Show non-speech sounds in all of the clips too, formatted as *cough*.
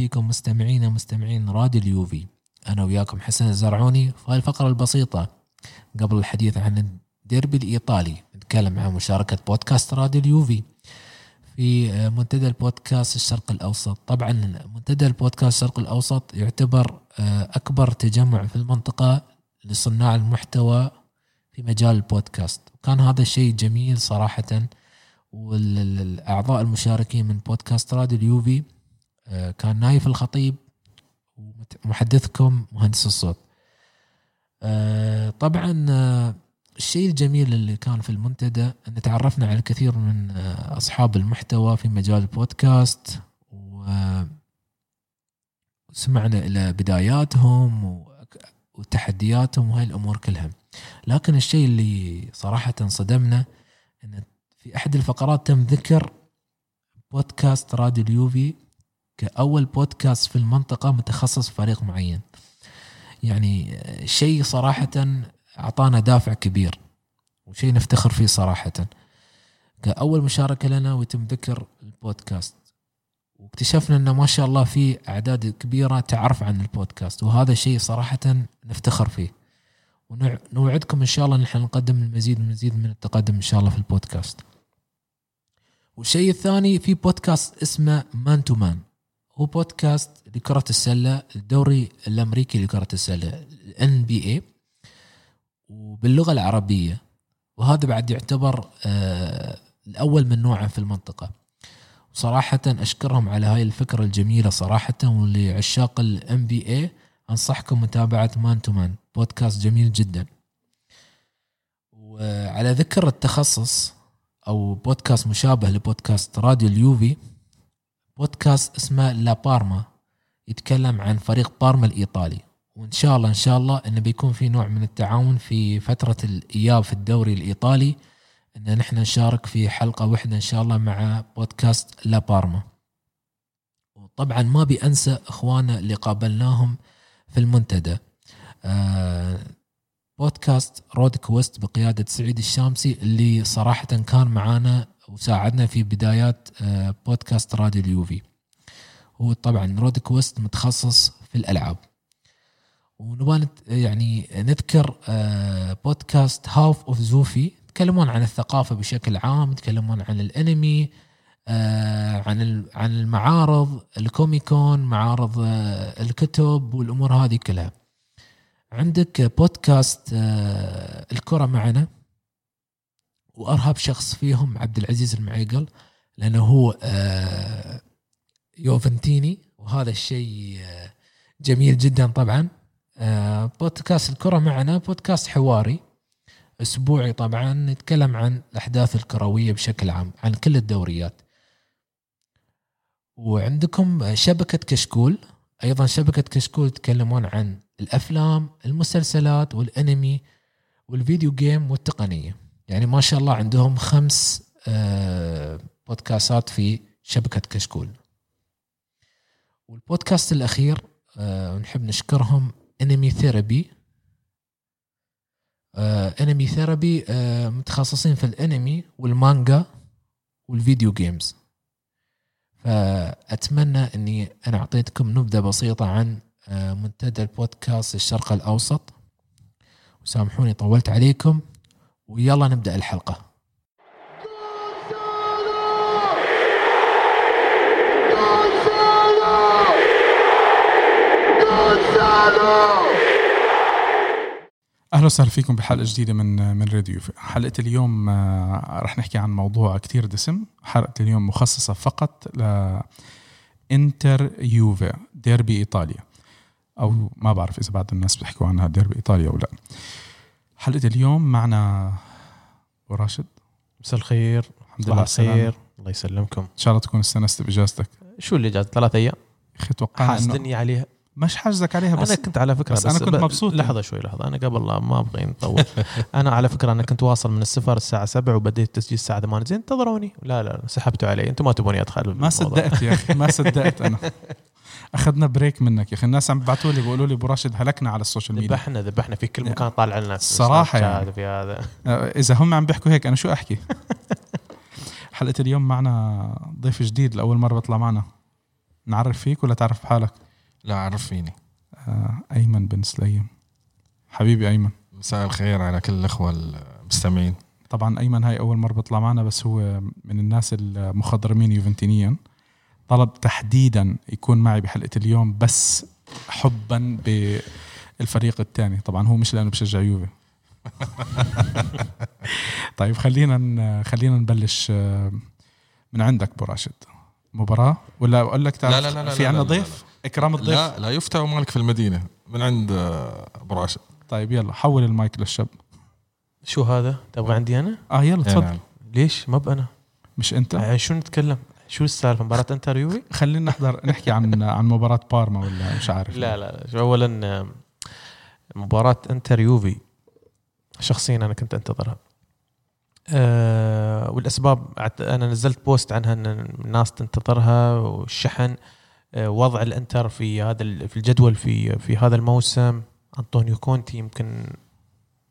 فيكم مستمعينا مستمعين راديو اليوفي. أنا وياكم حسن الزرعوني في هاي الفقره البسيطة. قبل الحديث عن الديربي الإيطالي نتكلم عن مشاركة بودكاست راديو اليوفي. في منتدى البودكاست الشرق الأوسط. طبعا منتدى البودكاست الشرق الأوسط يعتبر أكبر تجمع في المنطقة لصناع المحتوى في مجال البودكاست. وكان هذا الشيء جميل صراحة والأعضاء المشاركين من بودكاست راديو اليوفي آه، كان نايف الخطيب ومحدثكم مهندس الصوت. آه، طبعا آه، الشيء الجميل اللي كان في المنتدى إن تعرفنا على الكثير من أصحاب المحتوى في مجال البودكاست وسمعنا إلى بداياتهم وتحدياتهم وهاي الأمور كلها. لكن الشيء اللي صراحة صدمنا إن في أحد الفقرات تم ذكر بودكاست راديو اليوفي كأول بودكاست في المنطقة متخصص في فريق معين. يعني شيء صراحة أعطانا دافع كبير وشيء نفتخر فيه صراحة. كأول مشاركة لنا ويتم ذكر البودكاست. واكتشفنا أنه ما شاء الله في أعداد كبيرة تعرف عن البودكاست وهذا شيء صراحة نفتخر فيه. ونوعدكم إن شاء الله نحن نقدم المزيد والمزيد من التقدم إن شاء الله في البودكاست. والشيء الثاني في بودكاست اسمه Man to Man هو بودكاست لكرة السلة الدوري الأمريكي لكرة السلة ال NBA وباللغة العربية. وهذا بعد يعتبر آه الأول من نوعه في المنطقة. وصراحة أشكرهم على هاي الفكرة الجميلة صراحة ولعشاق ال NBA أنصحكم متابعة Man to Man بودكاست جميل جدا. وعلى ذكر التخصص أو بودكاست مشابه لبودكاست راديو اليوفي بودكاست اسمه لا بارما يتكلم عن فريق بارما الإيطالي. وإن شاء الله إن شاء الله إنه بيكون في نوع من التعاون في فترة الإياب في الدوري الإيطالي إن نحن نشارك في حلقة واحدة إن شاء الله مع بودكاست لا بارما. وطبعا ما بينسى إخواننا اللي قابلناهم في المنتدى. آه بودكاست رود كويست بقيادة سعيد الشامسي اللي صراحة كان معانا وساعدنا في بدايات آه، بودكاست راديو اليوفي. هو طبعا رود كويست متخصص في الألعاب. ونبغى يعني نذكر آه، بودكاست هاف أوف زوفي. يتكلمون عن الثقافة بشكل عام يتكلمون عن الأنمي آه، عن عن المعارض الكوميكون معارض الكتب والأمور هذه كلها. عندك بودكاست الكرة معنا. وارهب شخص فيهم عبد العزيز المعيقل لأنه هو آه، يوفنتيني وهذا الشيء آه، جميل جدا طبعا. آه، بودكاست الكرة معنا بودكاست حواري أسبوعي طبعا نتكلم عن الأحداث الكروية بشكل عام عن كل الدوريات. وعندكم شبكة كشكول أيضا شبكة كشكول يتكلمون عن الأفلام المسلسلات والأنمي والفيديو جيم والتقنية. يعني ما شاء الله عندهم خمس آه، بودكاستات في شبكة كشكول. والبودكاست الأخير آه، نحب نشكرهم Anime Therapy Anime Therapy متخصصين في الأنمي والمانجا وال video games. فأتمنى أني أنا أعطيتكم نبذة بسيطة عن آه، منتدى البودكاست الشرق الأوسط. وسامحوني طولت عليكم. ويلا نبدأ الحلقة. أهلا وسهلا فيكم بحلقة جديدة من من راديو. حلقة اليوم آه، رح نحكي عن موضوع كتير دسم. حلقة اليوم مخصصة فقط ل إنتر يوفي ديربي إيطاليا. أو ما بعرف إذا بعض الناس بيحكوا عنها ديربي إيطاليا أو لا. حلقة اليوم معنا ابو راشد مساء الخير الحمد لله خير الله يسلمكم. إن شاء الله تكون استانست باجازتك شو اللي اجازه ثلاث أيام؟ أخي توقع حاسدني عليها. مش حاجزك عليها بس أنا كنت على فكرة بس, بس أنا كنت مبسوط لحظة شوي لحظة أنا قبل ما أبغى نطول. *laughs* أنا على فكرة أنا كنت واصل من السفر الساعة 7 وبديت التسجيل الساعة 8 زين انتظروني. لا لا سحبتوا علي. أنتم ما تبوني أدخل ما صدقت يا أخي ما صدقت أنا. *laughs* أخذنا break منك يا أخي. الناس عم بيبعثوا لي بيقولوا لي أبو راشد هلكنا على ال social media. ذبحنا ذبحنا في كل مكان طالع لنا الصراحه يعني. في هذا. آه، إذا هم عم بيحكوا هيك أنا شو أحكي؟ *laughs* حلقة اليوم معنا ضيف جديد لأول مرة بيطلع معنا. نعرف فيك ولا تعرف بحالك؟ لا عرف فيني آه أيمن بن سليم. حبيبي أيمن. مساء الخير على كل الإخوة المستمعين. طبعا أيمن هاي أول مرة بيطلع معنا بس هو من الناس المخضرمين يوفنتينيا. طلب تحديدا يكون معي بحلقة اليوم بس حبا بالفريق الثاني. طبعا هو مش لأنه بشجع يوفي. *laughs* طيب خلينا خلينا نبلش آه، من عندك أبو راشد. مباراة؟ ولا أقول لك تعرف لا- لا- لا- لا- في لا- عندنا لا- ضيف؟ إكرام الضيف؟ لا لا يفتى ومالك في المدينة من عند آه، أبو راشد. طيب يلا حول المايك للشاب. شو هذا؟ تبغى عندي أنا؟ آه يلا إيه تفضل. نعم. ليش؟ ما بأنا. مش أنت؟ يعني شو نتكلم؟ شو السالفة؟ مباراة انتر يوفي *laughs* خلينا نحضر نحكي عن *laughs* عن مباراة بارما ولا مش عارف. لا لا اولا مباراة انتر يوفي شخصيا أنا كنت أنتظرها. أه والأسباب أنا نزلت post عنها إن الناس تنتظرها والشحن. أه وضع الانتر في هذا في الجدول في في هذا الموسم. أنطونيو كونتي يمكن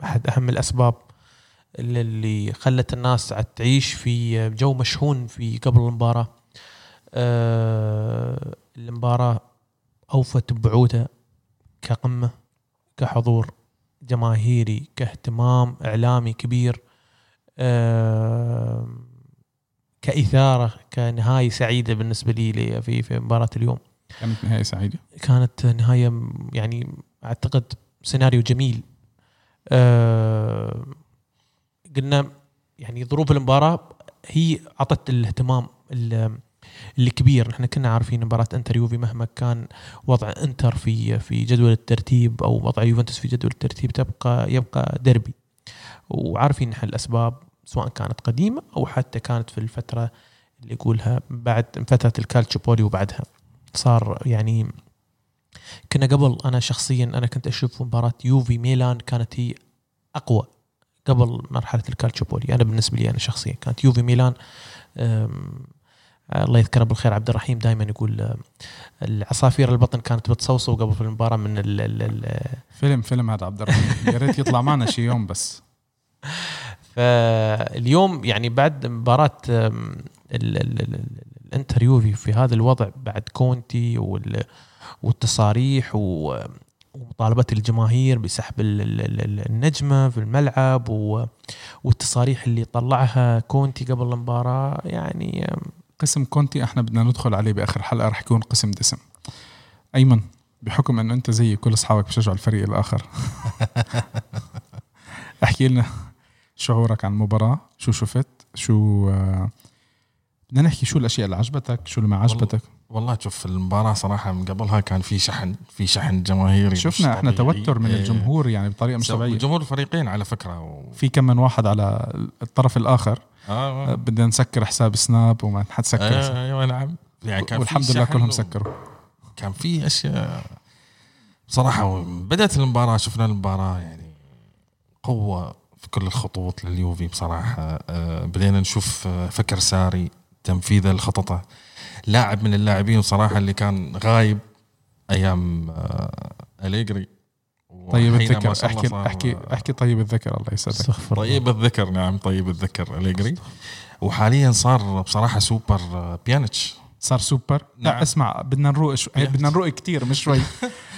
أحد أهم الأسباب اللي- خلت الناس تعيش في جو مشحون في قبل المباراة. أه المباراة أوفت بوعودها كقمة كحضور جماهيري كاهتمام إعلامي كبير. آم، كإثارة كنهاية سعيدة بالنسبة لي في في مباراة اليوم. كانت نهاية سعيدة؟ كانت نهاية يعني أعتقد سيناريو جميل. آه، قلنا يعني ظروف المباراة هي أعطت الاهتمام ال- الكبير. إحنا كنا عارفين مباراة إنتر يوفي مهما كان وضع إنتر في في جدول الترتيب أو وضع يوفنتوس في جدول الترتيب تبقى يبقى ديربي. وعارفين نحن الأسباب. سواء كانت قديمة أو حتى كانت في الفترة اللي يقولها بعد فترة الكالتشوبولي وبعدها. صار يعني كنا قبل أنا شخصيا أنا كنت أشوف مباراة يوفي ميلان كانت هي أقوى قبل مرحلة الكالتشوبولي أنا بالنسبة لي أنا شخصيا كانت يوفي ميلان الله يذكره بالخير عبد الرحيم دائما يقول العصافير البطن كانت بتصوصو قبل في المباراة من ال ال ال فيلم فيلم هذا عبد الرحيم. يا ريت يطلع معنا شي يوم بس. *laughs* فاليوم يعني بعد ال- الانتر يوفي في هذا الوضع بعد كونتي وال- والتصاريح ومطالبة الجماهير بسحب ال- ال- ال- النجمة في الملعب والتصاريح اللي طلعها كونتي قبل المباراة يعني قسم كونتي إحنا بدنا ندخل عليه بآخر حلقة رح يكون قسم دسم. أيمن بحكم إنه أنت زي كل أصحابك بشجعوا الفريق الآخر. *laughs* احكي لنا. شعورك عن المباراه شو شفت؟ شو آه، بدنا نحكي شو الأشياء اللي عجبتك؟ شو اللي ما عجبتك؟ والله شوف المباراة صراحة من قبلها كان في شحن في شحن جماهيري شفنا إحنا طبيعي. توتر من إيه. الجمهور يعني بطريقة مش طبيعية. جمهور الفريقين على فكرة و... في كم من واحد على الطرف الآخر. آه آه، بدنا نسكر حساب سناب وما حتسكر آه أيوه نعم. يعني كان في والحمد لله كلهم و- سكروا. كان في أشياء بصراحه بدأت المباراة شفنا المباراة يعني في كل الخطوط لليوفي بصراحة. آه، بدينا نشوف آه، فكر ساري تنفيذه لخططه لاعب من اللاعبين صراحة اللي كان غايب أيام آه، أليجري. طيب الذكر احكي احكي احكي طيب الذكر الله يسعدك. طيب الذكر نعم طيب الذكر أليجري. وحاليا صار بصراحة سوبر بيانيتش. صار سوبر؟ لا نعم. اسمع بدنا نروق شو... بدنا نروق كتير مش شوي. *laughs*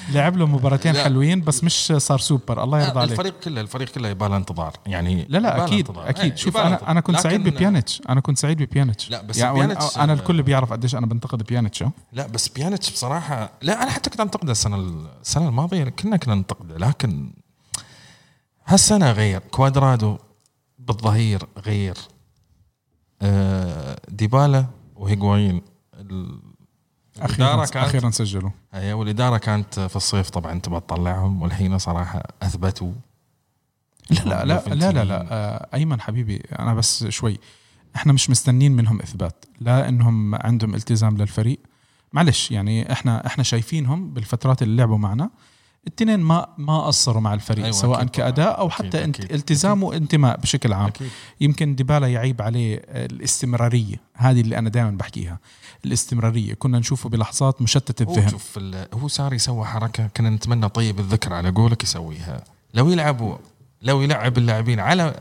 لعب له مباراتين. حلوين بس مش صار سوبر. الله يرضى عليك. الفريق كله الفريق كله يباله انتظار. يعني لا لا أكيد انتظار. أكيد. إيه، شوف أنا. أنا كنت سعيد ببيانيتش. أنا كنت سعيد ببيانيتش. لا بس يعني بيانيتش أنا الكل بيعرف قديش أنا بنتقد بيانيتش. آه. لا بس بيانيتش بصراحة لا أنا حتى كنت أنتقده السنة السنة الماضية كنا كنا ننتقده لكن هالسنة غير. كوادرادو بالظهير غير. آه ديبالا وهيغوايين ال- أخيرا كانت أخيرا سجلوا. هي والإدارة كانت في الصيف طبعا تبغى تطلعهم والحين صراحة أثبتوا. لا لا لا لا لا, لا. آه، أيمن حبيبي أنا بس شوي. إحنا مش مستنين منهم إثبات لا إنهم عندهم التزام للفريق. معلش يعني إحنا إحنا شايفينهم بالفترات اللي لعبوا معنا. التنين ما ما قصروا مع الفريق أيوة سواء أكيد. كأداء أو أكيد حتى انت أكيد. التزام وانتماء بشكل عام. أكيد. يمكن ديبالا يعيب عليه الاستمرارية هذه اللي أنا دائما بحكيها الاستمرارية. كنا نشوفه بلحظات مشتت الذهن شوف هو صار يسوي حركة كنا نتمنى طيب الذكر على قولك يسويها. لو يلعبوا لو يلعب اللاعبين على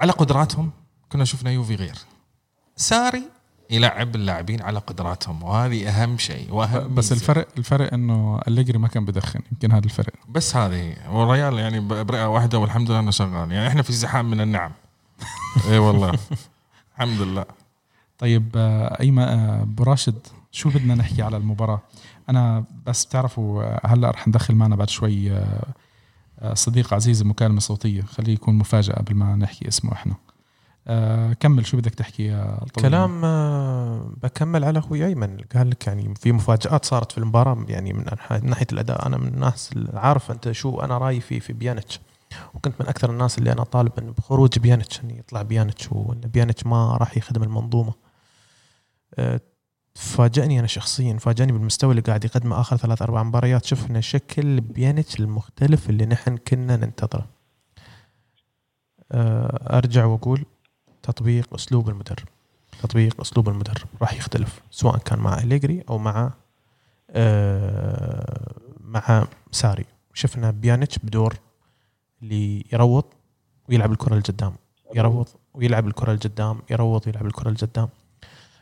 على قدراتهم كنا شفنا يوفي غير. ساري يلعب اللاعبين على قدراتهم. وهذه أهم شيء وأهم بس ميزة. الفرق الفرق إنه أليجري ما كان بدخن يمكن هذا الفرق. بس هذه والريال يعني برئة واحدة والحمد لله إنه شغال. يعني إحنا في زحام من النعم. *laughs* إي والله. الحمد لله. طيب آه، ايمن آه، أبو راشد شو بدنا نحكي على المباراة؟ أنا بس بتعرفوا آه، هلأ رح ندخل معنا بعد شوي صديق عزيز مكالمه صوتيه خليه يكون مفاجأة قبل ما نحكي اسمه إحنا. آه، كمل شو بدك تحكي يا طويل؟ كلام آه، بكمل على أخوي أيمن. قال لك يعني في مفاجآت صارت في المباراة يعني من ناحية الأداء. أنا من الناس اللي عارف أنت شو أنا رأيي في في بيانيتش. وكنت من أكثر الناس اللي أنا طالب انه بخروج بيانيتش انه يطلع بيانيتش وإن بيانيتش ما راح يخدم المنظومة. آه، فاجأني أنا شخصيا فاجأني بالمستوى اللي قاعد يقدمه آخر ثلاث أربع مباريات. شفنا شكل بيانيتش المختلف اللي نحن كنا ننتظره. آه، أرجع وأقول تطبيق أسلوب المدرب. تطبيق أسلوب المدرب. راح يختلف سواء كان مع أليجري أو مع آه مع ساري. شفنا بيانيتش بدور اللي يروض ويلعب الكرة القدام يروض ويلعب الكرة القدام يروض ويلعب الكرة القدام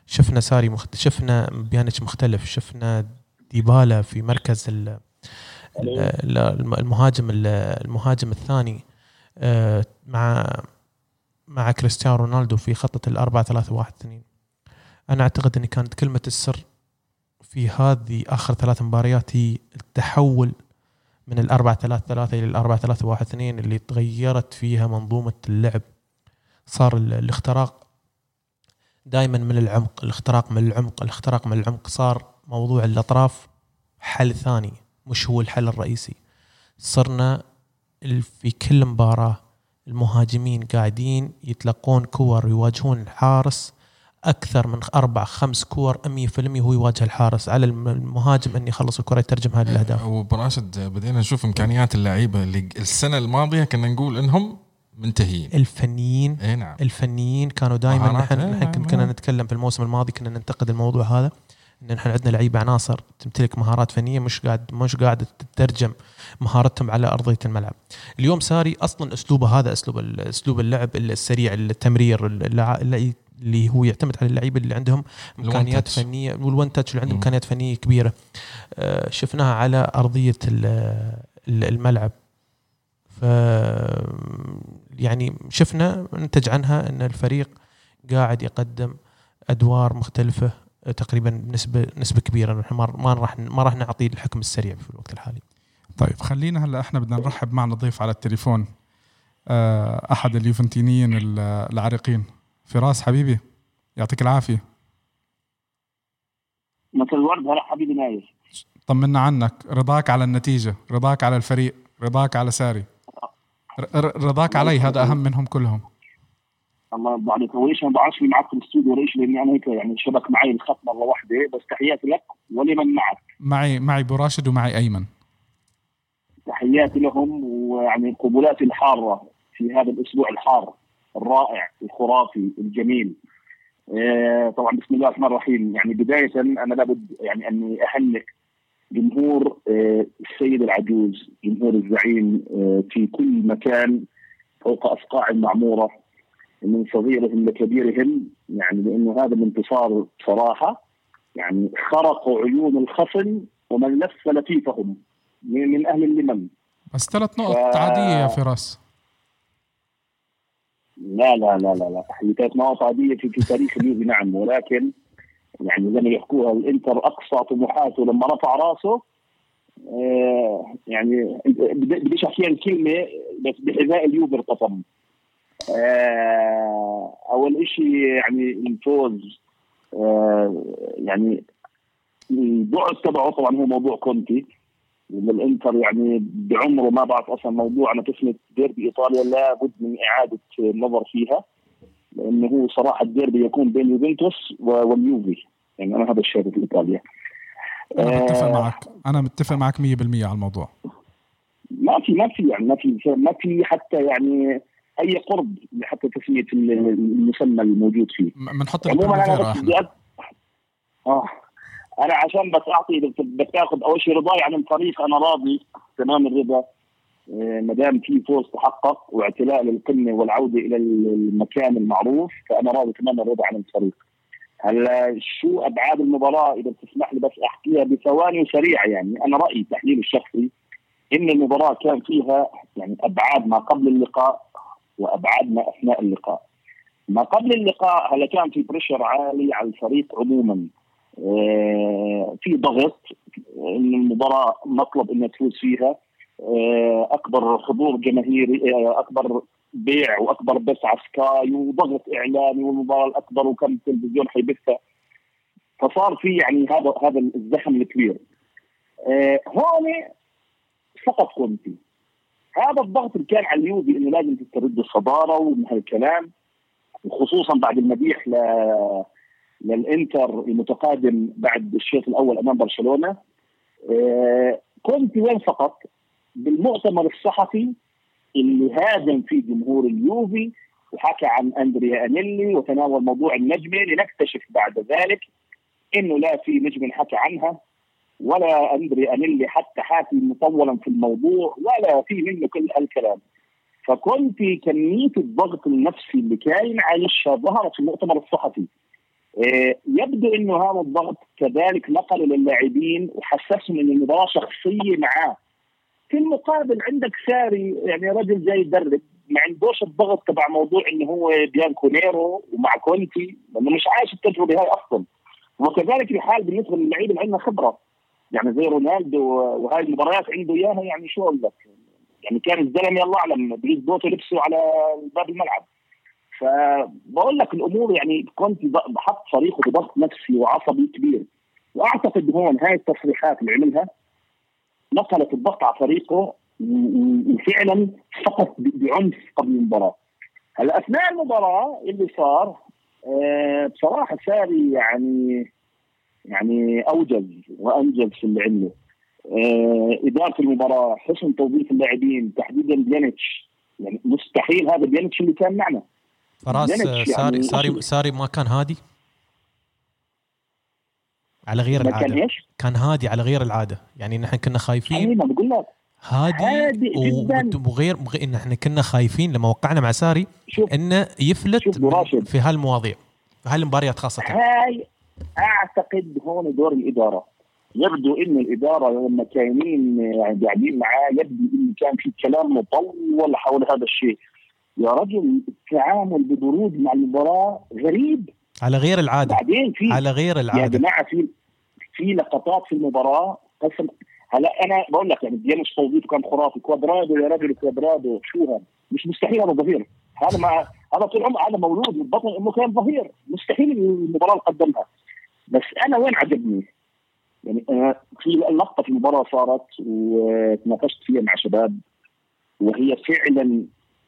شفنا ساري مخت... شفنا بيانيتش مختلف. شفنا ديبالا في مركز ال... ال- ال- المهاجم ال- المهاجم الثاني آه، مع مع كريستيانو رونالدو في خطة الأربعة ثلاثة واحد اثنين. أنا أعتقد أن كانت كلمة السر في هذه آخر ثلاث مباريات هي التحول من الأربعة ثلاثة ثلاثة إلى الأربعة ثلاثة واحد اثنين اللي تغيرت فيها منظومة اللعب. صار ال- الاختراق دائما من العمق الاختراق من العمق الاختراق من العمق. صار موضوع الأطراف حل ثاني مش هو الحل الرئيسي. صرنا في كل مباراة المهاجمين قاعدين يتلقون كور يواجهون الحارس أكثر من أربع خمس كور 100% هو يواجه الحارس. على الم- المهاجم ان يخلص الكرة يترجمها للاهداف وبراشد بدينا نشوف إمكانيات اللعيبة اللي السنة الماضية كنا نقول إنهم منتهيين الفنيين إي نعم. الفنيين كانوا دائما نحن نحن كن- كنا نعم. نتكلم في الموسم الماضي كنا ننتقد الموضوع هذا. إن نحن عندنا لعيبه عناصر تمتلك مهارات فنية مش قاعد مش قاعدة تترجم مهارتهم على أرضية الملعب. اليوم ساري أصلا أسلوبه هذا أسلوب أسلوب اللعب السريع التمرير اللي اللي هو يعتمد على اللعيبه اللي عندهم إمكانيات. فنية والون تاتش اللي عندهم. إمكانيات فنية كبيرة. آه، شفناها على أرضية ال- ال- الملعب. ف يعني شفنا ننتج عنها إن الفريق قاعد يقدم أدوار مختلفة تقريبا بنسبه نسبة كبيرة نحن ما ما راح ما راح نعطي الحكم السريع في الوقت الحالي. طيب خلينا هلأ إحنا بدنا نرحب معنا ضيف على التليفون. آه، أحد اليوفنتينيين ال- العريقين. فراس حبيبي يعطيك العافية. مثل الورد. هلا حبيبي نايف. طمنا عنك. رضاك على النتيجة. رضاك على الفريق. رضاك على ساري. رضاك علي. هذا أهم منهم كلهم. الله يرضى عليك هو ليش ما بعرفش معك في الاستوديو ليش لأني أنا هيك يعني شبك معي الخط مرة واحدة بس تحياتي لك ولمن معك. معي معي أبو راشد ومعي أيمن. تحياتي لهم ويعني قبولاتي الحارة في هذا الأسبوع الحار الرائع الخرافي الجميل. آه، طبعا بسم الله الرحمن الرحيم. يعني بداية أنا لابد يعني أني أهنئ جمهور آه، السيد العجوز جمهور الزعيم آه، في كل مكان فوق اصقاع المعمورة. من صغيرهم لكبيرهم يعني لأنه هذا الانتصار صراحة يعني خرقوا عيون الخصم ومن لف لفيفهم من أهل اللمم بس ثلاث نقط عادية يا فراس. لا لا لا لا لا. هي كانت نقط عادية في, في تاريخ اليوفي نعم. ولكن يعني زي ما يحكوها. الإنتر أقصى طموحاته لما رفع راسه آه يعني بدي- بديش احكيها الكلمة بس بحذاء اليوفي ارتطم. أول شيء يعني الفوز آه يعني البعد تبعه طبعا هو موضوع كونتي الانتر يعني بعمره ما بعرف أصلا موضوع أنا قسمه ديربي إيطاليا لابد من إعادة النظر فيها لأنه هو صراحة الديربي يكون بين يوفنتوس واليوفي يعني أنا هذا الشيء في إيطاليا. أنا متفق آه، معك أنا متفق معك 100% على الموضوع. ما في ما في يعني ما في ما في حتى يعني أي قرب حتى تسمية المسمى الموجود فيه. بنحط عموما أنا بس بدي آه. أنا عشان بس أعطي بدك- بدك تاخذ أول شيء رضاي عن الفريق أنا راضي تمام الرضا. آه، ما دام في فوز تحقق واعتلاء للقمة والعودة إلى المكان المعروف فأنا راضي تمام الرضا عن الفريق. هلا شو أبعاد المباراة؟ إذا بتسمح لي بس أحكيها بثواني وسريعه يعني. أنا رأيي تحليلي الشخصي إن المباراة كان فيها يعني أبعاد ما قبل اللقاء وابعاد ما أثناء اللقاء. ما قبل اللقاء هلا كان في بريشر عالي على الفريق عموما؟ آه، في ضغط إن المباراة مطلب إنها تفوز فيها. آه، أكبر حضور جماهيري آه، أكبر بيع وأكبر بث على سكاي وضغط إعلامي والمباراة الأكبر وكم تلفزيون حيبثها. فصار في يعني هذا هذا الزخم الكبير. هون سقط كونتي هذا الضغط اللي كان على اليوفي انه لازم تسترد الصدارة ومن هالكلام وخصوصا بعد المديح ل للإنتر المتقادم بعد الشوط الأول أمام برشلونة. آه كنت وين فقط؟ بالمؤتمر الصحفي اللي هاجم فيه جمهور اليوفي وحكى عن أندريا أنيلي وتناول موضوع النجمه لنكتشف بعد ذلك إنه لا في نجم حكى عنها. ولا اندريا انيلي حتى حاكي مطولا في الموضوع ولا في منه كل هالكلام فكنت كمية الضغط النفسي اللي كان عايشها ظهرت في المؤتمر الصحفي. آه، يبدو إنه هذا الضغط كذلك نقل للاعبين وحسسهم ان المباراة شخصية معاه. في المقابل عندك ساري يعني رجل جاي يدرب ما عندوش الضغط تبع موضوع إنه هو بيانكو نيرو ومع كونتي لأنه مش عايش التجربة هاي أصلا. وكذلك الحال بالنسبة للعيبه اللي عندنا خبرة. يعني زي رونالدو وهاي المباريات عنده إياها يعني شو أقول لك؟ يعني كان الزلمة الله أعلم بريز بوتو لبسه على باب الملعب. فبقول لك الأمور يعني كنت بحط فريقه بضغط نفسي وعصبي كبير. وأعتقد هون هاي التصريحات اللي عملها نقلت الضغط على فريقه وفعلا سقط بعنف قبل المباراة. هلأ أثناء المباراة اللي صار آه بصراحة ساري يعني يعني أوجز وأنجز في اللي عمله. آه إدارة المباراة، حسن توظيف اللاعبين، تحديدا بيانيتش. يعني مستحيل هذا بيانيتش اللي كان معنا. فراس ساري يعني ساري ساري ما كان هادي؟ على غير العاده كان إيش؟ كان هادي على غير العادة. يعني نحن كنا خايفين. ما بقول لك. هادي, هادي وغير إن إحنا كنا خايفين لما وقعنا مع ساري إنه يفلت في هالمواضيع في هالمباريات خاصة. هاي أعتقد هون دور الإدارة. يبدو إن الإدارة لما كاينين يعني قاعدين معاه. يبدو انه كان في كلام مطول حول هذا الشيء. يا رجل التعامل ببرود مع المباراة غريب. على غير العادة. بعدين في على غير العادة. يا جماعة في في لقطات في المباراة. قسم هلا أنا بقول لك يعني ديانوس توظيفه كان خرافي. كوادرادو يا رجل كوادرادو شو هذا مش مستحيل هذا ظهير هذا ما هذا طول عمره هذا مولود. من بطن إنه كان ظهير. مستحيل المباراة اللي قدمها بس أنا وين عجبني؟ يعني أنا في لقطة في المباراه صارت وتناقشت فيها مع شباب وهي فعلا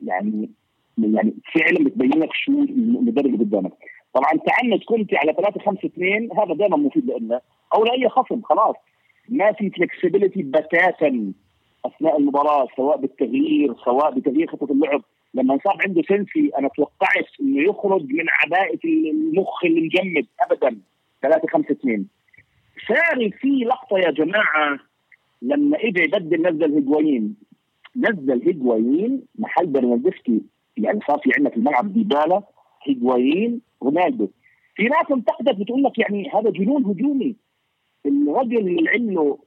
يعني يعني فعلا بتبين لك شو المدرب اللي قدامك. طبعا تعنت كنت على 3 5 2 هذا دائما مفيد لنا. أو لاي خصم خلاص. ما في فلكسبيتي بتاتا أثناء المباراة سواء بالتغيير سواء بتغيير خطة اللعب. لما صار عنده سنسي أنا توقعت إنه يخرج من عباءة المخ اللي مجمد ابدا. 3 5 2 ساري في لقطة يا جماعة لما اجى يبدل نزل هيجوايين نزل هيجوايين محل برناردسكي يعني صار في عندنا في الملعب ديبالا هيجوايين رونالدو. في ناس انتقدت بتقول لك يعني هذا جنون هجومي. الرجل اللي عمله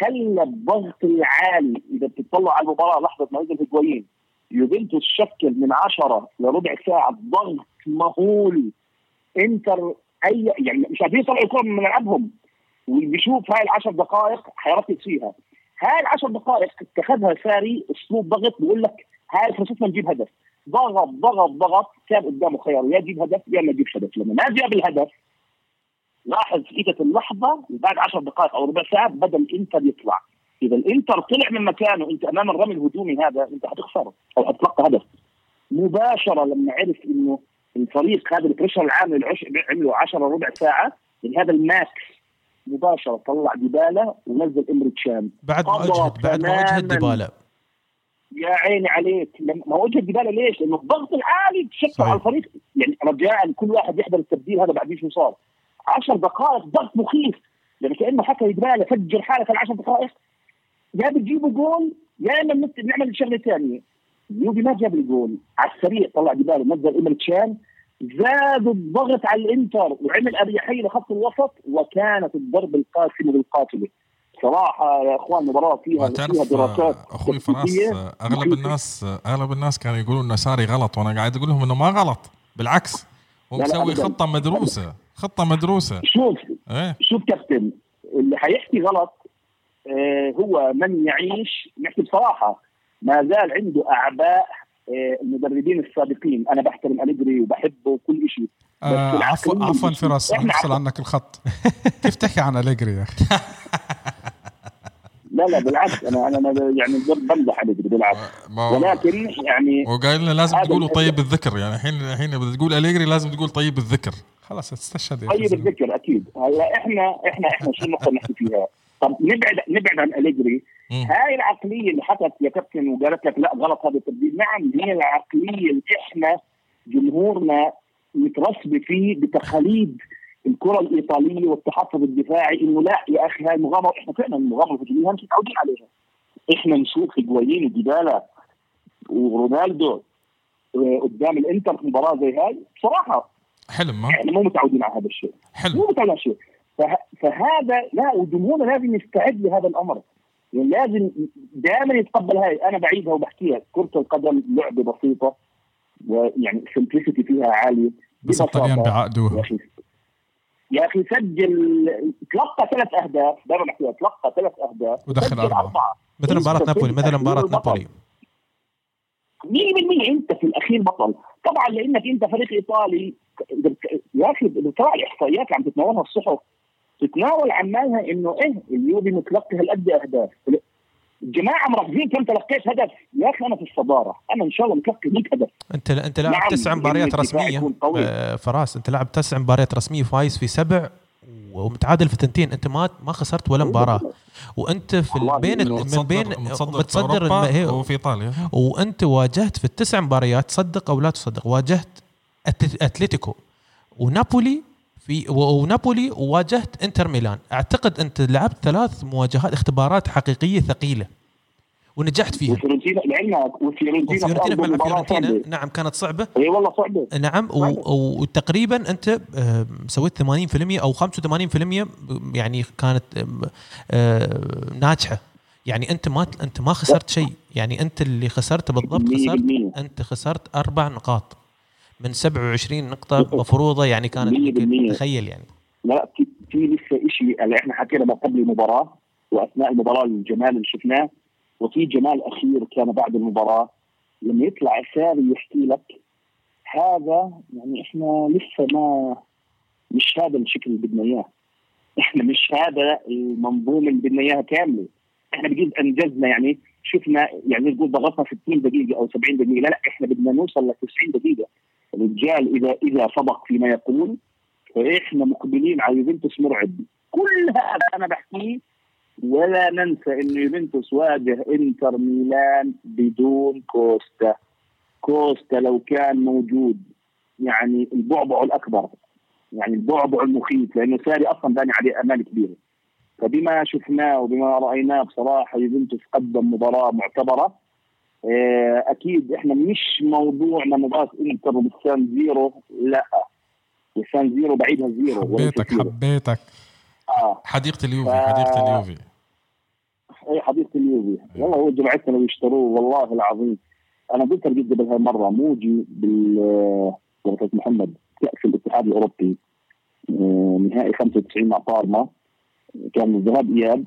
خلى الضغط العالي إذا بتطلع على المباراة لحظة ما نزل هيجوايين يوفنتوس شكل من 10 لربع ساعة ضغط مهول. إنتر أي يعني مش عارفين يطلعوا الكرة من ملعبهم. واللي بيشوف هاي العشر دقائق حيركز فيها هاي العشر دقائق اتخذها ساري أسلوب ضغط بيقول لك هاي فرصتنا نجيب هدف. ضغط ضغط ضغط كان قدامه خيار. يا يجيب هدف يا ما يجيب هدف. لما ما جاب الهدف لاحظ اجت اللحظة بعد 10 دقائق أو ربع ساعة بدا الإنتر يطلع. إذا الإنتر طلع من مكانه أنت أمام الرتم الهجومي هذا أنت حتخسر أو حتلقى هدف. مباشرة لما عرف إنه الفريق هذا ال pressure العالي اللي عمله 10 ربع ساعة يعني هذا ال max مباشرة طلع ديبالا ونزل امري تشان. بعد ما اجهد بعد ما أجهد ديبالا. يا عيني عليك. ما وجع ديبالا ليش؟ لأنه الضغط العالي تشكل على الفريق. يعني رجاء كل واحد يحضر التبديل هذا بعدين شو صار 10 دقائق ضغط مخيف. يعني كأنه حكى ديبالا فجر حالة في العشر دقائق. يا بتجيبوا جول يا إما نعمل شغلة ثانية. يوفي ما جاب الجول. على السريع طلع ديبالا نزل امري تشان. زادوا الضغط على الإنتر وعمل أريحية لخط الوسط وكانت الضربه القاسمة بالقاتلة. صراحة يا أخوان مباراة فيها فيها دراسات آه، أخوي فراس آه، أغلب. الناس آه، أغلب الناس كانوا يقولوا إنه ساري غلط وأنا قاعد أقول لهم إنه ما غلط. بالعكس هو مسوي. خطة مدروسة خطة مدروسة. شوف إيه؟ شوف كابتن اللي حيحكي غلط آه هو من يعيش نحكي بصراحة. ما زال عنده أعباء آه المدربين السابقين. أنا بحترم أليجري وبحبه وكل شيء آه عفوا عفوا فراس نفصل. عنك الخط. *laughs* كيف تحكي عن أليجري يا أخي؟ لا لا بالعكس. أنا أنا يعني بمزح أليجري بالعكس. هو- ولكن يعني وقال لنا لازم تقولوا. طيب الذكر. يعني الحين الحين بدك تقول أليجري لازم تقول طيب الذكر. خلاص استشهد طيب. الذكر أكيد. هلا إحنا إحنا إحنا شو نقدر نحكي فيها؟ طب نبعد نبعد عن اليجري. هاي العقلية اللي حكت يا كابتن وقالت لك لا غلط هذا التبديل نعم هي العقلية اللي إحنا جمهورنا مترسبه فيه بتقاليد الكرة الإيطالية والتحفظ الدفاعي إنه لا يا أخي هاي المغامره إحنا فعلا المغامرة الهجوميه مش متعودين عليها. إحنا نشوف هيجوايين وديبالا ورونالدو آه، قدام الإنتر في مباراة زي هاي. بصراحة حلم ما إحنا مو متعودين على هذا الشيء. مو حلم متعودين على شيء فه... فهذا لا وجمهورنا لازم يستعد لهذا الأمر. يعني لازم دائما يتقبل هاي أنا بعيدها وبحكيها. كرة القدم لعبة بسيطة ويعني سمبلسيتي فيها عالية. بس. الطليان يا بعقدوها يا أخي سجل تلقى ثلاث أهداف. دائما بحكيها. تلقى ثلاث أهداف. ودخل سجل أربعة. أربعة. مثل مباراة نابولي. مثل مباراة نابولي. 100% أنت في الأخير بطل. طبعا لأنك أنت فريق إيطالي يا أخي بتراعي الاحصائيات اللي عم تتناولها الصحف. تتناول عمالها إنه إيه اليوفي متلقي هالقد أهداف. الجماعة مركزين كم تلقيت هدف. يا أخي أنا في الصدارة. أنا إن شاء الله متلقي 100 هدف. أنت أنت لاعب نعم، تسع مباريات رسمية. آه، فراس أنت لاعب تسع مباريات رسمية فايز في سبع ومتعادل في ثنتين أنت ما ما خسرت ولا مباراة. وأنت في بين من بين متصدر, وفي إيطاليا. وأنت واجهت في التسع مباريات صدق أو لا تصدق واجهت أتلتيكو. ونابولي في ونابولي وواجهت انتر ميلان. أعتقد أنت لعبت ثلاث مواجهات اختبارات حقيقية ثقيلة ونجحت فيها. وفيورنتينا لعلمك وفيورنتينا وفيورنتينا في ملعب مباراة فيورنتينا. صعبة. نعم كانت صعبة. إي والله صعبة. نعم و- وتقريبا أنت آه، سويت 80% أو 85% يعني كانت آه، ناجحة. يعني أنت ما أنت ما خسرت شيء. يعني أنت اللي خسرت بالضبط خسرت 100%. أنت خسرت أربع نقاط. من 27 نقطة مفروضة يعني كانت 100%. يمكن تخيل يعني. لا في, في لسه شيء اللي إحنا حكينا ما قبل المباراة وأثناء المباراة الجمال اللي شفناه وفي جمال أخير كان بعد المباراة. لما يطلع ساري يحكي لك هذا يعني إحنا لسه ما مش هذا الشكل اللي بدنا إياه. إحنا مش هذا المنظومة اللي بدنا إياها كاملة. إحنا بجد أنجزنا يعني شفنا يعني نقول ضغطنا 60 دقيقة أو 70 دقيقة. لا لا إحنا بدنا نوصل ل 90 دقيقة. الرجال إذا إذا صدق فيما يقول فإحنا مقبلين على يوفنتوس مرعب. كل هذا أنا بحكيه ولا ننسى انه يوفنتوس واجه إنتر ميلان بدون كوستا. كوستا لو كان موجود يعني البعبع الأكبر يعني البعبع المخيف لأنه ساري أصلا باني عليه امال كبيرة. فبما شفناه وبما رأيناه بصراحة يوفنتوس قدم مباراة معتبرة. أكيد إحنا مش موضوعنا مباراه انتر بالسان زيرو لا. السان زيرو بعيدها زيرو حبيتك. حبيتك. آه. حديقة اليوفي ف- حديقة اليوفي. اي حديقة اليوفي. والله هو جماعتنا لو يشتروه والله العظيم. أنا قلت لك قبل هالمره موجي بال ورقه محمد كاس الاتحاد الأوروبي آه، نهائي 95 مع بارما. كان الذهاب إياب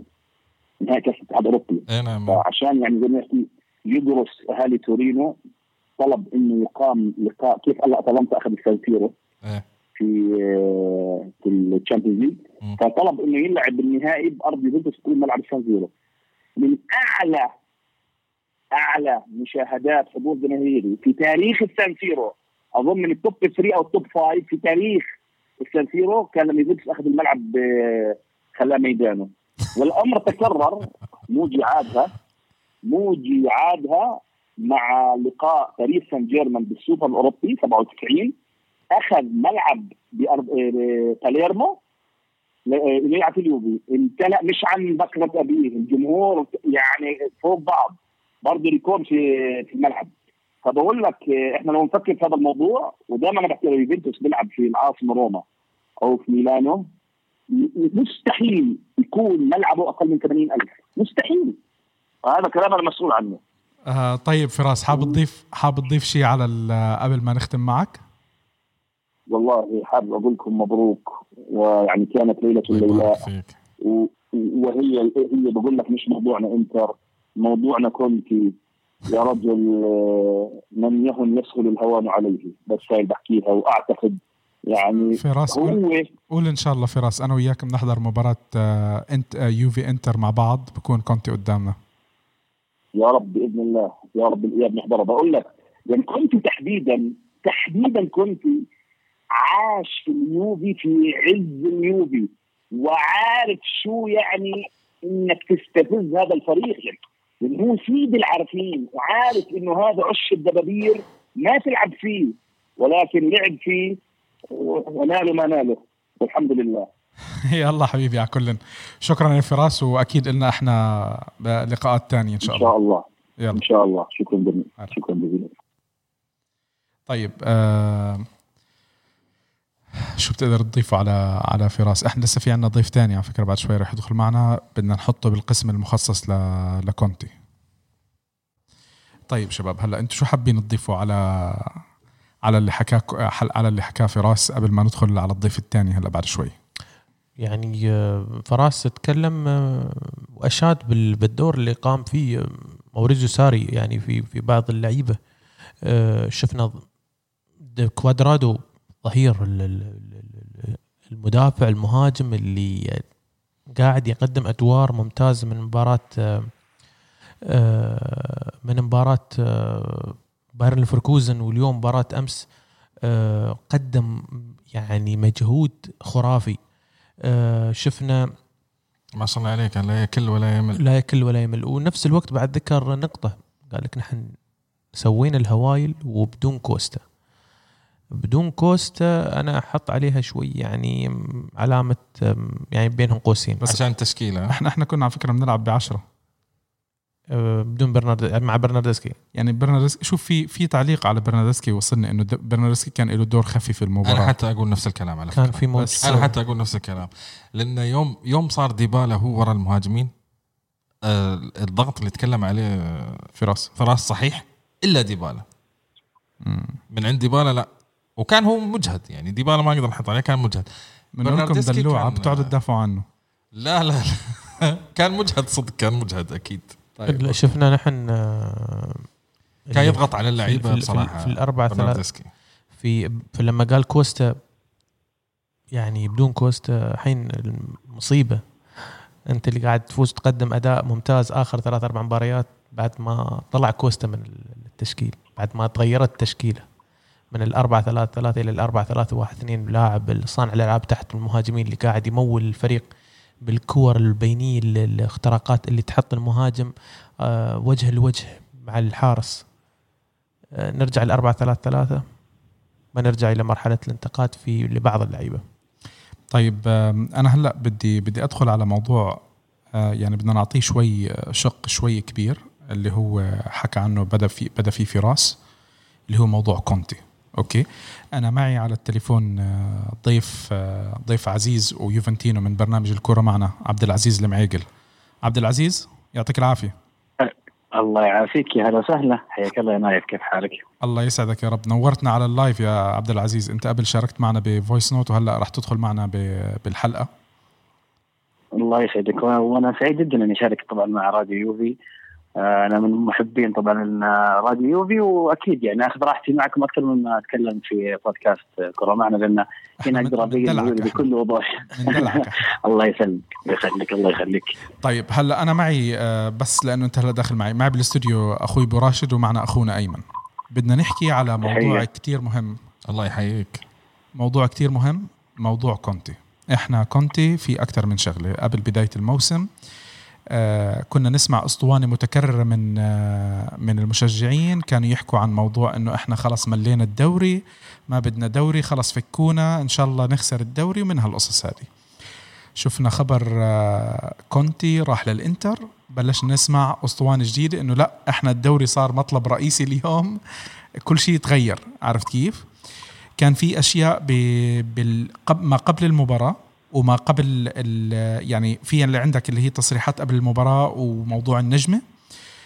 نهائي كأس الاتحاد الأوروبي. اي نعم. فعشان يعني زي ما يدرس أهالي تورينو طلب إنه يقام لقاء كيف هلا اتلانتا اخذ السانسيرو إيه. في آه، في ال Champions League. فطلب إنه يلعب النهائي بأرض يوفنتوس يكون ملعب السانسيرو من أعلى أعلى مشاهدات حضور جماهيري في تاريخ السانسيرو أظن من ال top 3 أو ال top 5 في تاريخ السانسيرو كان لما يوفنتوس أخذ الملعب آه، خلاه ميدانه والأمر تكرر موجي عادها موجي عادها مع لقاء باريس سان جيرمان بالسوبر الأوروبي 97 أخذ ملعب بأرض آه، باليرمو ل- آه، في اليوفي. امتلأ مش عن بكرة أبيه الجمهور يعني فوق بعض. برضه record في في الملعب. فبقول لك آه، إحنا لو نفكر في هذا الموضوع ودائما أنا بحكي يوفنتوس بيلعب في العاصمه روما أو في ميلانو مستحيل يكون ملعبه أقل من 80000 مستحيل. هذا كلام أنا مسؤول عنه. آه طيب فراس حابب تضيف حابب تضيف شيء على قبل ما نختم معك؟ والله حابب أقول لكم مبروك ويعني كانت ليلة و- وهي هي بقول لك مش موضوعنا إنتر موضوعنا كونتي. يا رجل آه، من يهن يسهل الهوان عليه. بس هاي بحكيها وأعتقد يعني فراس قول, هو قول إن شاء الله فراس أنا وياك بنحضر مباراة آه انت آه يوفي إنتر مع بعض بكون كونتي قدامنا. يا رب بإذن الله يا رب الاياب نحضرها بقول لك يعني كنت تحديدا تحديدا كنت عاش في اليوفي في عز اليوفي وعارف شو يعني إنك تستفز هذا الفريق. يعني لأنه هو سيد العارفين وعارف إنه هذا عش الدبابير ما تلعب فيه ولكن لعب فيه وناله ما ناله. والحمد لله. *laughs* يلا حبيبي على كل شكرا يا فراس وأكيد لنا إحنا لقاءات تانية إن إن شاء شاء الله. الله يلا. إن شاء الله. شكرا جزيلا. شكرا جزيلا. طيب آه شو بتقدر تضيفه على على فراس؟ إحنا لسه في عنا ضيف تاني على فكرة بعد شوي رح يدخل معنا. بدنا نحطه بالقسم المخصص ل... لكونتي. طيب شباب هلأ أنتم شو حابين تضيفوا على على اللي حكاه على اللي حكاه فراس قبل ما ندخل على الضيف الثاني هلأ بعد شوي؟ يعني آه، فراس تكلم آه، وأشاد بال- بالدور اللي قام فيه آه، موريزيو ساري يعني في في بعض اللعيبة. شفنا كوادرادو ظهير ال- ال- ال- المدافع المهاجم اللي قاعد يقدم أدوار ممتازة من مباراة من مباراة بايرن ليفركوزن واليوم مباراة أمس قدم يعني مجهود خرافي. شفنا ما شاء الله عليك لا يكل ولا يمل. لا يكل ولا يمل. ونفس الوقت بعد ذكر نقطة قال لك نحن سوينا الهوايل وبدون كوستا. بدون كوستا أنا أحط عليها شوي يعني علامة يعني بينهم قوسين. بس- عشان تشكيلة. إحنا إحنا كنا على فكرة بنلعب بعشرة. آه، بدون برنارد مع برناردسكي. يعني برناردسكي شوف في في تعليق على برناردسكي وصلني إنه د- برناردسكي كان له دور خفي في المباراة. أنا حتى أقول نفس الكلام على كان فكرة. في موت بس- أنا حتى أقول نفس الكلام. لأن يوم يوم صار ديبالا هو ورا المهاجمين آه الضغط اللي تكلم عليه آه، فراس. فراس صحيح؟ إلا ديبالا. من عند ديبالا لا. وكان هو مجهد يعني ديبالا ما نقدر نحط عليه كان مجهد. لكم برناردسكي دلوعة كان- بتقعدوا تدافعوا عنه. لا لا, لا. *laughs* كان مجهد صدق كان مجهد أكيد. طيب شفنا نحن آه، كان يضغط على اللعيبة بصراحة في الاربع ثلاث في فلما قال كوستا يعني بدون كوستا الحين المصيبة. أنت اللي قاعد تفوز تقدم أداء ممتاز آخر ثلاث أربع مباريات بعد ما طلع كوستا من التشكيل بعد ما تغيرت التشكيله من الأربعة ثلاثة ثلاثة إلى الأربعة ثلاثة واحد اثنين لاعب صانع الألعاب تحت المهاجمين اللي قاعد يمول الفريق. بالكور البينية ال- الاختراقات اللي تحط المهاجم آه، وجه لوجه مع الحارس. آه، نرجع الأربعة ثلاثة ثلاثة. ما نرجع إلى مرحلة الانتقاد في لبعض اللعيبة. طيب أنا هلأ بدي بدي أدخل على موضوع آه، يعني بدنا نعطيه شوي شق شوي كبير اللي هو حكى عنه بدا في بدا فيه فراس اللي هو موضوع كونتي. أوكي. أنا معي على التليفون آه، ضيف آه، ضيف عزيز ويوفنتينو من برنامج الكورة معنا عبد العزيز المعيقل. عبد العزيز يعطيك العافية. الله يعافيك يا هلا وسهلا. حياك الله يا نايف كيف حالك؟ الله يسعدك يا رب. نورتنا على اللايف يا عبد العزيز. أنت قبل شاركت معنا ب voice note وهلأ رح تدخل معنا بالحلقة. الله يسعدك وأنا سعيد جدا إني اشارك طبعا مع راديو يوفي. أنا من محبين طبعا آه، راديو يوفي وأكيد يعني أخذ راحتي معكم أكثر مما أتكلم في بودكاست كره معنا لأن هنا أقدر ابين. بكل وضوح. *laughs* الله يسلمك يخليك الله يخليك. طيب هلا أنا معي آه، بس لأنه أنت هلا داخل معي معي بالاستوديو أخوي أبو راشد ومعنا أخونا أيمن. بدنا نحكي على موضوع. كتير مهم. الله يحييك. موضوع كتير مهم موضوع كونتي. إحنا كونتي في أكثر من شغلة. قبل بداية الموسم آه كنا نسمع أسطوانة متكررة من آه من المشجعين. كانوا يحكوا عن موضوع إنه إحنا خلص ملينا الدوري ما بدنا دوري خلص فكونا إن شاء الله نخسر الدوري ومن هالقصص هذه. شفنا خبر آه كونتي راح للإنتر. بلشنا نسمع أسطوانة جديدة إنه لا إحنا الدوري صار مطلب رئيسي اليوم. كل شيء تغير عرفت كيف؟ كان في أشياء. ما قبل المباراة وما قبل ال... يعني في اللي عندك اللي هي تصريحات قبل المباراة وموضوع النجمة.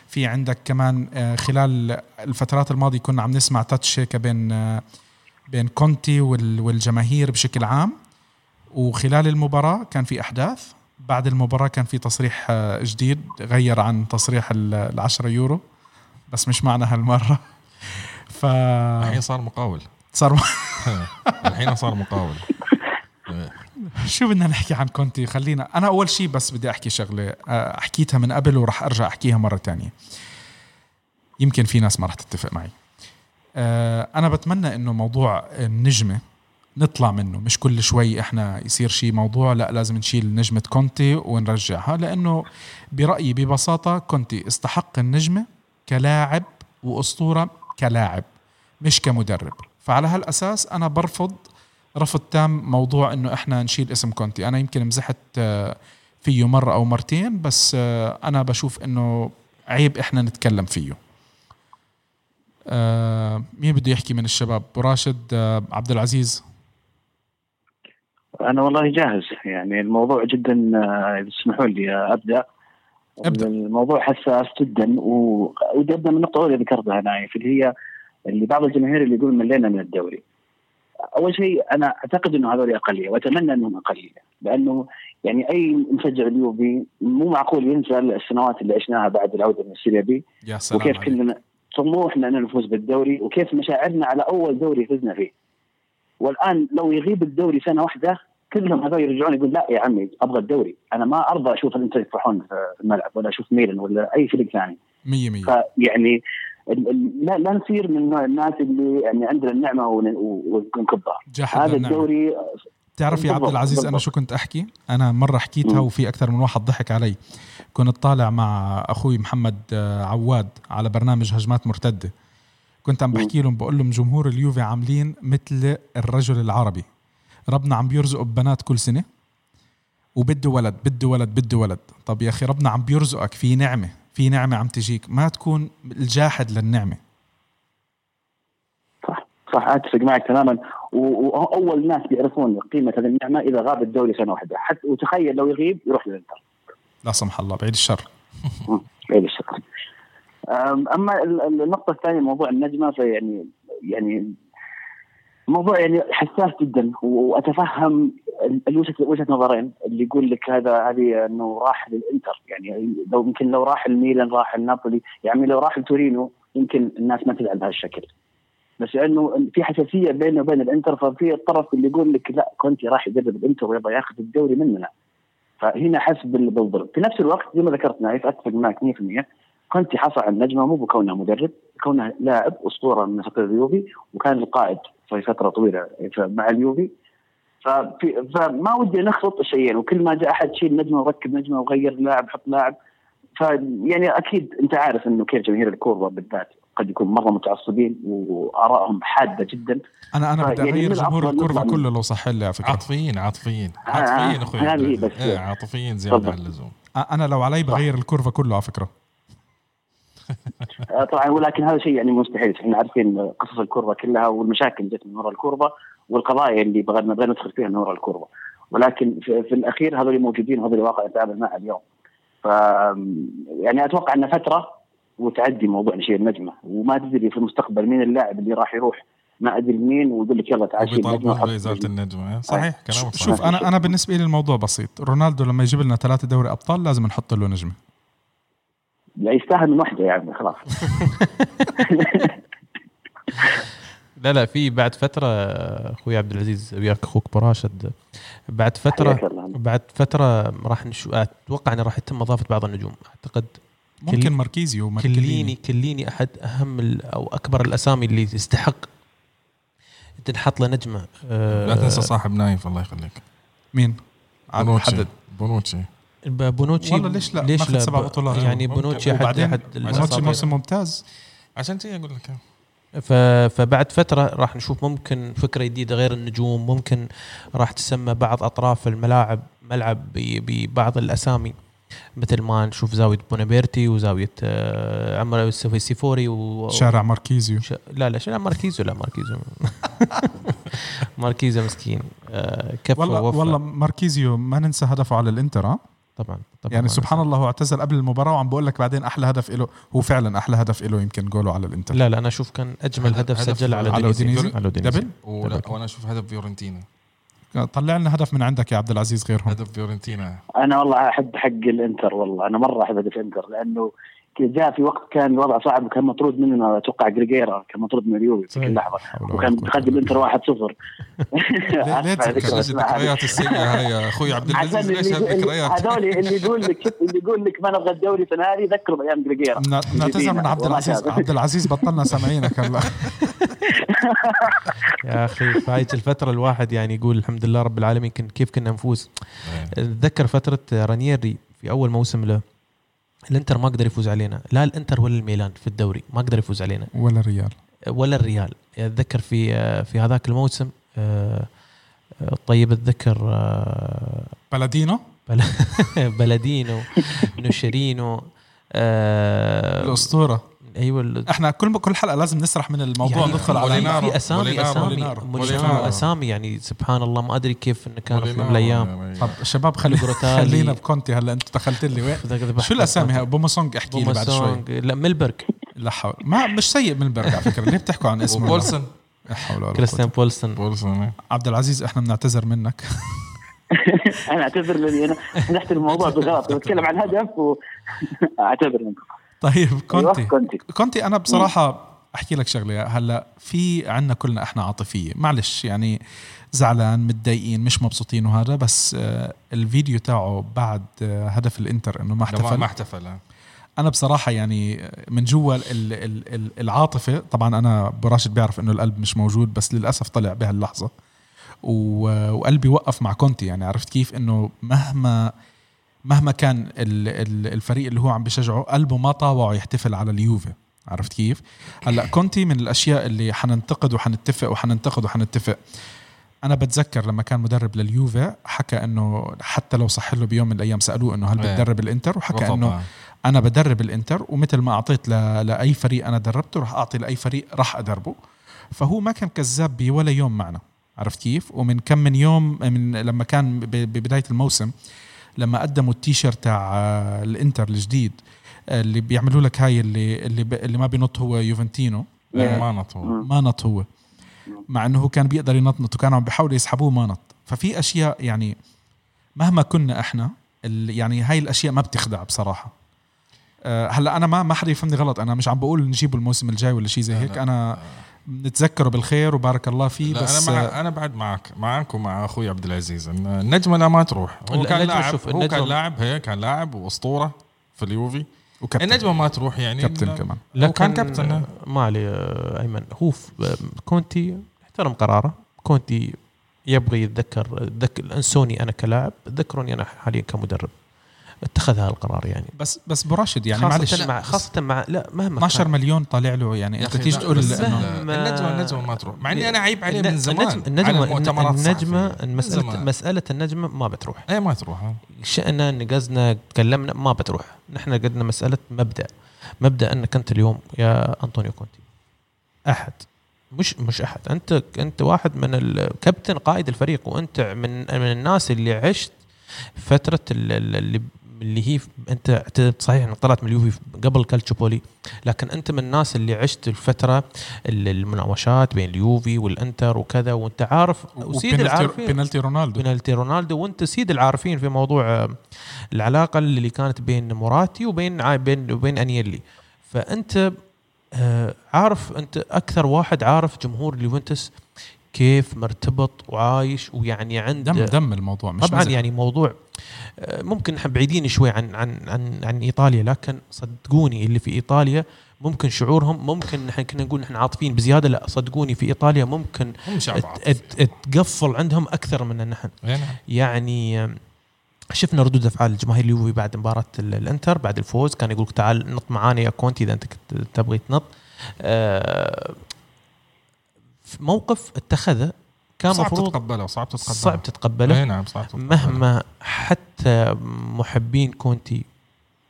في عندك كمان آه، خلال الفترات الماضية كنا عم نسمع تاتش هيك بين آه، بين كونتي وال- والجماهير بشكل عام. وخلال المباراة كان في أحداث. بعد المباراة كان في تصريح آه، جديد غير عن تصريح ال- العشرة يورو. بس مش معنا هالمرة. *laughs* ف الحين صار مقاول. صار *laughs* الحين صار مقاول. *laughs* شو بدنا نحكي عن كونتي؟ خلينا أنا أول شيء بس بدي أحكي شغلة آه، حكيتها من قبل وراح أرجع أحكيها مرة تانية. يمكن في ناس ما راح تتفق معي. آه، أنا بتمنى إنه موضوع النجمة نطلع منه. مش كل شوي إحنا يصير شيء موضوع لا لازم نشيل نجمة كونتي ونرجعها. لأنه برأيي ببساطة كونتي استحق النجمة كلاعب وأسطورة كلاعب مش كمدرب. فعلى هالأساس أنا برفض رفض تام موضوع إنه إحنا نشيل اسم كونتي. أنا يمكن مزحت آه، فيه مرة أو مرتين بس آه، أنا بشوف إنه عيب إحنا نتكلم فيه. آه، مين بده يحكي من الشباب؟ راشد عبد العزيز. أنا والله جاهز. يعني الموضوع جدا إذا تسمحوا لي أبدأ. أبدأ. الموضوع حساس جدا و- ودي أبدأ من النقطة الأولى اللي ذكرتها نايف اللي هي اللي بعض الجماهير اللي يقول ملينا من الدوري. أول شيء أنا أعتقد إنه هذول أقلية وأتمنى إنهم أقلية لأنه يعني أي مشجع اليوفي مو معقول ينسى السنوات اللي عشناها بعد العودة من السيريا بي. يا سلام وكيف. كلنا طموحنا ان نفوز بالدوري وكيف مشاعرنا على أول دوري فزنا فيه. والآن لو يغيب الدوري سنة واحدة كلهم هذول يرجعون يقول لا يا عمي أبغى الدوري. أنا ما أرضى أشوف الإنتر يفرحون في الملعب ولا أشوف ميلان ولا أي فريق ثاني. مية مية. فيعني ال- ال- لا, لا نصير من نوع الناس اللي يعني عندنا النعمة ونكبها هذا للنعمة. الدوري تعرف يا عبد بالضبط، العزيز أنا. شو كنت أحكي أنا مرة حكيتها. وفي أكثر من واحد ضحك علي كنت طالع مع أخوي محمد آه، عواد على برنامج هجمات مرتدة كنت عم. بحكي لهم بقول لهم جمهور اليوفي عاملين مثل الرجل العربي ربنا عم بيرزقه ببنات كل سنة وبده ولد بده ولد بده ولد طب يا أخي ربنا عم بيرزقك في نعمة في نعمة عم تجيك. ما تكون الجاحد للنعمة. صح صح أتفق معك تماما. وأول ناس بيعرفون قيمة هذه النعمة إذا غاب الدوري سنة واحدة. حتى وتخيل لو يغيب يروح للإنتر. لا سمح الله بعيد الشر. *laughs* بعيد الشر. أما ال- ال- النقطة الثانية موضوع النجمة فيعني يعني موضوع يعني حساس جدا وأتفهم وجهه نظرين اللي يقول لك هذا هذه إنه راح للإنتر يعني لو يمكن لو راح الميلان راح النابولي يعني لو راح التورينو يمكن الناس ما تزعل بهالشكل. بس لأنه في حساسية بينه وبين الإنتر ففي الطرف اللي يقول لك لا كونتي راح يدرب الإنتر ويبغى ياخذ الدوري مننا. فهنا حس بال- بالضرب في نفس الوقت زي ما ذكرت نايف أتفق معك 100% كونتي حصل على النجمة مو بكونه مدرب كونه لاعب أسطورة من اساطير اليوفي وكان القائد في فترة طويلة مع اليوفي. ففي فما ودي نخلط الشيئين وكل ما جاء أحد شيل نجمة وركب نجمة وغير لاعب حط لاعب. فيعني أكيد أنت عارف إنه كيف جماهير الكوره بالذات قد يكون مرة متعصبين وآرائهم حادة جدا. أنا أنا بدي يعني أغير من جمهور نطلع كله لو صح لي فكرة. عاطفيين عاطفيين. آه، عاطفيين آه، أخوي. عبد هي العزيز. بس. إيه، عاطفيين زيادة. عن اللزوم. أنا لو علي بغير الكرة كله على فكرة. آه، *laughs* طبعا ولكن هذا شيء يعني مستحيل. إحنا عارفين قصص الكوربة كلها والمشاكل جت من وراء الكوربة والقضايا اللي بغينا بغينا ندخل فيها من وراء الكوربة. ولكن في, في الأخير هذول موجودين وهذول الواقع نتعامل معه اليوم. ف يعني أتوقع انها فترة وتعدي موضوع نشيل النجمة. وما تدري في المستقبل مين اللاعب اللي راح يروح. ما أدري مين ويقول لك يلا تعال شيل النجمه النجمة. النجمه صحيح كلامك شوف أنا أنا بالنسبة لي الموضوع بسيط. رونالدو لما يجيب لنا ثلاثة دوري أبطال لازم نحط له نجمة. لا يستاهل من وحده يعني خلاص. *laughs* لا لا في بعد فترة أخوي عبد العزيز وياك أخوك براشد بعد فترة. بعد فترة راح نشو أتوقع إنه راح يتم اضافه بعض النجوم أعتقد ممكن ماركيزيو كليني كليني أحد أهم أو أكبر الأسامي اللي تستحق تنحط له نجمة آه، لا تنسى صاحب نايف الله يخليك. مين؟ عاد بونوتشي. محدد بونوتشي. بونوتشي والله ليش لا؟ ليش لا؟ سبع بطولات. يعني. بونوتشي احد وبعدين احد بونوتشي. موسم ممتاز. عشان تي أقول لك. فبعد فترة راح نشوف ممكن فكرة جديدة غير النجوم ممكن راح تسمى بعض أطراف الملاعب ملعب ب- ببعض الأسامي مثل ما نشوف زاوية بونابرتي وزاوية آه، عمر سيفوري و شارع ماركيزيو. ش... لا لا شنو ماركيزو لا ماركيزو *laughs* ماركيزو مسكين. آه، كفى والله. والله ماركيزيو ما ننسى هدفه على الإنتر طبعا طبعا. يعني سبحان الله هو اعتزل قبل المباراة وعم بقول لك بعدين أحلى هدف له هو فعلا أحلى هدف له يمكن جوله على الإنتر. لا لا أنا أشوف كان أجمل هدف- هدف سجل على أودينيزي؟ على دبل. وأنا أشوف هدف فيورنتينا. طلع لنا هدف من عندك يا عبد العزيز غيرهم. هدف فيورنتينا. أنا والله أحب حق الإنتر والله أنا مرة أحب هدف الإنتر لأنه جاء في وقت كان الوضع صعب وكان مطرود مننا أتوقع جريجيرا كان مطرود من اليوفي في كل لحظة. وكان متقدم الانتر 1-0 ليه- تذكر. الذكريات السيئه هاي يا أخوي عبد العزيز. ليش اللي هالذكريات هذول اللي يقول لك اللي يقول لك ما نبغى الدوري السنة هذه ذكروا بأيام جريجيرا بنعتذر من عبد العزيز. عبد العزيز بطلنا سامعينك هلا *laughs* يا أخي في هاي الفترة الواحد يعني يقول الحمد لله رب العالمين كن كيف كنا نفوز. أتذكر فترة رانييري في أول موسم له. الانتر ما قدر يفوز علينا. لا الانتر ولا الميلان في الدوري ما قدر يفوز علينا. ولا الريال. ولا الريال. أتذكر في في هذاك الموسم آه، آه، طيب أتذكر آه، بالادينو بل- *laughs* بالادينو نوشيرينو الأسطورة. أيوه إحنا كل كل حلقة لازم نسرح من الموضوع يعني ندخل على. في أسامي مولينارو. أسامي مولينارو. مولينارو مولينارو. أسامي يعني سبحان الله ما أدري كيف إنه كان في يوم من. الأيام طب شباب خلي. *laughs* خلينا بكونتي هلا انت دخلت لي وين شو الأسامي هاي؟ بوماسونج احكي لي بعد شوي. لا ميلبرغ. لا حول. ما مش سيء من البرج على فكرة. ليه بتحكوا عن اسمه؟ وبولسن لا حول ولا قوة. كريستيان بولسون. بولسن عبد العزيز إحنا بنعتذر منك. *laughs* أنا أعتذر لاني أنا فتحت الموضوع بغلط. بتكلم عن هدف واعتذر *laughs* منكم طيب أيوة، كونتي. كونتي. أنا بصراحة أحكي لك شغلة. هلأ في عنا كلنا إحنا عاطفية. معلش يعني زعلان متضايقين مش مبسوطين وهذا بس آه، الفيديو تاعه بعد آه، هدف الإنتر إنه ما احتفل. ما احتفل آه. أنا بصراحة يعني من جوا ال- ال- ال- العاطفة طبعا أنا براشد بيعرف إنه القلب مش موجود بس للأسف طلع بهاللحظة. وقلبي وقف مع كونتي يعني عرفت كيف إنه مهما مهما كان ال- ال- الفريق اللي هو عم بشجعه قلبه ما طاوعه يحتفل على اليوفي. عرفت كيف؟ هلأ كونتي من الأشياء اللي حننتقد وحنتفق وحننتقد وحنتفق. أنا بتذكر لما كان مدرب لليوفي حكى إنه حتى لو صح له بيوم من الأيام سألوه إنه هل إيه. بتدرب الإنتر؟ وحكى إنه. أنا بدرب الإنتر ومثل ما أعطيت ل... لأي فريق أنا دربته راح أعطي لأي فريق راح أدربه. فهو ما كان كذاب بولا يوم معنا. عرفت كيف؟ ومن كم من يوم من لما كان ب... ببداية الموسم لما قدموا التيشيرت تاع آه، الإنتر الجديد آه، اللي بيعملوا لك هاي اللي اللي, ب... اللي ما بينط هو يوفنتينو. ما نطوا ما نط هو. مع إنه هو كان بيقدر ينطنط وكانوا عم بيحاولوا يسحبوه ما نط. ففي أشياء يعني مهما كنا إحنا ال- يعني هاي الأشياء ما بتخدع بصراحة. أه هلأ أنا ما ما حدا يفهمني غلط. أنا مش عم بقول نجيبه الموسم الجاي ولا شيء زي هيك. أنا نتذكره بالخير وبارك الله فيه لا بس أنا مع آه، أنا بعد معك معك ومع أخوي عبد العزيز. النجمه لا ما تروح. هو كان لاعب شوف، هو كان لاعب هيك كان لاعب وأسطورة في اليوفي. وكابتن. النجمه ما تروح يعني. كابتن كمان. هو كان كابتن. ما علي آه، أيمن. هو كونتي احترم قراره. كونتي يبغى يتذكر ذكر أنسوني أنا كلاعب. ذكروني أنا حاليا كمدرب. اتخذ هذا القرار يعني. بس بس براشد يعني خاصة معلش. مع خاصة مع لا مهما 12 كان. مليون طالع له يعني. أنت تيجي لا، تقول إنه النجمه النجمة ما تروح. مع إني أنا عيب عليه من زمان. النجم على النجمة زمان. مسألة النجمة ما بتروح. إيه ما تروح. شئنا نقزنا تكلمنا ما بتروح. نحن قدنا مسألة مبدأ. مبدأ إنك أنت اليوم يا أنطونيو كونتي. أحد. مش مش أحد. أنت أنت واحد من الكابتن قائد الفريق وأنت من من الناس اللي عشت فترة ال- ال- اللي اللي هي أنت اعتدت صحيح انك طلعت من اليوفي قبل كالتشوبولي لكن أنت من الناس اللي عشت الفترة ال- المناوشات بين اليوفي والإنتر وكذا وأنت عارف وسيد العارفين. بينالتي رونالدو. بنالتي رونالدو وأنت سيد العارفين في موضوع آه، العلاقة اللي كانت بين موراتي وبين بين وبين أنيلي. فأنت آه، عارف أنت أكثر واحد عارف جمهور اليوفنتوس كيف مرتبط وعايش ويعني عنده دم دم الموضوع مش طبعا مزح. يعني موضوع آه، ممكن نحن بعيدين شوي عن عن عن عن إيطاليا لكن صدقوني اللي في إيطاليا ممكن شعورهم ممكن نحن كنا نقول نحن عاطفيين بزيادة لا صدقوني في إيطاليا ممكن تقفل عندهم أكثر من نحن نعم. يعني آم، شفنا ردود أفعال جماهير اليوفي بعد مباراة ال- الإنتر بعد الفوز كان يقول تعال نط معانا يا كونتي إذا أنت كنت تبغي تنط آه، موقف اتخذه كان صعب تتقبله صعب تتقبله. صعب تتقبله. اي نعم صعب تتقبله. مهما حتى محبين كونتي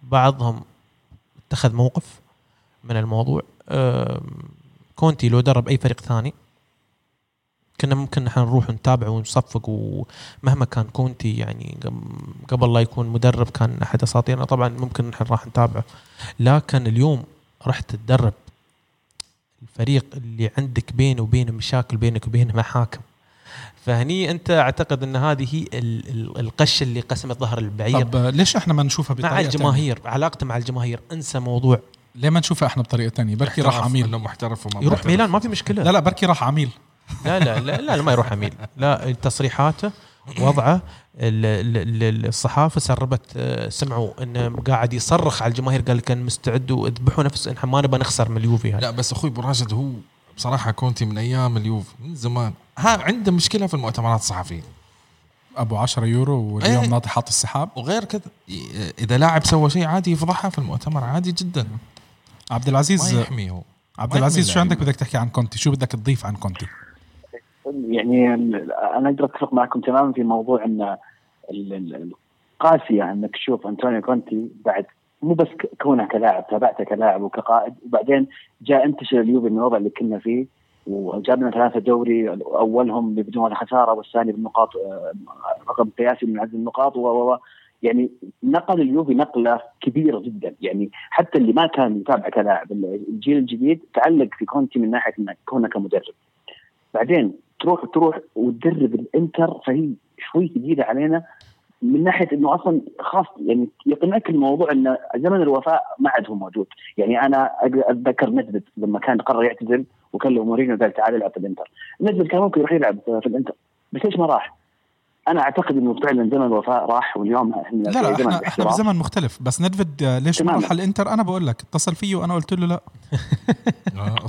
بعضهم اتخذ موقف من الموضوع كونتي لو درب أي فريق ثاني كنا ممكن نحن نروح ونتابع ونصفق ومهما كان كونتي يعني قبل لا يكون مدرب كان أحد أساطيرنا طبعا ممكن نحن راح نتابعه. لكن اليوم رحت تدرب الفريق اللي عندك بينه وبينه مشاكل بينك وبينه محاكم فهني أنت أعتقد أن هذه هي ال- ال- القشه اللي قسمت ظهر البعير. طب ليش إحنا ما نشوفها بطريقة مع تانية؟ الجماهير علاقته مع الجماهير انسى موضوع. ليه ما نشوفها إحنا بطريقة تانية؟ بركي راح عميل. انه محترف وما يروح. ميلان ما في مشكلة. لا لا بركي راح عميل. لا لا لا, لا, لا ما يروح عميل. لا تصريحاته وضعه الصحافة سربت آه، سمعوا انه قاعد يصرخ على الجماهير قال كان مستعد واذبحوا نفس إن ما نبغى نخسر من اليوفي هذا لا بس أخوي أبو راشد هو بصراحة كونتي من أيام اليوف من زمان. ها عنده مشكلة في المؤتمرات الصحفية. أبو 10 يورو واليوم إيه. ناطي حاط السحاب. وغير كذا إذا لاعب سوى شيء عادي يفضحها في المؤتمر عادي جدا. عبد ما العزيز يحمي هو عبد ما العزيز شو عندك. بدك تحكي عن كونتي؟ شو بدك تضيف عن كونتي؟ يعني أنا أقدر أتفق معكم تماما في موضوع أن ال- ال- القاسية أنك تشوف أنطونيو كونتي بعد مو بس كونه كلاعب تابعته كلاعب وكقائد وبعدين جاء انتشر اليوفي من الوضع اللي كنا فيه وجاب لنا ثلاثة دوري أولهم بدون خسارة والثاني بالنقاط آه، رقم قياسي من عدد النقاط و يعني نقل اليوفي نقلة كبيرة جدا. يعني حتى اللي ما كان يتابع كلاعب الجيل الجديد تعلق في كونتي من ناحية انك كونه كمدرب. بعدين تروح تروح وتدرب الإنتر فهي شوي ثقيله علينا. من ناحية إنه أصلا خاص يعني يقنعك الموضوع إن زمن الوفاء ما عاد هو موجود، يعني أنا أتذكر ندفد لما كان قرر يعتزل وكلم مورينيو قال تعال العب في الإنتر، ندفد كان ممكن يروح يلعب في الإنتر بس ليش ما راح؟ أنا أعتقد إنه فعلا زمن الوفاء راح واليوم إحنا لا لا زمن إحنا إحنا. بزمن مختلف بس ندفد ليش ما. راح الإنتر أنا بقول لك اتصل فيه وأنا قلت له لا *laughs* آه،.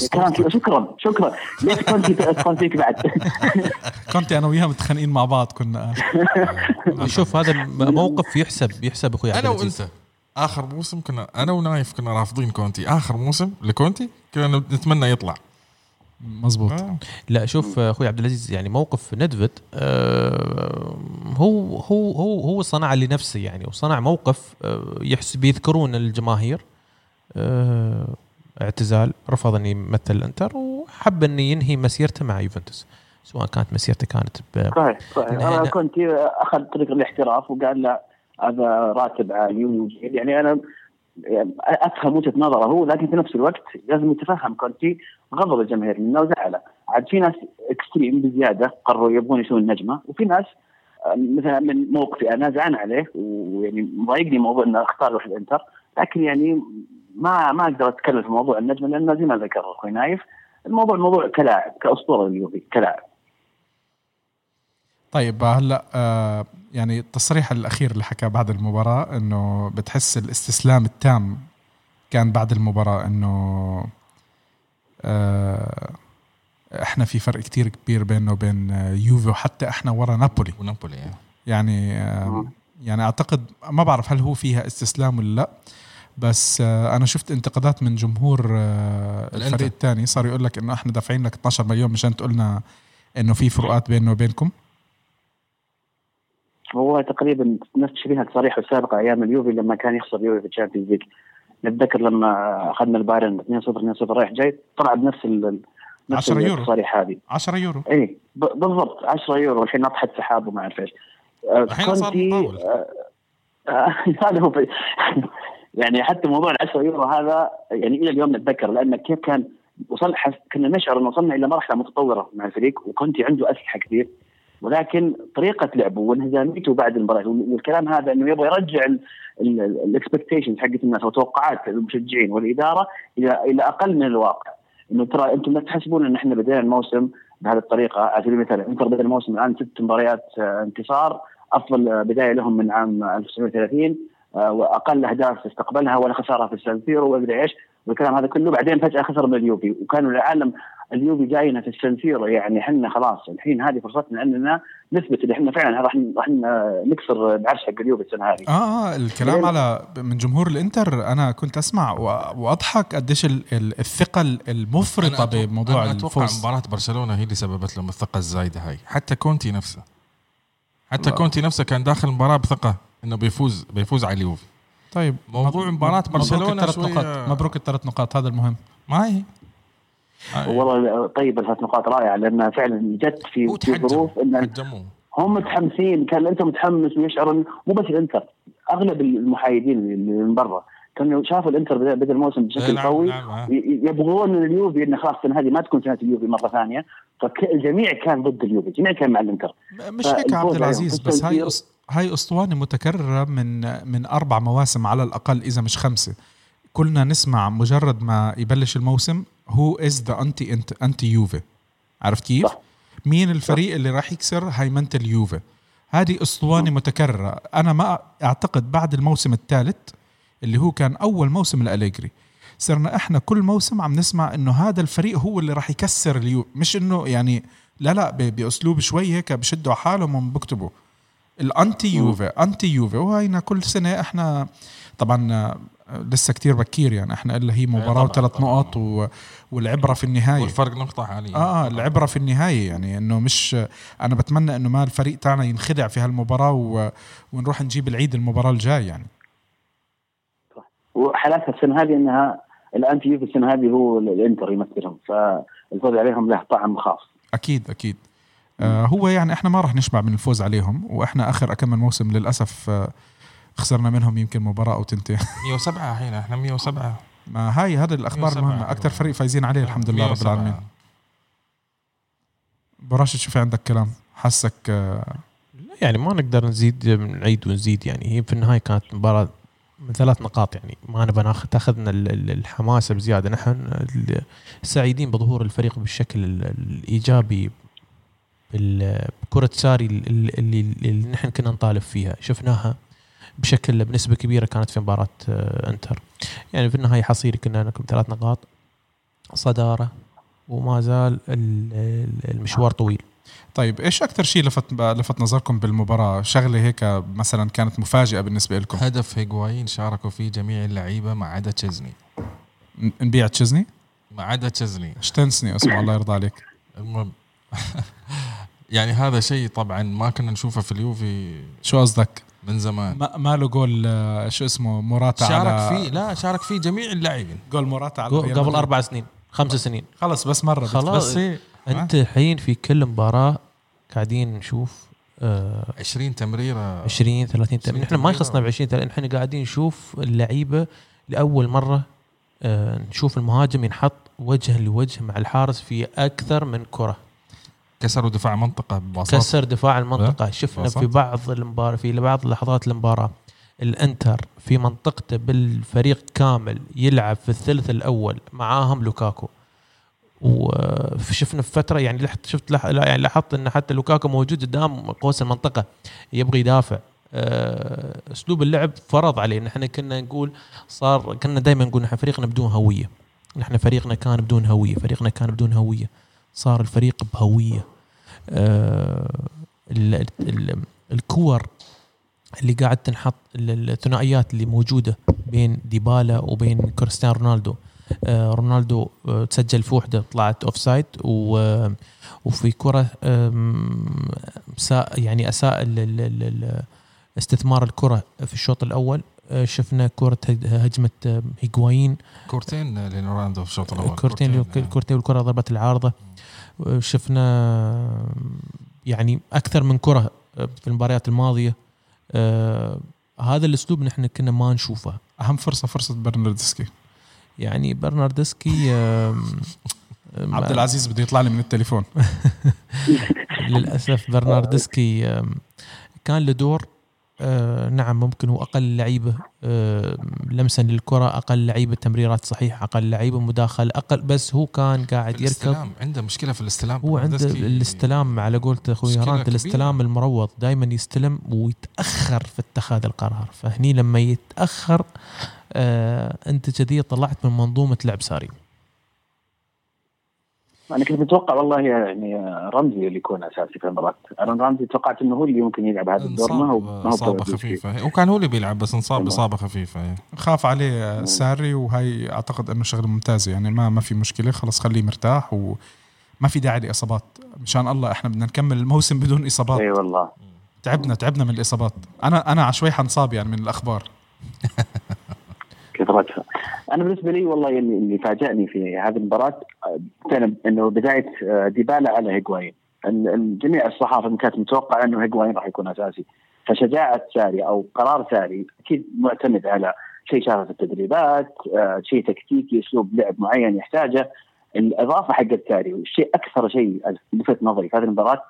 شكرا شكرا ليش كنت اتصل فيك بعد؟ *laughs* كنت أنا وياه متخانقين مع بعض كنا *laughs* شوف هذا موقف يحسب يحسب أخوي أنا. وأنت آخر موسم كنا أنا ونايف كنا رافضين كونتي آخر موسم لكونتي كنا نتمنى يطلع مزبوط آه. لا شوف أخوي عبد العزيز يعني موقف ندفد آه، هو هو هو هو صنع لنفسه يعني وصنع موقف آه، يحسب يذكرون الجماهير آه، اعتزال رفض أن يمثل الإنتر وحب أن ينهي مسيرته مع يوفنتوس سواء كانت مسيرته كانت ب- صحيح صحيح أنا. كنت أخذ طريق الاحتراف وقال لا هذا راتب عالي وجيد يعني أنا أفهم وجهة نظره هو لكن في نفس الوقت لازم يتفهم كونتي غضب الجماهير منه وزعله عاد في ناس extreme بزيادة قرروا يبغون يسوون نجمه وفي ناس مثلا من موقفي أنا زعلان عليه ويعني مضايقني موضوع إنه أختار يروح الإنتر لكن يعني ما ما أقدر أتكلم في موضوع النجمة لأنه زي ما ذكر أخوي نايف الموضوع موضوع كلاعب كأسطورة اليوفي كلاعب. طيب هلا آه يعني التصريح الأخير اللي حكاه بعد المباراة إنه بتحس الاستسلام التام كان بعد المباراة إنه آه إحنا في فرق كتير كبير بيننا وبين يوفي وحتى إحنا ورا نابولي ونابولي يعني. يعني آه مم. يعني أعتقد ما بعرف هل هو فيها استسلام ولا لأ بس آه أنا شفت انتقادات من جمهور. الفريق الثاني صار يقول لك إنه إحنا دافعين لك 12 مليون مشان تقولنا إنه في فروقات بيننا وبينكم هو تقريبا نفس شبيهة تصاريحه السابقه أيام اليوفي لما كان يخسر اليوفي في ال Champions League. نتذكر لما أخذنا البايرن 2-0 2-0 رايح جاي طلع بنفس ال نفس 10 يورو. التصاريح هذه. 10 يورو. إي بالضبط 10 يورو. والحين نطحت سحاب وما أعرف إيش. آه، الحين صار مطاول. آه، آه، *laughs* هذا هو في- *laughs* يعني حتى موضوع ال 10 يورو هذا يعني إلى اليوم نتذكر لأن كيف كان وصل كنا نشعر إنه وصلنا إلى مرحلة متطورة مع الفريق وكونتي عنده أسلحة كثير. ولكن طريقة لعبه وانهزاميته بعد المباراة والكلام هذا إنه يبغى يرجع ال expectations حقت الناس وتوقعات المشجعين والإدارة إلى إلى أقل من الواقع. إنه ترى أنتم لا تحسبون إن إحنا بدينا الموسم بهذه الطريقة على سبيل المثال إنتر بدأ الموسم الآن ست مباريات آه، انتصار أفضل بداية لهم من عام 1930 آه، وأقل أهداف استقبلها ولا خسارة في السان سيرو ومدري إيش؟ والكلام هذا كله بعدين فجأة خسر من اليوفي. وكانوا العالم اليوفي جاينا في السان سيرو يعني إحنا خلاص الحين هذه فرصتنا اننا نثبت إن إحنا فعلا راح راح نكسر العرش حق اليوفي السنة هذه. آه آه الكلام ليه؟ على من جمهور الإنتر أنا كنت أسمع وأضحك قديش ال- ال- الثقة المفرطة أنا أتوقع- بموضوع أنا أتوقع الفوز. مباراة برشلونة هي اللي سببت لهم الثقة الزايدة هاي. حتى كونتي نفسه. حتى. كونتي نفسه كان داخل المباراة بثقة إنه بيفوز بيفوز على اليوفي. طيب موضوع مب- مباراة مبروك برشلونة الثلاث شوية- نقاط. مبروك الثلاث نقاط هذا المهم. ما هي؟ والله طيب الثلاث نقاط رائعة لانها فعلا جت في ظروف إن هم متحمسين كان الانتر متحمس ويشعر مو بس الانتر أغلب المحايدين اللي من برا. كانوا شافوا الإنتر بدا بدأ الموسم بشكل نعم، قوي نعم،. ي- يبغون من اليوفي إنه خلاص السنة هذه ما تكون سنة اليوفي مرة ثانية فالجميع كان ضد اليوفي الجميع كان مع الإنتر مش هيك عبد العزيز. بس هاي هاي أسطوانة متكررة من من أربع مواسم على الأقل إذا مش خمسة كلنا نسمع مجرد ما يبلش الموسم who is the anti anti يوفي عرفت كيف؟ صح. مين الفريق اللي راح يكسر هيمنة اليوفي هذه أسطوانة متكررة أنا ما أعتقد بعد الموسم الثالث اللي هو كان أول موسم لاليجري صرنا إحنا كل موسم عم نسمع إنه هذا الفريق هو اللي راح يكسر اليو مش إنه يعني لا لا بأسلوب شوي هيك بشدوا حالهم وبكتبوا الأنتي يوفي أنتي يوفي وهينا كل سنة إحنا طبعا آه، لسه كتير بكير يعني إحنا إلا هي مباراة طبعاً، وثلاث. نقط و... والعبرة في النهاية. والفرق نقطة حاليا. آه العبرة في النهاية يعني إنه مش أنا بتمنى إنه ما الفريق تاعنا ينخدع في هالمباراة و... ونروح نجيب العيد المباراة الجاي يعني. وحالاتها السنة هذه إنها الانتي يوفي السنة هذه هو الإنتر يمثلهم فالفوز عليهم له طعم خاص. أكيد أكيد. آه هو يعني إحنا ما راح نشبع من الفوز عليهم وإحنا آخر كم من موسم للأسف آه خسرنا منهم يمكن مباراة أو تنتين. *laughs* 107 الحين إحنا 107 ما هاي هذا الأخبار 107 المهمه أكثر فريق فايزين عليه الحمد لله رب 107. العالمين. براشد شو في عندك كلام؟ حسك آه يعني ما نقدر نزيد نعيد ونزيد يعني هي في النهاية كانت مباراة من ثلاث نقاط يعني. ما نبى ناخذ تاخذنا ال- ال- الحماسه بزيادة. نحن سعيدين بظهور الفريق بالشكل ال- الإيجابي بكرة ساري اللي, اللي, نحن كنا نطالب فيها. شفناها بشكل بنسبة كبيرة كانت في مباراة آه، انتر. يعني في النهاية حصيري كنا لكم ثلاث نقاط. صدارة وما زال ال- ال- المشوار طويل. طيب إيش أكثر شيء لفت لفت نظركم بالمباراة؟ شغلة هيك مثلا كانت مفاجأة بالنسبة لكم. هدف هيغوايين شاركوا فيه جميع اللعيبة ما عدا تشيزني. نبيع تشيزني؟ ما عدا تشيزني. شتنسني اسمه الله يرضى عليك. المهم. *laughs* يعني هذا شيء طبعا ما كنا نشوفه في اليوفي شو قصدك؟ من زمان. ما ما له جول آه، شو اسمه موراتا شارك على فيه لا شارك فيه جميع اللاعبين. جول موراتا على قبل. أربع سنين خمس سنين. خلص بس مرة خلاص. بس هي أنت الحين في كل مباراة قاعدين نشوف آه 20 تمريرة. 20 30 20 نحن ما. يخصنا ب 20 30 إحنا قاعدين نشوف اللعيبة لأول مرة آه نشوف المهاجم ينحط وجها لوجه مع الحارس في أكثر من كرة. كسروا دفاع منطقه ببساطه كسر دفاع المنطقة. شفنا بساطة. في بعض المباراة في بعض لحظات المباراة الإنتر في منطقته بالفريق كامل يلعب في الثلث الأول معاهم لوكاكو. وشفنا في فترة يعني لحت شفت لح يعني لاحظت إن حتى لوكاكو موجود قدام قوس المنطقة يبغى يدافع. آه، أسلوب اللعب فرض عليه نحن كنا نقول صار كنا دائما نقول نحن فريقنا بدون هوية. نحن فريقنا كان بدون هوية فريقنا كان بدون هوية. صار الفريق بهوية. ال- الكور اللي قاعد تنحط ال- الثنائيات اللي موجودة بين ديبالا وبين كريستيانو رونالدو. رونالدو آه، تسجل في وحدة طلعت offside و وفي كرة يعني أساء استثمار الكرة في الشوط الأول. آه، شفنا كرة هج- هجمة آه، هيغوايين كورتين لرونالدو في الشوط الأول. كورتين آه. كورتين والكره ضربت العارضة. شفنا يعني أكثر من كرة في المباريات الماضية. آه، هذا الأسلوب نحن كنا ما نشوفه. أهم فرصة فرصة برناردسكي. يعني برناردسكي عبد العزيز بده يطلع لي من التليفون *laughs* للأسف برناردسكي كان له دور آه، نعم ممكن هو أقل لعيبة لمسا للكرة أقل لعيبة تمريرات صحيحة أقل لعيبة مداخلة أقل بس هو كان قاعد يركب الاستلام عنده مشكلة في الاستلام هو عنده. الاستلام على قولة أخوي هراند. الاستلام المروض دائما يستلم ويتأخر في اتخاذ القرار فهني لما يتأخر آه أنت كذي طلعت من منظومة لعب ساري. أنا كنت متوقع والله يعني رمزي اللي يكون أساسي في المباراة. أنا رمزي توقعت إنه هو اللي ممكن يلعب هذا الدور ما هو ما هو اصابه. خفيفة. وكان هو اللي بيلعب بس انصاب. إصابة خفيفة. خاف عليه ساري وهي أعتقد إنه شغله ممتازه يعني ما ما في مشكلة خلص خليه مرتاح وما في داعي لإصابات. مشان الله إحنا بدنا نكمل الموسم بدون إصابات. إي والله. تعبنا تعبنا من الإصابات. أنا أنا عشوي حنصاب يعني من الأخبار. *laughs* كثرتها أنا بالنسبة لي والله اللي, اللي فاجأني في هذه المباراة كان إنه بداية آه، ديبالا على ال- جميع الصحافة كانت متوقعة إنه هيغوايين راح يكون أساسي. فشجاعة ساري أو قرار ساري أكيد معتمد على شيء شافه في التدريبات آه، شيء تكتيكي أسلوب لعب معين يحتاجه. الإضافة حقت ساري والشيء أكثر شيء لفت نظري في هذه المباراة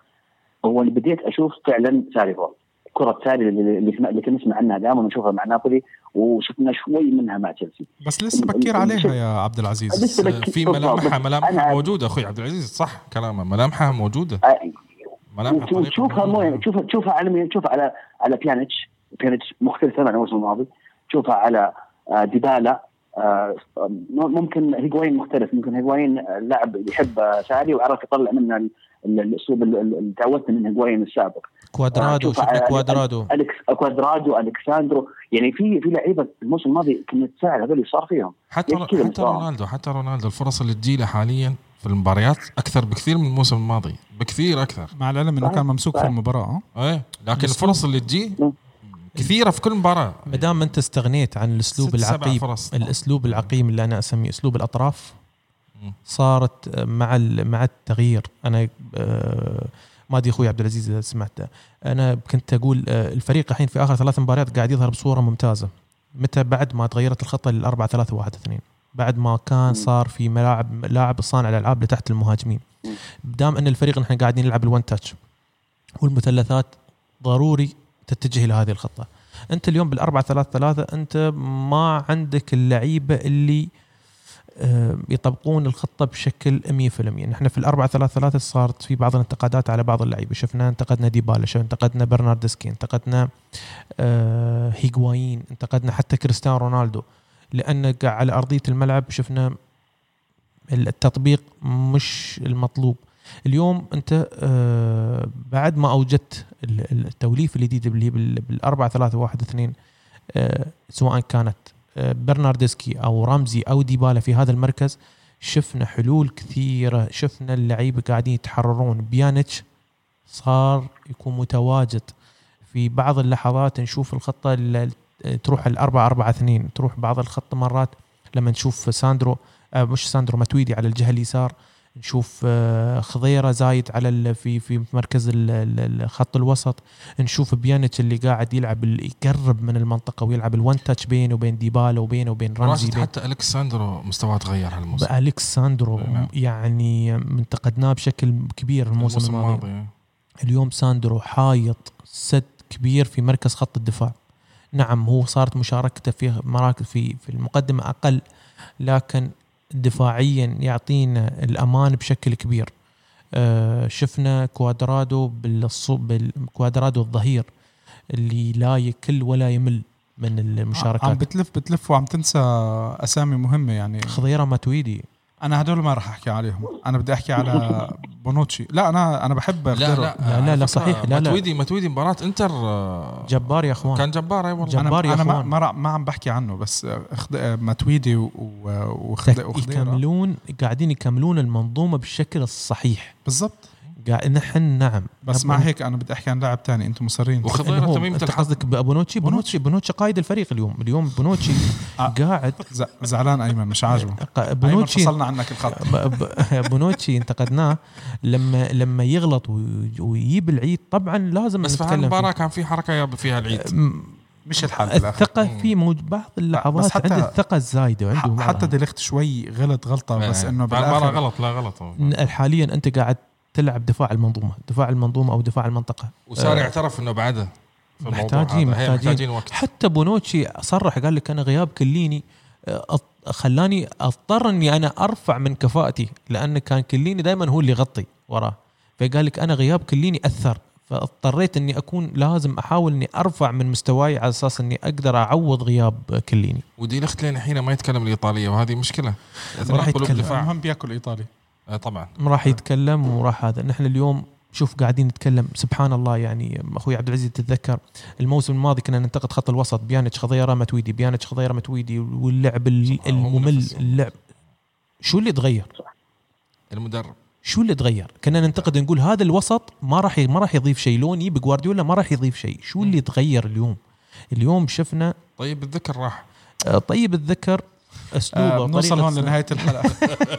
هو اللي بديت أشوف فعلا ساري ball كرة ساري اللي كنا نسمع عنها دائما ونشوفها مع نابولي وشفنا شوي منها مع تشيلسي. بس لسه بكير عليها يا عبد العزيز. لسه في. ملامحها ملامحها موجودة أخوي عبد العزيز صح كلامه. ملامحها موجودة. ملامحها وتشوف- طريقة تشوفها مو. تشوفها تشوفها على مين؟ تشوفها على على بيانيتش. بيانيتش مختلف تماما عن الموسم الماضي. تشوفها على آه، ديبالا. آه، ممكن هيغوين مختلف. ممكن هيغوين آه، لاعب يجيب ساري وعرف يطلع منه ال- ال- الأسلوب ال- ال- اللي تعودنا من هيغوين السابق. كوادرادو شوف شفنا على- كوادرادو اليكس كوادرادو الكساندرو يعني في في لعيبة الموسم الماضي كنا نتساءل هذول صار فيهم؟ حتى حتى؟ رونالدو حتى رونالدو الفرص اللي تجيله حاليا في المباريات أكثر بكثير من الموسم الماضي بكثير أكثر مع العلم إنه. كان ممسوك في. المباراة آه. إيه لكن الفرص اللي تجي مم. كثيرة في كل مباراة ما دام أنت استغنيت عن الأسلوب العقيم فرص الأسلوب العقيم اللي أنا أسميه أسلوب الأطراف. صارت مع ال- مع التغيير أنا ما ادري أخوي عبد العزيز إذا سمعته أنا كنت أقول آه، الفريق الحين في آخر ثلاث مباريات قاعد يظهر بصورة ممتازة متى؟ بعد ما تغيرت الخطة للأربعة ثلاثة واحد اثنين. بعد ما كان صار في ملاعب لاعب صانع الألعاب لتحت المهاجمين. دام أن الفريق نحن قاعدين نلعب الون تاتش والمثلثات ضروري تتجه إلى هذه الخطة. أنت اليوم بالأربعة ثلاثة ثلاثة أنت ما عندك اللعيبة اللي يطبقون الخطة بشكل 100% نحن في الأربعة ثلاثة ثلاثة صارت في بعض الانتقادات على بعض اللعيبة. شفنا انتقدنا ديبالا شفنا انتقدنا برناردسكي انتقدنا آه، هيغوايين انتقدنا حتى كريستيانو رونالدو. لأن على أرضية الملعب شفنا التطبيق مش المطلوب. اليوم أنت آه، بعد ما أوجدت ال- التوليف الجديد اللي هي بال- بالأربعة ثلاثة واحد اثنين آه، سواء كانت آه، برنارديسكي أو رمزي أو ديبالا في هذا المركز شفنا حلول كثيرة شفنا اللعيبة قاعدين يتحررون. بيانيتش صار يكون متواجد. في بعض اللحظات نشوف الخطة تروح الأربعة أربعة اثنين تروح بعض الخط مرات لما نشوف ساندرو آه، مش ساندرو ماتويدي على الجهة اليسار. نشوف آه، خضيرة زايد على في في مركز ال- ال- الخط الوسط. نشوف بيانيتش اللي قاعد يلعب يقرب من المنطقة ويلعب ال one touch بينه وبين ديبالا وبينه وبين رمزي بين حتى الكساندرو مستواه تغير هالموسم. الكساندرو نعم. يعني انتقدناه بشكل كبير الموسم الماضي. الماضي اليوم ساندرو حائط سد كبير في مركز خط الدفاع. نعم هو صارت مشاركته في مراكز في في المقدمة أقل لكن دفاعيا يعطينا الأمان بشكل كبير. آه، شفنا كوادرادو بالصوب بالكوادرادو الظهير اللي لا يكل ولا يمل من المشاركات بتلف بتلف وعم تنسى أسامي مهمة يعني. خضيرة ماتويدي. أنا هدول ما راح أحكي عليهم أنا بدي أحكي على بونوتشي لا أنا أنا بحب لا. لا لا، لا، لا، صحيح، لا، لا. ماتويدي ماتويدي مباراة إنتر آه، جبار يا أخوان كان جبار أي والله جبار. أنا يا أنا ما أخوان. ما, ما عم بحكي عنه بس. ماتويدي و- و- وخد... وخضيرة يكملون قاعدين يكملون المنظومة بالشكل الصحيح بالضبط قاعد نحن نعم. بس مع هيك أنا بدي أحكي عن لاعب تاني أنتم مصرين وخضيرة تميمه انت قصدك بونوتشي؟ بونوتشي. بونوتشي قائد الفريق اليوم. اليوم بونوتشي آه. قاعد. زعلان أيمن مش عاجبه. بونوتشي فصلنا عنك الخط. *laughs* بونوتشي انتقدناه. لما لما يغلط وي- ويجيب العيد طبعا لازم بس في فيه. كان في حركة فيها العيد. مش الحال الثقة في موج بعض اللحظات حتى- عند الثقة الزايدة عنده. حتى ديليخت شوي غلط غلطة بس إيه. إنه بالآخر غلط لا غلط. حاليا أنت قاعد تلعب دفاع المنظومة دفاع المنظومة أو دفاع المنطقة. وساري آه. اعترف إنه بعده محتاجين- محتاجين. محتاجين وقت. حتى بونوتشي صرح قال لك أنا غياب كليني آه، خلاني أضطر إني أنا أرفع من كفاءتي لأن كان كليني دائما هو اللي يغطي وراه. فقال لك أنا غياب كليني أثر فاضطريت إني أكون لازم أحاول إني أرفع من مستواي على أساس إني أقدر أعوض غياب كليني. ودي لخت لين الحين ما يتكلم الإيطالية وهذه مشكلة. راح يتكلم. بياكل إيطالي. آه، طبعا. راح يتكلم وراح هذا. نحن اليوم شوف قاعدين نتكلم. سبحان الله يعني أخوي عبد العزيز تتذكر الموسم الماضي كنا ننتقد خط الوسط. بيانتش خضيرة متويدي بيانتش خضيرة متويدي واللعب الممل. اللعب. شو اللي تغير؟ المدرب. شو اللي تغير؟ كنا ننتقد نقول هذا الوسط ما راح ما راح يضيف شيء. لوني بجوارديولا ما راح يضيف شيء، شو اللي تغير اليوم؟ اليوم شفنا طيب الذكر راح. آه، طيب الذكر أسلوبه آه بنوصل وطريقة- هون لنهاية الحلقة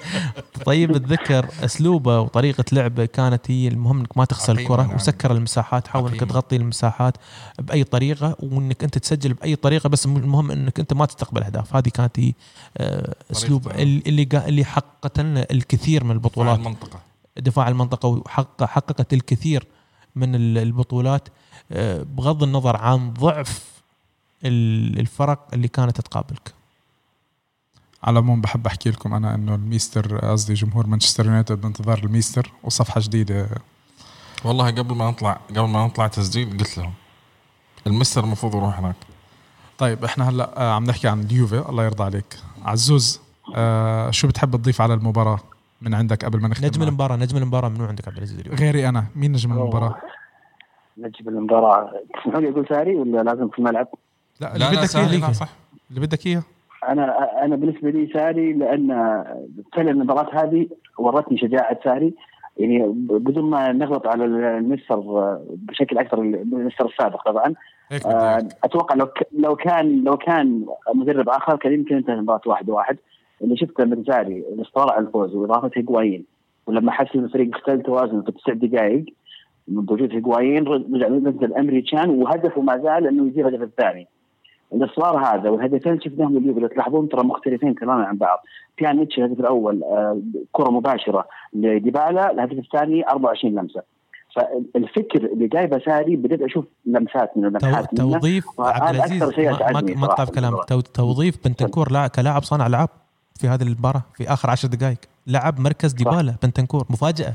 *laughs* طيب الذكر أسلوبه وطريقة لعبه كانت هي المهم إنك ما تخسر الكرة نعم. وسكر المساحات حاول إنك. تغطي المساحات بأي طريقة وإنك أنت تسجل بأي طريقة بس المهم إنك أنت ما تستقبل أهداف هذه كانت هي آه، أسلوب. اللي اللي حققت لنا الكثير من البطولات المنطقة دفاع المنطقة وحقق حققت الكثير من ال- البطولات آه، بغض النظر عن ضعف ال- الفرق اللي كانت تقابلك على العموم بحب أحكي لكم أنا إنه الميستر قصدي جمهور مانشستر يونايتد بانتظار الميستر وصفحة جديدة. والله قبل ما نطلع قبل ما نطلع تسجيل قلت لهم المستر المفروض يروح هناك. طيب إحنا هلأ آه، عم نحكي عن اليوفي الله يرضى عليك. عزوز آه شو بتحب تضيف على المباراة من عندك قبل ما نختم؟ نجم؟ المباراة نجم المباراة منو عندك عبد العزيز اليوم؟ غيري أنا مين نجم المباراة؟ نجم المباراة تسمحوا لي أقول ساري ولا لازم في الملعب؟ لا اللي لا لا بدك إياه اللي بدك إياه. أنا أنا بالنسبة لي ساري لأن فعلا المباراة هذه ورتني شجاعة ساري. يعني بدون ما نغلط على المستر بشكل أكثر المستر السابق طبعا. آه،. أتوقع لو لو كان لو كان مدرب آخر كان يمكن انتهى المباراة واحد واحد. اللي شفته من ساري الاصرار على الفوز وإضافة هيجوايين. ولما حس ان الفريق اختل توازنه في تسع دقائق من وجود هيجوايين رجع نزل أمري كان وهدفه ما زال إنه يجيب الهدف الثاني. الاصرار هذا والهدفين شفناهم اليوم لو تلاحظون ترى مختلفين تماما عن بعض. بيانيتش الهدف الأول آه، كرة مباشرة لديبالا الهدف الثاني 24 لمسة. فالفكر اللي جايبه ساري بديت أشوف لمسات من تو- لمسات منه توظيف عبد العزيز أكثر شيء ما- ما في كلامك. توظيف بنتنكور لاعب كلاعب صانع العاب في هذه المباراة في آخر عشر دقائق. لعب مركز ديبالا بنتنكور. مفاجأة.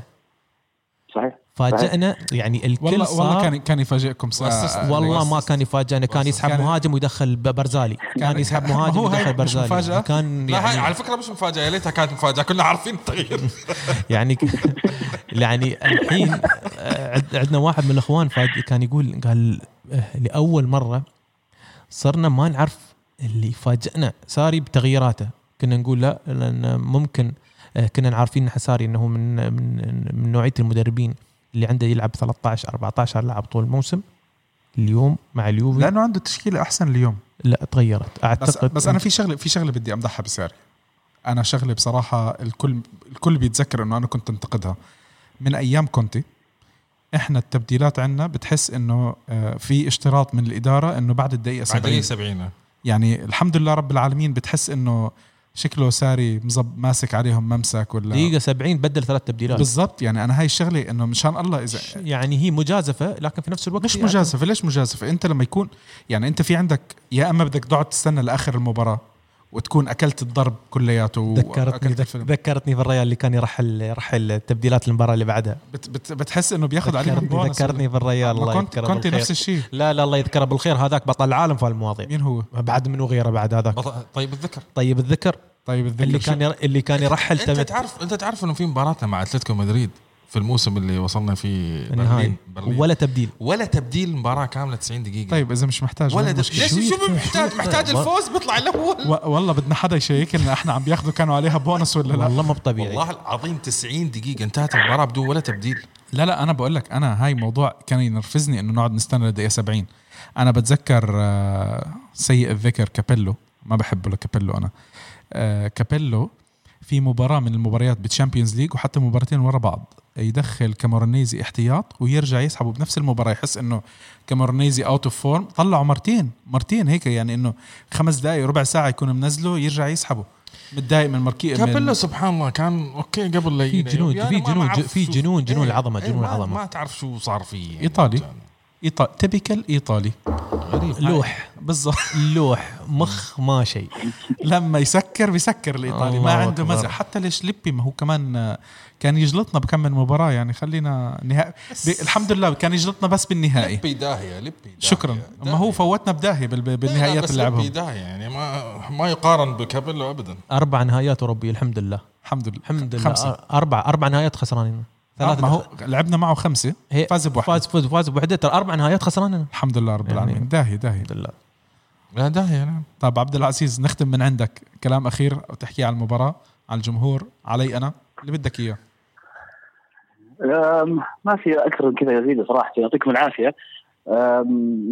صحيح. فاجئنا يعني الكل والله صار والله كان كان يفاجئكم سا- وأسست- والله ما كان يفاجئنا كان يسحب كان- مهاجم ويدخل برزالي. كان يسحب *laughs* مهاجم ويدخل مش برزالي. مفاجأة؟ كان لا هاي يعني على فكرة مش مفاجأة يا ليتها كانت مفاجأة كلنا عارفين التغيير. *laughs* *laughs* يعني يعني الحين آه، عد- عندنا واحد من الإخوان فاج- كان يقول قال آه، لأول مرة صرنا ما نعرف اللي فاجئنا ساري بتغييراته. كنا نقول لا لأن ممكن آه، كنا عارفين ان ساري إنه من من من نوعية المدربين. اللي عنده يلعب 13 14 لاعب طول الموسم اليوم مع اليوفي. لأنه عنده تشكيلة أحسن اليوم. لا تغيرت. بس أعتقد بس أنا في شغله في شغلة بدي أمدحها بساري أنا شغلة بصراحة الكل الكل بيتذكر إنه أنا كنت أنتقدها. من أيام كونتي إحنا التبديلات عندنا بتحس إنه آه، في اشتراط من الإدارة إنه بعد الدقيقة بعد 70 70 يعني الحمد لله رب العالمين بتحس إنه شكله ساري مزب ماسك عليهم ممسك ولا دقيقة 70 بدل ثلاث تبديلات. بالضبط يعني أنا هاي الشغلة إنه مشان الله اذا يعني هي مجازفة لكن في نفس الوقت مش هي مجازفة ليش مجازفة؟ أنت لما يكون يعني أنت في عندك يا إما بدك تقعد تستنى لآخر المباراة وتكون أكلت الضرب كلياته ذكرتني. ذكرتني في الريال اللي كان يرحل يرحل تبديلات المباراة اللي بعدها. بت بت بتحس إنه بياخذ ذكرتني, بونص. ذكرتني في الريال ما الله كنت يذكره كنت بالخير. نفس الشيء. لا لا الله يذكره بالخير. هذاك بطل العالم في المواضيع. مين هو؟ بعد منو غيره بعد هذاك. طيب الذكر. طيب الذكر. طيب الذكر. اللي كان ير... اللي كان يرحل انت تعرف أنت تعرف إنه في مباراتنا مع أتلتيكو مدريد. في الموسم اللي وصلنا فيه النهائي برلين برلين. ولا تبديل. ولا تبديل مباراة كاملة 90 دقيقة. طيب إذا مش محتاج ولا؟ ليش شو محتاج محتاج الفوز؟ بيطلع الأول. و- والله بدنا حدا يشيك لنا إحنا عم بياخذوا كانوا عليها بونص ولا لا؟ والله مو طبيعي والله العظيم 90 دقيقة. انتهت المباراة بدون ولا تبديل. لا لا أنا بقول لك أنا هاي موضوع كان ينرفزني إنه نقعد نستنى للدقيقة 70 أنا بتذكر آه، سيء الذكر كابيلو. ما بحبه لكابيلو أنا. آه، كابيلو في مباراة من المباريات بالتشامبيونز ليج وحتى مباراتين ورا بعض. يدخل كامورانيزي احتياط ويرجع يسحبه بنفس المباراة يحس إنه كامورانيزي out of form طلعه مرتين مرتين هيك يعني إنه خمس دقائق ربع ساعة يكون منزله يرجع يسحبه متضايق من مركي كابيلو سبحان الله كان أوكي قبل لا في جنون- يعني في جنون- في جنون- جنون إيه، العظمة، إيه، جنون ما- العظمة. ما تعرف شو صار فيه يعني. إيطالي. ايطالي typical إيطالي. غريب. لوح. بالضبط. *laughs* لوح. مخ ما شيء. لما يسكر بيسكر الإيطالي. ما عنده. مزح. حتى ليش ليبي ما هو كمان كان يجلطنا بكم من مباراة يعني خلينا نهائي الحمد لله كان يجلطنا بس بالنهائي. ليبي داهية ليبي داهية. شكرا. ما هو فوتنا بداهية بال- بالنهائيات اللي ليبي لعبهم داهية يعني ما ما يقارن بكابيلو ابدا. أربع نهائيات أوروبية الحمد لله. الحمد لله. الحمد لله. خمسة. أربع أربع نهائيات خسرانين. ثلاثة ما هو لعبنا معه خمسة هي فاز بواحدة. فاز فوز فاز بوحده ترى أربع نهايات خسرانين. الحمد لله رب يعني- العالمين. داهية داهية. الحمد لله. لا داهية نعم طيب عبد العزيز نختم من عندك. كلام أخير أو تحكي على المباراة على الجمهور علي أنا. اللي بدك إياه. أم، ما في أكثر من كذا يزيد صراحة. يعطيكم العافية.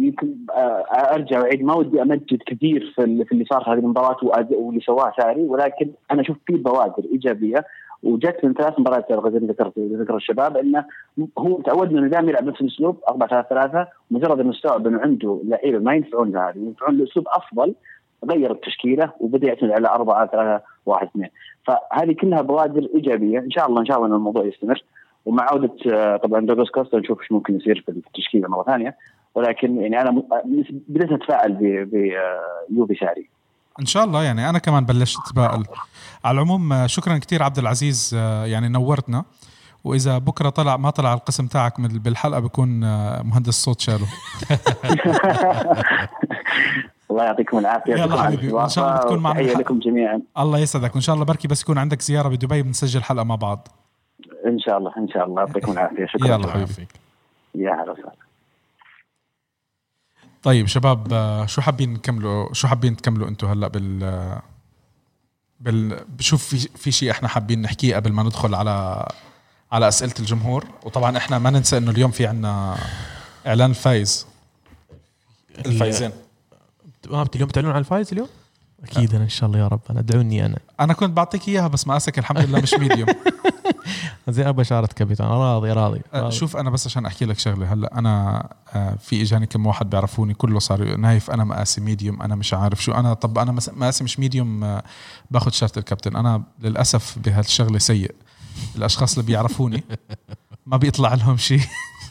يمكن أرجع وأعيد. ما ودي أمجد كثير في ال- في اللي صار في هذه المباراة واللي سواه ساري ولكن أنا أشوف في بوادر إيجابية. وجت من ثلاث مباريات زي ما ذكرت ذكر الشباب إنه هو تعودنا إنه دائما يلعب نفس الأسلوب 4 3 3 مجرد إنه استوعب إنه عنده لعيبة ما ينفعون هذه ينفعون له اسلوب أفضل غير التشكيلة وبدأ يعتمد على 4 3 1 2 فهذه كلها بوادر إيجابية إن شاء الله إن شاء الله إن الموضوع يستمر. ومع عودة آه، طبعا دوغلاس كوستا نشوف إيش ممكن يصير في التشكيلة مرة ثانية. ولكن يعني أنا م- بديت أتفائل بيوفي ساري. إن شاء الله يعني. أنا كمان بلشت اتفائل على العموم آه، شكرا كثير عبد العزيز آه، يعني نورتنا. وإذا بكرة طلع ما طلع القسم تاعك من- بالحلقة بكون آه، مهندس صوت شاله *laughs* الله يعطيكم العافية. يلا حبيبي، وإن شاء الله بتكون معنا. لكم جميعا. الله يسعدك. وإن شاء الله بركي بس يكون عندك زيارة بدبي بنسجل حلقة مع بعض. إن شاء الله إن شاء الله. يعطيكم العافية. شكرا يلا حبيبي. يا هلا وسهلا. طيب شباب آه، شو حابين نكملوا؟ شو حابين تكملوا أنتم هلا بال آه، بال بشوف في في شيء إحنا حابين نحكيه قبل ما ندخل على على أسئلة الجمهور. وطبعا إحنا ما ننسى انه اليوم في عنا إعلان الفايز الفايزين. ما اليوم بتعلنون عن الفايز اليوم؟ أكيد أنا إن شاء الله يا رب. أنا أدعوني أنا. أنا كنت بعطيك إياها بس مقاسك الحمد لله مش medium *laughs* زي أبى شارة كابتن. راضي راضي, آه، راضي. شوف أنا بس عشان أحكي لك شغلة. هلأ أنا آه، في إجاني كم واحد بيعرفوني كله صار نايف. أنا مقاسي medium أنا مش عارف شو. أنا طب أنا مقاسي مش medium باخذ شارة الكابتن. أنا للأسف بهالشغلة سيء. الأشخاص اللي بيعرفوني ما بيطلع لهم شيء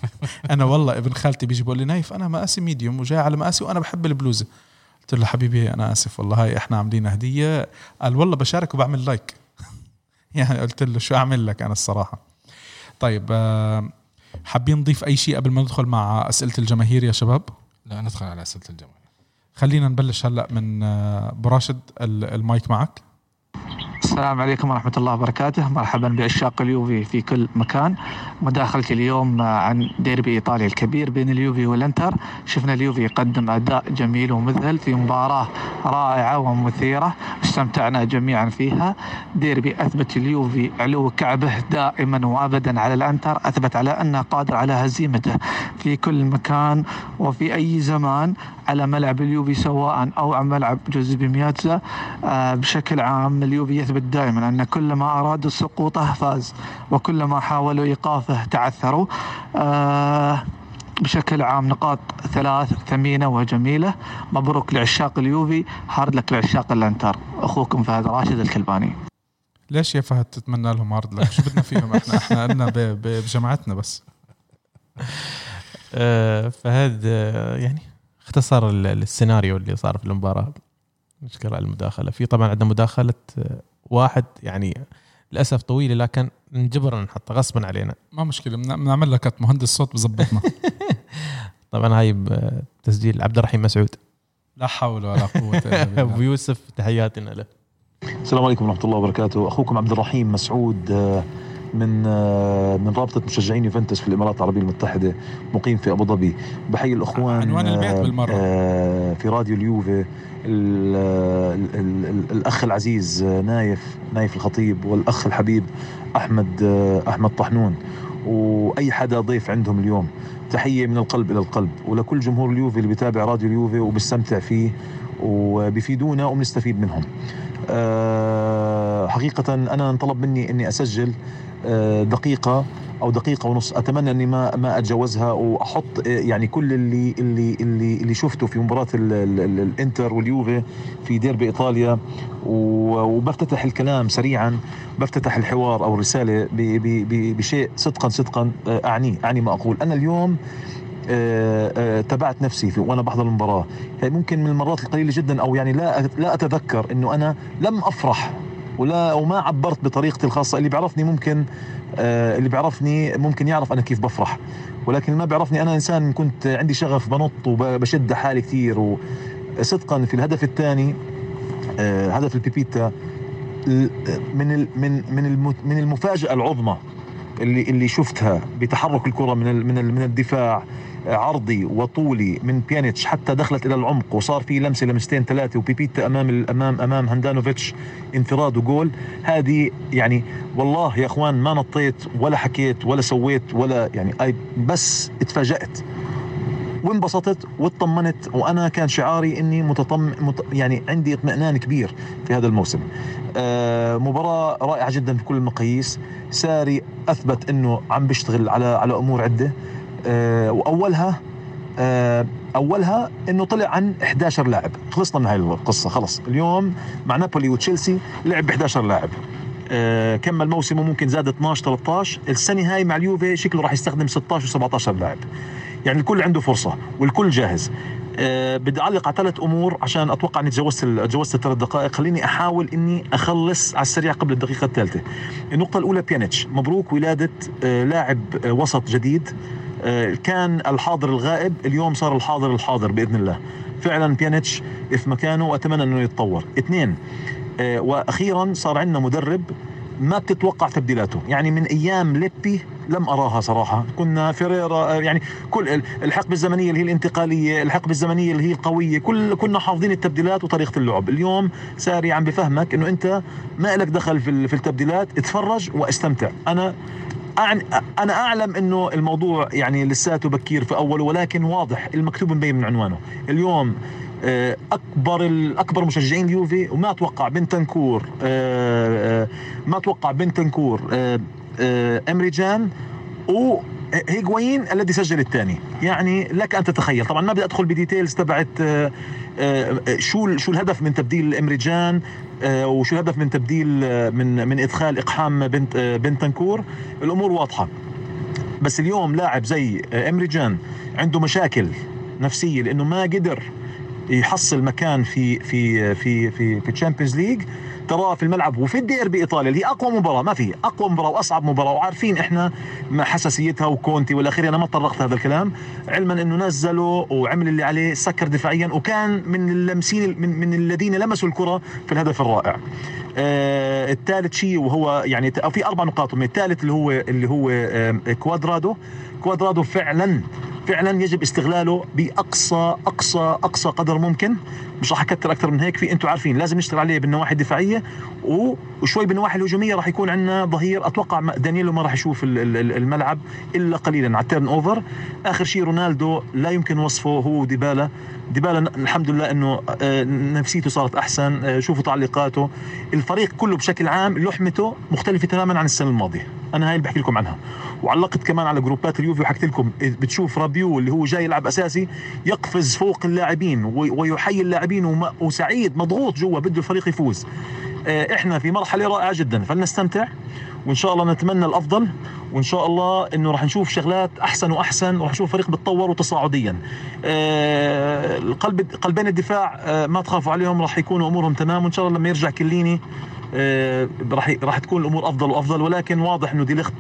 *laughs* أنا والله ابن خالتي بيجي بيقول لي نايف أنا مقاسي medium وجاي على مقاسي وأنا بحب البلوزه قلت له حبيبي أنا آسف والله هاي إحنا عاملين هدية. قال والله بشارك وبعمل like *laughs* يعني قلت له شو أعمل لك أنا الصراحة. طيب آه، حابين نضيف أي شيء قبل ما ندخل مع أسئلة الجماهير يا شباب؟ لا ندخل على أسئلة الجماهير. خلينا نبلش هلأ من آه، ابو راشد ال- المايك معك. السلام عليكم ورحمة الله وبركاته. مرحبا بعشاق اليوفي في كل مكان. مداخلتي اليوم عن ديربي إيطاليا الكبير بين اليوفي والإنتر. شفنا اليوفي يقدم أداء جميل ومذهل في مباراة رائعة ومثيرة استمتعنا جميعا فيها. ديربي أثبت اليوفي علو كعبه دائما وأبدا على الإنتر أثبت على أنه قادر على هزيمته في كل مكان وفي أي زمان على ملعب اليوفي سواء أو على ملعب جوزيبي مياتزا. آه، بشكل عام اليوفي يثبت دائما أن كلما أرادوا سقوطه فاز وكلما حاولوا إيقافه تعثروا. آه، بشكل عام نقاط ثلاث ثمينة وجميلة. مبروك لعشاق اليوفي hard luck لعشاق الانتر أخوكم فهد راشد الكلباني. ليش يا فهد تتمنى لهم hard luck؟ شو بدنا فيهم؟ إحنا إحنا قلنا بجماعتنا بس. آه، فهد آه، يعني اختصر ال- السيناريو اللي صار في المباراة نشكر على المداخلة. في طبعا عندنا مداخلة آه، واحد يعني للأسف طويلة لكن نجبر نحطها غصبا علينا. ما مشكلة بن- بنعمل لك cut مهندس صوت بزبطنا. *laughs* طبعا هاي بتسجيل عبد الرحيم مسعود. لا حول ولا قوة إلا *laughs* أبو بالله يوسف تحياتنا له. السلام عليكم ورحمة الله وبركاته. أخوكم عبد الرحيم مسعود آه، من آه، من رابطة مشجعين يوفنتوس في الإمارات العربية المتحدة مقيم في أبو ظبي. بحيي الأخوان عنوان البيت آه، بالمرة. آه، في راديو اليوفي ال- ال- ال- ال- الأخ العزيز نايف نايف الخطيب والأخ الحبيب أحمد آه، أحمد طحنون. وأي حدا ضيف عندهم اليوم تحية من القلب إلى القلب. ولكل جمهور اليوفي اللي بيتابع راديو اليوفي وبيستمتع فيه وبيفيدونا وبنستفيد منهم. آه، حقيقة أنا انطلب مني أني أسجل آه، دقيقة أو دقيقة ونص. أتمنى أني ما ما أتجاوزها وأحط آه، يعني كل اللي اللي اللي اللي شفته في مباراة ال- ال- ال- الإنتر واليوفي في ديربي إيطاليا. و- وبفتتح الكلام سريعا بفتتح الحوار ب- ب- بشيء صدقا صدقا آه، أعنيه أعني ما أقول. أنا اليوم تبعت نفسي في وأنا بحضر المباراة. ممكن من المرات القليلة جدا أو يعني لا لا أتذكر إنه أنا لم أفرح ولا وما عبرت بطريقتي الخاصة. اللي بيعرفني ممكن آه، اللي بيعرفني ممكن يعرف أنا كيف بفرح. ولكن ما بيعرفني أنا إنسان كنت عندي شغف بنط وبشد حالي كثير. وصدقا في الهدف الثاني آه، هدف البيبيتا ال- من من من من المفاجأة العظمى اللي اللي شفتها بتحرك الكرة من من من الدفاع. عرضي وطولي من بيانيتش حتى دخلت إلى العمق وصار في لمسة لمستين ثلاثة وبيبيتا أمام ال- امام هاندانوفيتش انفراد وجول. هذه يعني والله يا أخوان ما نطيت ولا حكيت ولا سويت ولا يعني أي بس اتفاجأت وانبسطت واطمنت وأنا كان شعاري إني متطم مت يعني عندي اطمئنان كبير في هذا الموسم. آه مباراة رائعة جدا في كل المقاييس، ساري أثبت إنه عم بيشتغل على على أمور عدة. وأولها آه أولها إنه طلع عن 11 لاعب، خلصنا من هاي القصة خلص، اليوم مع نابولي وتشيلسي لعب ب 11 لاعب. آه كمل موسمه ممكن زاد 12 13 السنة هاي مع اليوفي شكله راح يستخدم 16 و17 لاعب. يعني الكل عنده فرصة والكل جاهز. أه بدي أعلق على ثلاث أمور عشان أتوقع إني تجاوزت تجاوزت الثلاث دقائق. خليني أحاول إني أخلص على السريع قبل الدقيقة الثالثة. النقطة الأولى بيانيتش مبروك ولادة أه لاعب أه وسط جديد. كان الحاضر الغائب اليوم صار الحاضر الحاضر بإذن الله. فعلا بيانيتش في مكانه واتمنى إنه يتطور. اثنين أه وأخيرا صار عندنا مدرب ما بتتوقع تبديلاته. يعني من أيام ليبي لم أراها صراحة. كنا فيريرا آه، يعني كل ال- الحقبة الزمنية اللي هي الانتقالية الحقبة الزمنية اللي هي القوية كل كنا حافظين التبديلات وطريقه اللعب. اليوم ساري عم بفهمك إنه أنت ما لك دخل في ال- في التبديلات. اتفرج واستمتع. أنا. أنا أعلم إنه الموضوع يعني لساته بكير في أوله ولكن واضح المكتوب مبين من عنوانه. اليوم آه، أكبر الاكبر مشجعين اليوفي وما أتوقع بنتنكور آه، آه، ما أتوقع بنتنكور ايمري جان و هيغوين الذي سجل الثاني. يعني لك أن تتخيل. طبعا ما بدي أدخل ب details تبعت آه، آه، شو شو الهدف من تبديل ايمري جان آه، وشو الهدف من تبديل آه، من من إدخال إقحام بنت آه، بنتنكور. الأمور واضحة. بس اليوم لاعب زي آه، ايمري جان عنده مشاكل نفسية لأنه ما قدر يحصل مكان في في في في في ال Champions League تراه في الملعب وفي الديربي ايطاليا اللي هي أقوى مباراة ما في أقوى مباراة وأصعب مباراة وعارفين إحنا ما حساسيتها وكونتي والاخير أنا ما طرقت هذا الكلام علما إنه نزله وعمل اللي عليه سكر دفاعيا وكان من اللمسين من من الذين لمسوا الكرة في الهدف الرائع. آه الثالث شيء وهو يعني في أربع نقاط من الثالث اللي هو اللي هو آه كوادرادو. كوادرادو فعلا فعلا يجب استغلاله بأقصى أقصى أقصى قدر ممكن. مش راح أكثر أكثر من هيك في أنتم عارفين لازم نشتغل عليه بالنواحي الدفاعية وشوي بالنواحي الهجومية راح يكون عندنا ظهير. أتوقع دانييلو ما راح يشوف ال- ال- ال- الملعب إلا قليلا على ال turnover. آخر شيء رونالدو لا يمكن وصفه هو ديبالا ن- الحمد لله إنه آه، نفسيته صارت أحسن آه، شوفوا تعليقاته. الفريق كله بشكل عام لحمته مختلفة تماما عن السنة الماضية. أنا هاي اللي بحكي لكم عنها. وعلقت كمان على جروبات اليوفي وحكيت لكم بتشوف رابيو اللي هو جاي يلعب أساسي يقفز فوق اللاعبين وي- ويحيي اللاعبين وسعيد مضغوط جوا بده الفريق يفوز. آه، إحنا في مرحلة رائعة جدا فلنستمتع وإن شاء الله نتمنى الأفضل وإن شاء الله إنه راح نشوف شغلات أحسن وأحسن وراح نشوف فريق بتطور وتصاعديا. آه، القلب قلبين الدفاع آه، ما تخافوا عليهم راح يكونوا أمورهم تمام وإن شاء الله لما يرجع كليني راح راح تكون الأمور أفضل وأفضل ولكن واضح إنه ديليخت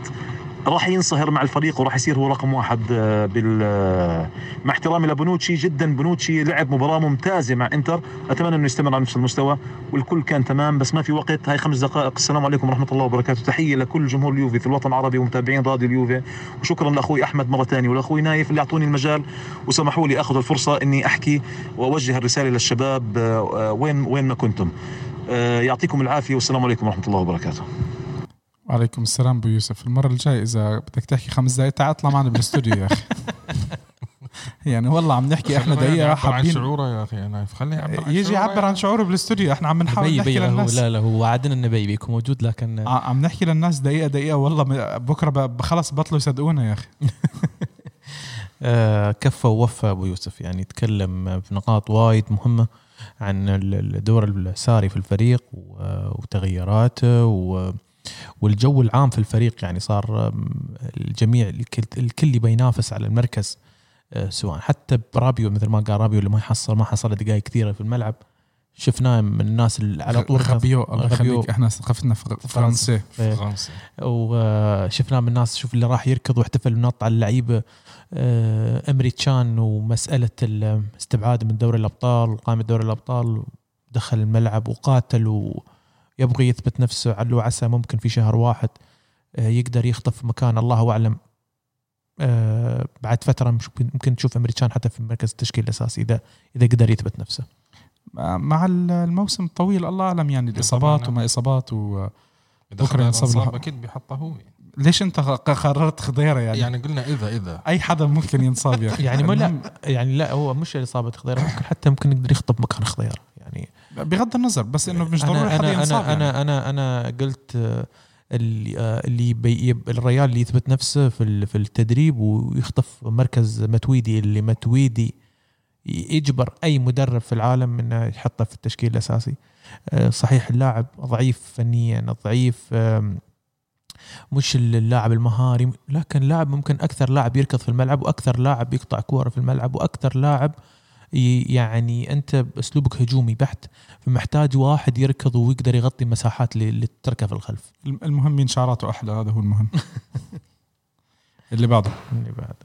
راح ينصهر مع الفريق وراح يصير هو رقم واحد آه، بال آه، مع احترامي لبنوتشي جدا. بنوتشي لعب مباراة ممتازة مع انتر. أتمنى إنه يستمر على نفس المستوى والكل كان تمام. بس ما في وقت. هاي خمس دقائق. السلام عليكم ورحمة الله وبركاته. تحية لكل جمهور اليوفي في الوطن العربي ومتابعين راديو اليوفي. وشكرا لأخوي أحمد مرة ثانية ولأخوي نايف اللي أعطوني المجال وسمحوا لي أخذ الفرصة إني أحكي وأوجه الرسالة للشباب آه، وين وين ما كنتم. يعطيكم العافية والسلام عليكم ورحمة الله وبركاته. وعليكم السلام أبو يوسف. المرة الجاية إذا بدك تحكي خمس دقائق تعال اطلع معنا بالأستوديو يا أخي. *laughs* يعني والله عم نحكي إحنا دقيقة يعبر عن حابين. شعوره يا أخي. أنا خليه يعبر عن يجي يعبر عن شعوره بالأستوديو. إحنا عم نحاول نحكي هو للناس. لا لا هو وعدنا النبيبي يكون موجود لكن عم نحكي للناس دقيقة دقيقة. والله بكرة خلص بطلوا يصدقونا يا أخي. *laughs* آه، كفى ووفى أبو يوسف. يعني تكلم في نقاط وايد مهمة عن ال- الدور الساري في الفريق وتغييراته و- والجو العام في الفريق يعني صار الجميع الكل, الكل يبي ينافس على المركز آه، سواء حتى برابيو مثل ما قال رابيو اللي ما يحصل ما حصل دقائق كثيرة في الملعب شفناه من الناس اللي على طول خبيو الله غبيو. يخليك إحنا ثقافتنا في فرنسا إيه. فرنسا وشفناه من الناس شوف اللي راح يركض واحتفل ونط على اللعيبة آه، أمري تشان ومسألة الاستبعاد من دوري الأبطال وقائمه دوري الأبطال دخل الملعب وقاتل ويبغى يثبت نفسه على عسى ممكن في شهر واحد آه، يقدر يخطف مكان الله أعلم. آه، بعد فترة مش- ممكن تشوف أمريكان حتى في مركز التشكيل الأساسي اذا إذا قدر يثبت نفسه. مع الموسم الطويل الله أعلم يعني الإصابات. وما إصابات و... بكره له. أكيد بيحطه هو. ليش أنت قررت خضيرة يعني, يعني قلنا اذا إذا. أي حدا ممكن ينصاب يا أخي. يعني المهم، لا يعني لا هو مش إصابة خضيرة ممكن حتى ممكن يقدر يخطف مكان خضيره يعني بغض النظر بس إنه مش ضروري أنا حدا أنا ينصاب أنا يعني. أنا أنا, أنا قلت آه، اللي آه، اللي بي الريال اللي يثبت نفسه في في التدريب ويخطف مركز متويدي اللي متويدي يجبر أي مدرب في العالم إنه يحطه في التشكيل الأساسي آه، صحيح اللاعب ضعيف فنيا ضعيف مش اللاعب المهاري لكن لاعب ممكن أكثر لاعب يركض في الملعب وأكثر لاعب يقطع كورة في الملعب وأكثر لاعب ي- يعني أنت اسلوبك هجومي بحت فمحتاج واحد يركض ويقدر يغطي مساحات اللي تتركها في الخلف. الم- المهم مين شعراته أحلى هذا هو المهم. *laughs* اللي بعده. اللي بعد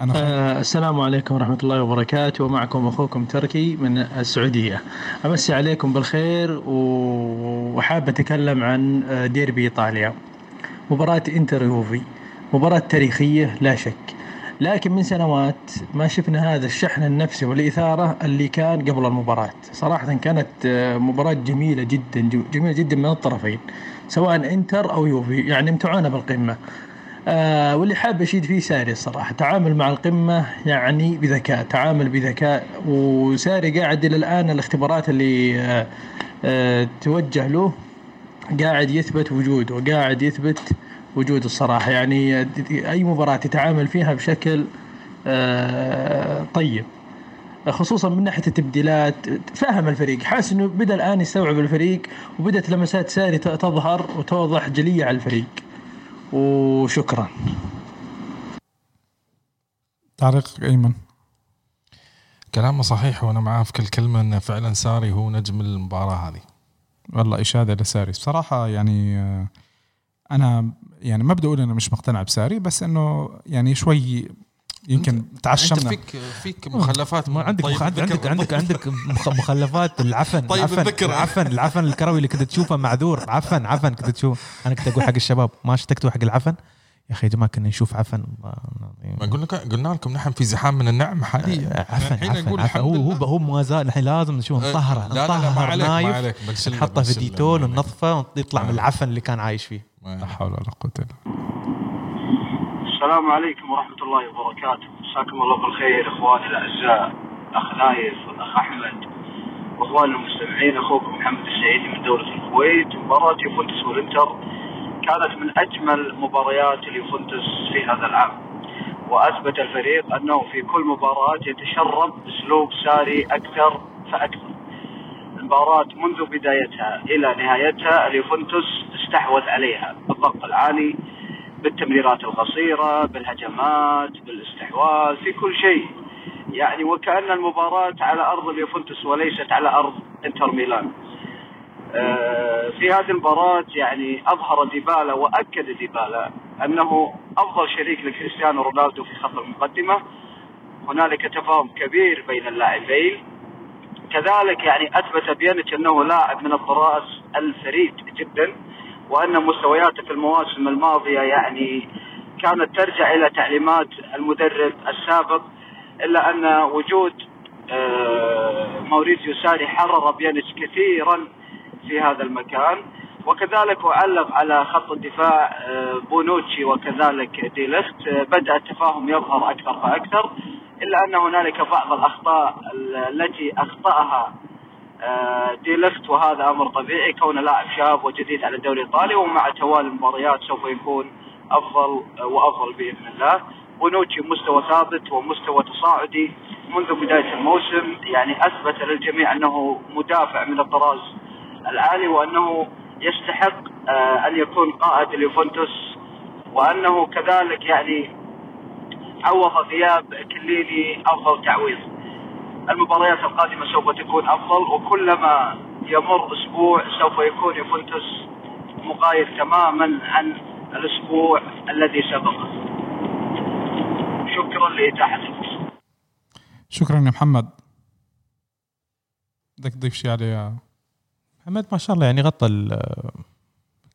أنا خ... آه، السلام عليكم ورحمة الله وبركاته. ومعكم أخوكم تركي من السعودية. أمسي عليكم بالخير وحاب أتكلم عن آه، ديربي إيطاليا. مباراة إنتر يوفي. مباراة تاريخية لا شك. لكن من سنوات ما شفنا هذا الشحن النفسي والإثارة اللي كان قبل المباراة. صراحة كانت آه، مباراة جميلة جدا جميلة جدا من الطرفين سواء إنتر أو يوفي يعني امتعونا بالقمة. آه واللي حاب اشيد فيه ساري الصراحة. تعامل مع القمة يعني بذكاء تعامل بذكاء. وساري قاعد إلى الآن الاختبارات اللي آه آه توجه له قاعد يثبت وجوده وقاعد يثبت وجوده الصراحة. يعني أي مباراة يتعامل فيها بشكل آه طيب. خصوصا من ناحية التبديلات فهم الفريق. حاسس إنه بدأ الآن يستوعب الفريق وبدأت لمسات ساري تظهر وتوضح جلية على الفريق. وشكرا. تعليق أيمن. كلامه صحيح وأنا معاه في كل كلمة إنه فعلا ساري هو نجم المباراة هذه. والله إشادة لساري. بصراحة يعني آه، أنا يعني ما بدي أقول أنا مش مقتنع بساري بس إنه يعني شوي يمكن انت تعشمنا. فيك فيك مخلفات ما عندك طيب مخ... عندك عندك عندك مخ... مخلفات العفن طيب العفن الذكر. العفن العفن الكروي اللي كنت تشوفه معذور. عفن عفن كنت تشوف. أنا كنت أقول حق الشباب ما اشتقتوا حق العفن؟ يا أخي يا جماعة كنا نشوف عفن. ما قلنا قلنا لكم نحن في زحام من النعم حاليا. عفن الحين عفن, عفن. الحمد هو هو. هو ما زال. الحين لازم نشوف. نطهره ما نطهر عليك ما نايف نحطه في ديتول. وننظفه ونطلع من ما العفن اللي كان عايش فيه. لا. حول ولا قوة إلا بالله. السلام عليكم ورحمة الله وبركاته. مساكم الله بالخير إخواني الأعزاء الأخ نايف والأخ أحمد وإخواننا المستمعين أخوكم محمد السعيدي من دولة الكويت. مباراة يوفنتوس والإنتر كانت من أجمل مباريات اليوفنتوس في هذا العام. وأثبت الفريق أنه في كل مباراة يتشرب أسلوب ساري أكثر فأكثر. المباراة منذ بدايتها إلى نهايتها اليوفنتوس استحوذ عليها. بالضغط العالي بالتمريرات القصيرة بالهجمات بالاستحواذ في كل شيء. يعني وكأن المباراة على أرض اليوفنتوس وليست على أرض إنتر ميلان. آه، في هذه المباراة يعني أظهر ديبالا وأكد ديبالا أنه أفضل شريك لكريستيانو رونالدو في خط المقدمة. هنالك تفاهم كبير بين اللاعبين. كذلك يعني أثبت بيانيتش أنه لاعب من الطراز الفريد جدا وأن مستوياته في المواسم الماضية يعني كانت ترجع إلى تعليمات المدرب السابق إلا أن وجود آه، موريسيو ساري حرر بيانيتش كثيرا في هذا المكان. وكذلك أعلق على خط الدفاع آه، بونوتشي وكذلك ديليخت آه، بدأ التفاهم يظهر أكثر فأكثر. إلا أن هنالك بعض الأخطاء ال- التي أخطأها آه، ديليخت وهذا أمر طبيعي كونه لاعب شاب وجديد على الدوري الإيطالي ومع توالي المباريات سوف يكون أفضل آه، وأفضل بإذن الله. بونوتشي مستوى ثابت ومستوى تصاعدي منذ بداية الموسم يعني أثبت للجميع أنه مدافع من الطراز العالي وأنه يستحق آه، أن يكون قائد اليوفنتوس وأنه كذلك يعني عوض غياب كليني أفضل تعويض. المباريات القادمة سوف تكون أفضل وكلما يمر أسبوع سوف يكون يوفنتوس مغاير تماما عن الأسبوع الذي سبقه شكرا لإتاحة الفرصة. شكرا يا محمد. بدك تضيف شيء عليه يا محمد؟ ما شاء الله يعني غطى ال-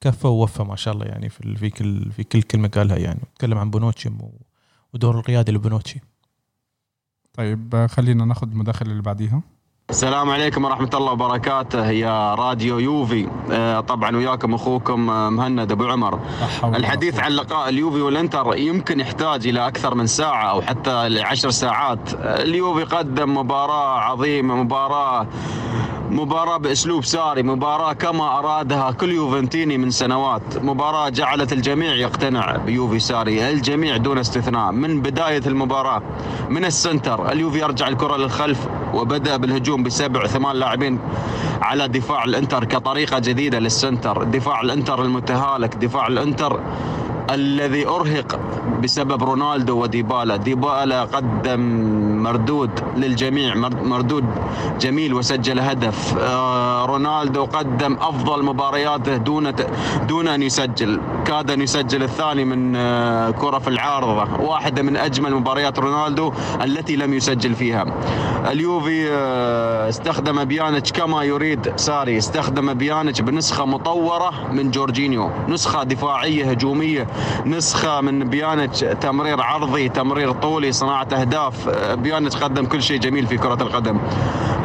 كفى ووفى ما شاء الله يعني في في كل في كل كلمة قالها يعني. تكلم عن بونوتشي و- ودور القيادي لبونوتشي طيب خلينا ناخذ المداخله اللي بعديها. السلام عليكم ورحمة الله وبركاته. يا راديو يوفي. آه، طبعا وياكم أخوكم آه، مهند أبو عمر. الحديث عن لقاء اليوفي والإنتر يمكن يحتاج إلى أكثر من ساعة أو حتى لعشر ساعات. آه، اليوفي قدم مباراة عظيمة مباراة مباراة بأسلوب ساري مباراة كما أرادها كل يوفنتيني من سنوات. مباراة جعلت الجميع يقتنع بيوفي ساري الجميع دون استثناء. من بداية المباراة من ال center اليوفي يرجع الكرة للخلف وبدأ بالهجوم بسبع ثمان لاعبين على دفاع الإنتر كطريقة جديدة لل center. دفاع الإنتر المتهالك دفاع الإنتر الذي أرهق بسبب رونالدو وديبالا. ديبالا قدم مردود للجميع مر- مردود جميل وسجل هدف. آه، رونالدو قدم أفضل مبارياته دون دون أن يسجل. كاد أن يسجل الثاني من آه، كرة في العارضة. واحدة من أجمل مباريات رونالدو التي لم يسجل فيها. اليوفي آه، استخدم بيانيتش كما يريد ساري. استخدم بيانيتش بنسخة مطورة من جورجينيو. نسخة دفاعية هجومية. نسخة من بيانيتش تمرير عرضي تمرير طولي صناعة أهداف. آه، بيانيتش قدم كل شيء جميل في كرة القدم.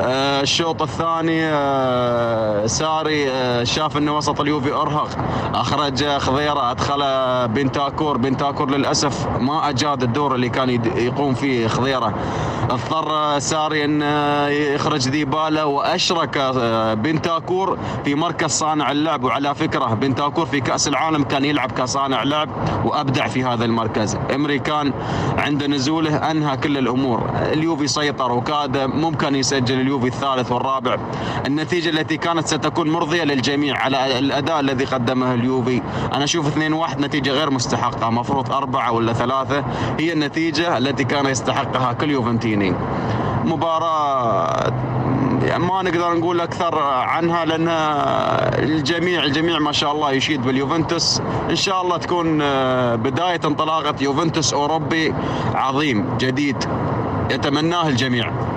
آه، الشوط الثاني آه، ساري آه، شاف أن وسط اليوفي أرهق. أخرج خضيرة أدخل بنتنكور. بنتنكور للأسف ما أجاد الدور اللي كان يقوم فيه خضيرة. اضطر ساري آه، يخرج ديبالا وأشرك آه، بنتنكور في مركز صانع اللعب. وعلى فكرة بنتاكور في كأس العالم كان يلعب كصانع لعب وأبدع في هذا المركز. إمري كان عند نزوله أنهى كل الأمور. اليوفي سيطر وكاد ممكن يسجل اليوفي الثالث والرابع. النتيجة التي كانت ستكون مرضية للجميع على الأداء الذي قدمه اليوفي. أنا أشوف 2-1 نتيجة غير مستحقة. مفروض أربعة ولا ثلاثة. هي النتيجة التي كان يستحقها كل يوفنتيني مباراة ما نقدر نقول أكثر عنها لأن الجميع الجميع ما شاء الله يشيد باليوفنتوس. إن شاء الله تكون بداية انطلاقة يوفنتوس أوروبي عظيم جديد. يتمناه الجميع.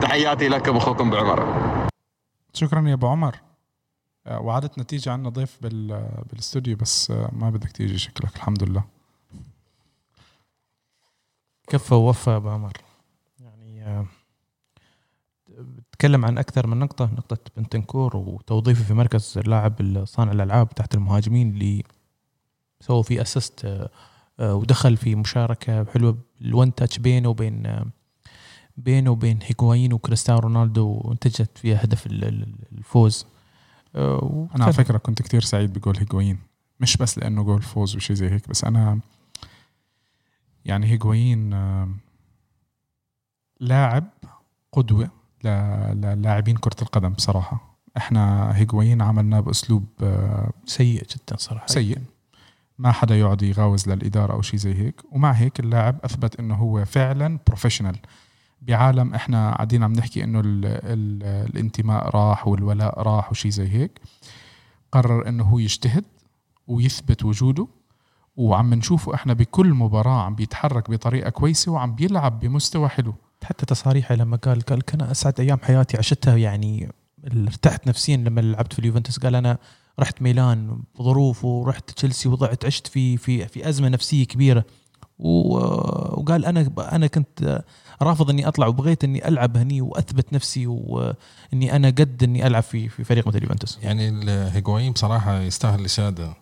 تحياتي لكم اخوكم بعمر. شكرا يا أبو عمر. آه، وعدتنا تيجي عنا ضيف بال بالاستوديو بس آه، ما بدك تيجي شكلك الحمد لله. كفى ووفى أبو عمر. يعني آه، بتكلم عن أكثر من نقطة نقطة بنتنكور وتوظيفه في مركز اللاعب صانع الألعاب تحت المهاجمين اللي سووا فيه assist ودخل في مشاركة حلوة ال one touch بينه وبين بينه وبين هيغوايين وكريستيانو رونالدو وانتجت فيها هدف ال- ال- الفوز. آه، أنا على فكرة كنت كتير سعيد بجول هيجوين مش بس لأنه جول فوز وشي زي هيك بس أنا يعني هيجوين آه، لاعب قدوة للاعبين كرة القدم بصراحة. إحنا هيجوين عملناه بأسلوب آه، سيء جدا صراحة. سيء. ما حدا يقعد يغاوز للإدارة أو شيء زي هيك. ومع هيك اللاعب أثبت إنه هو فعلا professional بعالم إحنا قاعدين عم نحكي إنه ال ال الانتماء راح والولاء راح وشي زي هيك قرر إنه هو يجتهد ويثبت وجوده وعم نشوفه إحنا بكل مباراة عم بيتحرك بطريقة كويسة وعم بيلعب بمستوى حلو. حتى تصاريحه لما قال قال كان أسعد أيام حياتي عشتها يعني ارتحت نفسيا لما لعبت في اليوفنتوس. قال أنا رحت ميلان بظروف ورحت تشيلسي وضعت عشت في في في أزمة نفسية كبيرة. وقال أنا أنا كنت رافض إني أطلع وبغيت إني ألعب هني وأثبت نفسي واني أنا قد إني ألعب في في فريق مثل اليوفنتوس يعني الهيجوايين بصراحة يستاهل الإشادة.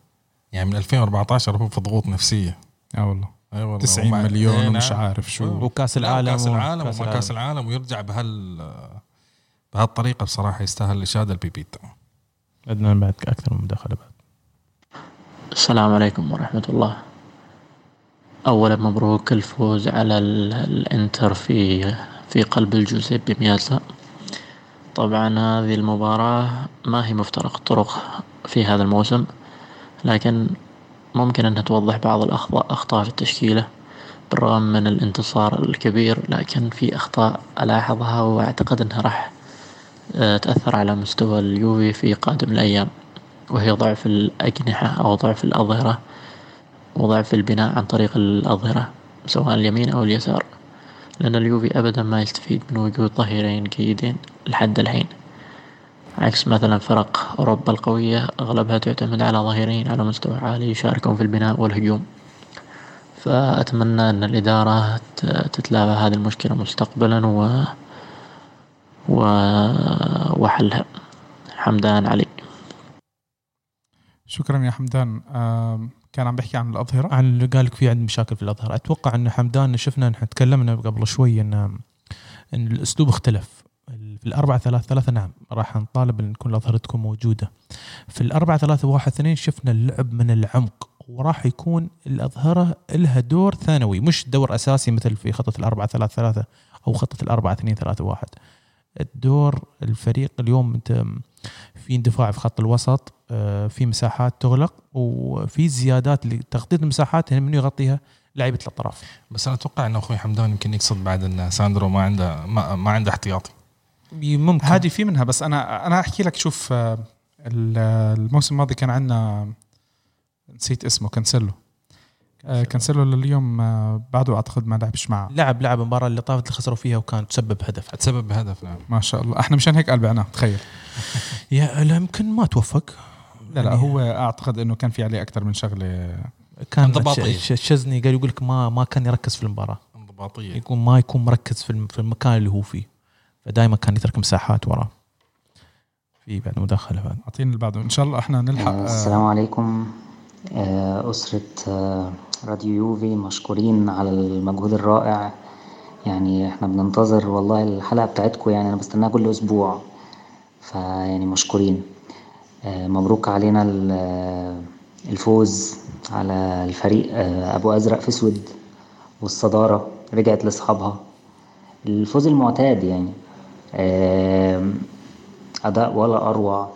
يعني من 2014 هو في ضغوط نفسية. آه والله. أي والله 90 ومع- مليون إيه ومش نعم. عارف شو. وكأس لا، العالم كأس و- العالم كأس وما كأس العالم ويرجع بهال بهالطريقة بصراحة يستاهل الإشادة البيبيتا عندنا بعد أكثر من مداخلة بعد. السلام عليكم ورحمة الله. أولا مبروك الفوز على ال- الإنتر في في قلب الجوزيبي ميازا طبعا هذه المباراة ما هي مفترق الطرق في هذا الموسم لكن ممكن أنها توضح بعض الأخطاء أخطاء في التشكيلة بالرغم من الانتصار الكبير لكن في أخطاء ألاحظها وأعتقد أنها راح آه، تأثر على مستوى اليوفي في قادم الأيام وهي ضعف الأجنحة أو ضعف الأظهرة. وضعف البناء عن طريق الأظهرة سواء اليمين أو اليسار لأن اليوفي أبدا ما يستفيد من وجود ظهيرين جيدين لحد الحين. عكس مثلا فرق أوروبا القوية أغلبها تعتمد على ظهيرين على مستوى عالي يشاركون في البناء والهجوم. فأتمنى أن الإدارة تتلافى هذه المشكلة مستقبلا و و وحلها. حمدان علي. شكرا يا حمدان. كان عم بحكي عن الأظهرة؟ عن اللي قال لك في عندنا مشاكل في الاظهر أتوقع إن حمدان شفنا نحن تكلمنا قبل شوي إن إن الأسلوب اختلف. في الأربعة ثلاثة ثلاثة نعم راح نطالب إن تكون الاظهره تكون موجودة. في الأربعة ثلاثة واحد اثنين شفنا اللعب من العمق وراح يكون الأظهرة لها دور ثانوي مش دور أساسي مثل في خطة الأربعة ثلاثة ثلاثة أو خطة الأربعة اثنين ثلاثة واحد. الدور الفريق اليوم أنت في اندفاع في خط الوسط آه، في مساحات تغلق وفي زيادات لتغطيه المساحات هنا من يغطيها لعيبة الأطراف. بس أنا أتوقع انه أخوي حمدان يمكن يقصد بعد إن ساندرو ما عنده ما, ما عنده احتياطي. ممكن. هذه في منها بس أنا أنا أحكي لك شوف آه، ال- الموسم الماضي كان عندنا نسيت اسمه كانسيلو. آه، كانسيلو لليوم آه، بعده أعتقد ما لعبش معه. لعب لعب المباراه اللي طافت اللي خسروا فيها وكان تسبب هدف. تسبب بهدف نعم. ما شاء الله. إحنا مشان هيك قلبعناه تخيل. *laughs* يا لا يمكن ما توفق. لا لا يعني هو أعتقد إنه كان في عليه أكثر من شغلة. كان انضباطية. ش- الشزني قال يقول لك ما ما كان يركز في المباراة. انضباطية. يكون ما يكون مركز في الم- في المكان اللي هو فيه. فدائما كان يترك مساحات وراه. في بعد مداخلة بعد. اعطينا اللي بعده إن شاء الله إحنا نلحق آه، آه، السلام عليكم. آه، آه، راديو يوفي مشكورين على المجهود الرائع. يعني إحنا بننتظر والله الحلقة بتاعتكم يعني أنا بستناها كل أسبوع. فيعني مشكورين. آه، مبروك علينا آه، الفوز على الفريق آه، أبو أزرق في أسود والصدارة رجعت لأصحابها. الفوز المعتاد يعني. آم، أداء ولا أروع. آه،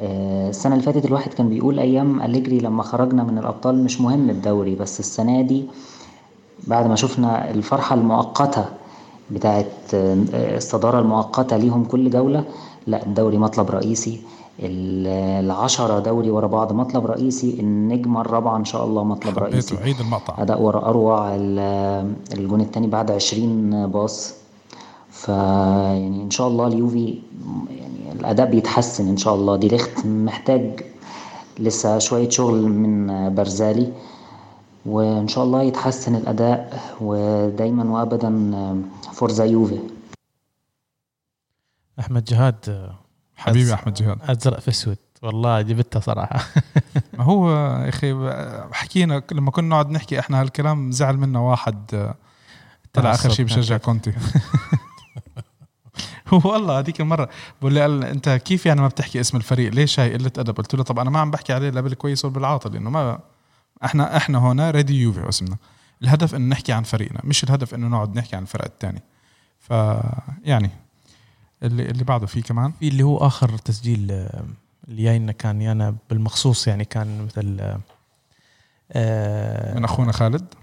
السنة اللي فاتت الواحد كان بيقول أيام أليجري لما خرجنا من الأبطال مش مهم الدوري بس السنة دي بعد ما شفنا الفرحة المؤقتة بتاعت آه، الصدارة المؤقتة ليهم كل جولة لا الدوري مطلب رئيسي ال- العشرة دوري ورا بعض مطلب رئيسي النجمة الرابعة إن شاء الله مطلب رئيسي. عيد المقطع. أداء ورا أروع ال- الجون التاني بعد عشرين باص. فيعني إن شاء الله اليوفي يعني الأداء بيتحسن إن شاء الله. دي ليخت محتاج لسه شوية شغل من برزالي وإن شاء الله يتحسن الأداء ودايما وأبدا فورزا يوفي. أحمد جهاد آه، حبيبي أحمد جهاد. ازرق في أسود. والله جبتها صراحة. *laughs* ما هو يا أخي حكينا لما كنا نقعد نحكي إحنا هالكلام زعل منا واحد آه، طلع آخر شيء بشجع كونتي. *laughs* *laughs* والله هذيك المرة بقول لي قال أنت كيف يعني ما بتحكي اسم الفريق؟ ليش هاي قلة أدب؟ قلت له طب أنا ما عم بحكي عليه لا بالكويس ولا بالعاطل لأنه ما إحنا إحنا هنا ريدي يوفي اسمنا. الهدف إنه نحكي عن فريقنا مش الهدف إنه نقعد نحكي عن الفرق الثانية ف يعني اللي اللي بعده في كمان؟ في اللي هو آخر تسجيل آه، اللي جاينا كان يانا بالمخصوص يعني كان مثل آه، آه، من أخونا خالد؟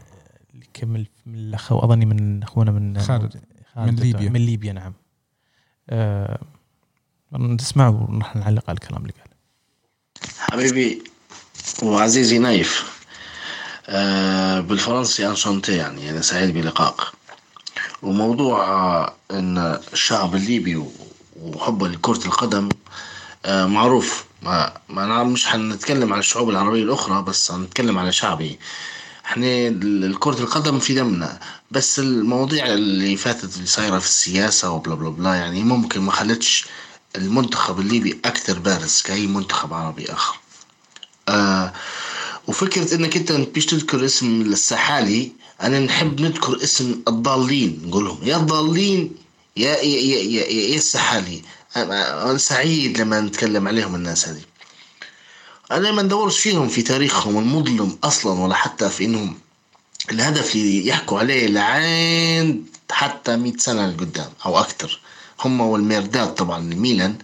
كمل من الاخو أظني من أخونا من خالد. خالد من ليبيا. من ليبيا نعم. آه، نسمع ونروح نعلق على الكلام اللي قاله. حبيبي وعزيزي نايف آه بالفرنسي انشانتي يعني أنا سعيد بلقائك. وموضوع آه، إن الشعب الليبي وحبه لكرة القدم آه معروف. ما, ما أنا مش حنتكلم عن الشعوب العربية الأخرى بس هنتكلم على شعبي. إحنا كرة القدم في دمنا بس المواضيع اللي فاتت اللي صايرة في السياسة وبلا بلا بلا يعني ممكن ما خلتش المنتخب الليبي أكثر بارز كأي منتخب عربي آخر. آه وفكرة إنك أنت بيش تذكر اسم السحالي أنا نحب نذكر اسم الضالين نقول لهم يا الضالين يا يا يا, يا, يا, السحالي. أنا سعيد لما نتكلم عليهم الناس هذه أنا ما ندورش فيهم في تاريخهم المظلم أصلا ولا حتى في إنهم. الهدف اللي يحكوا عليه لعين حتى 100 سنة لقدام أو أكثر. هم والميرداد طبعا الميلان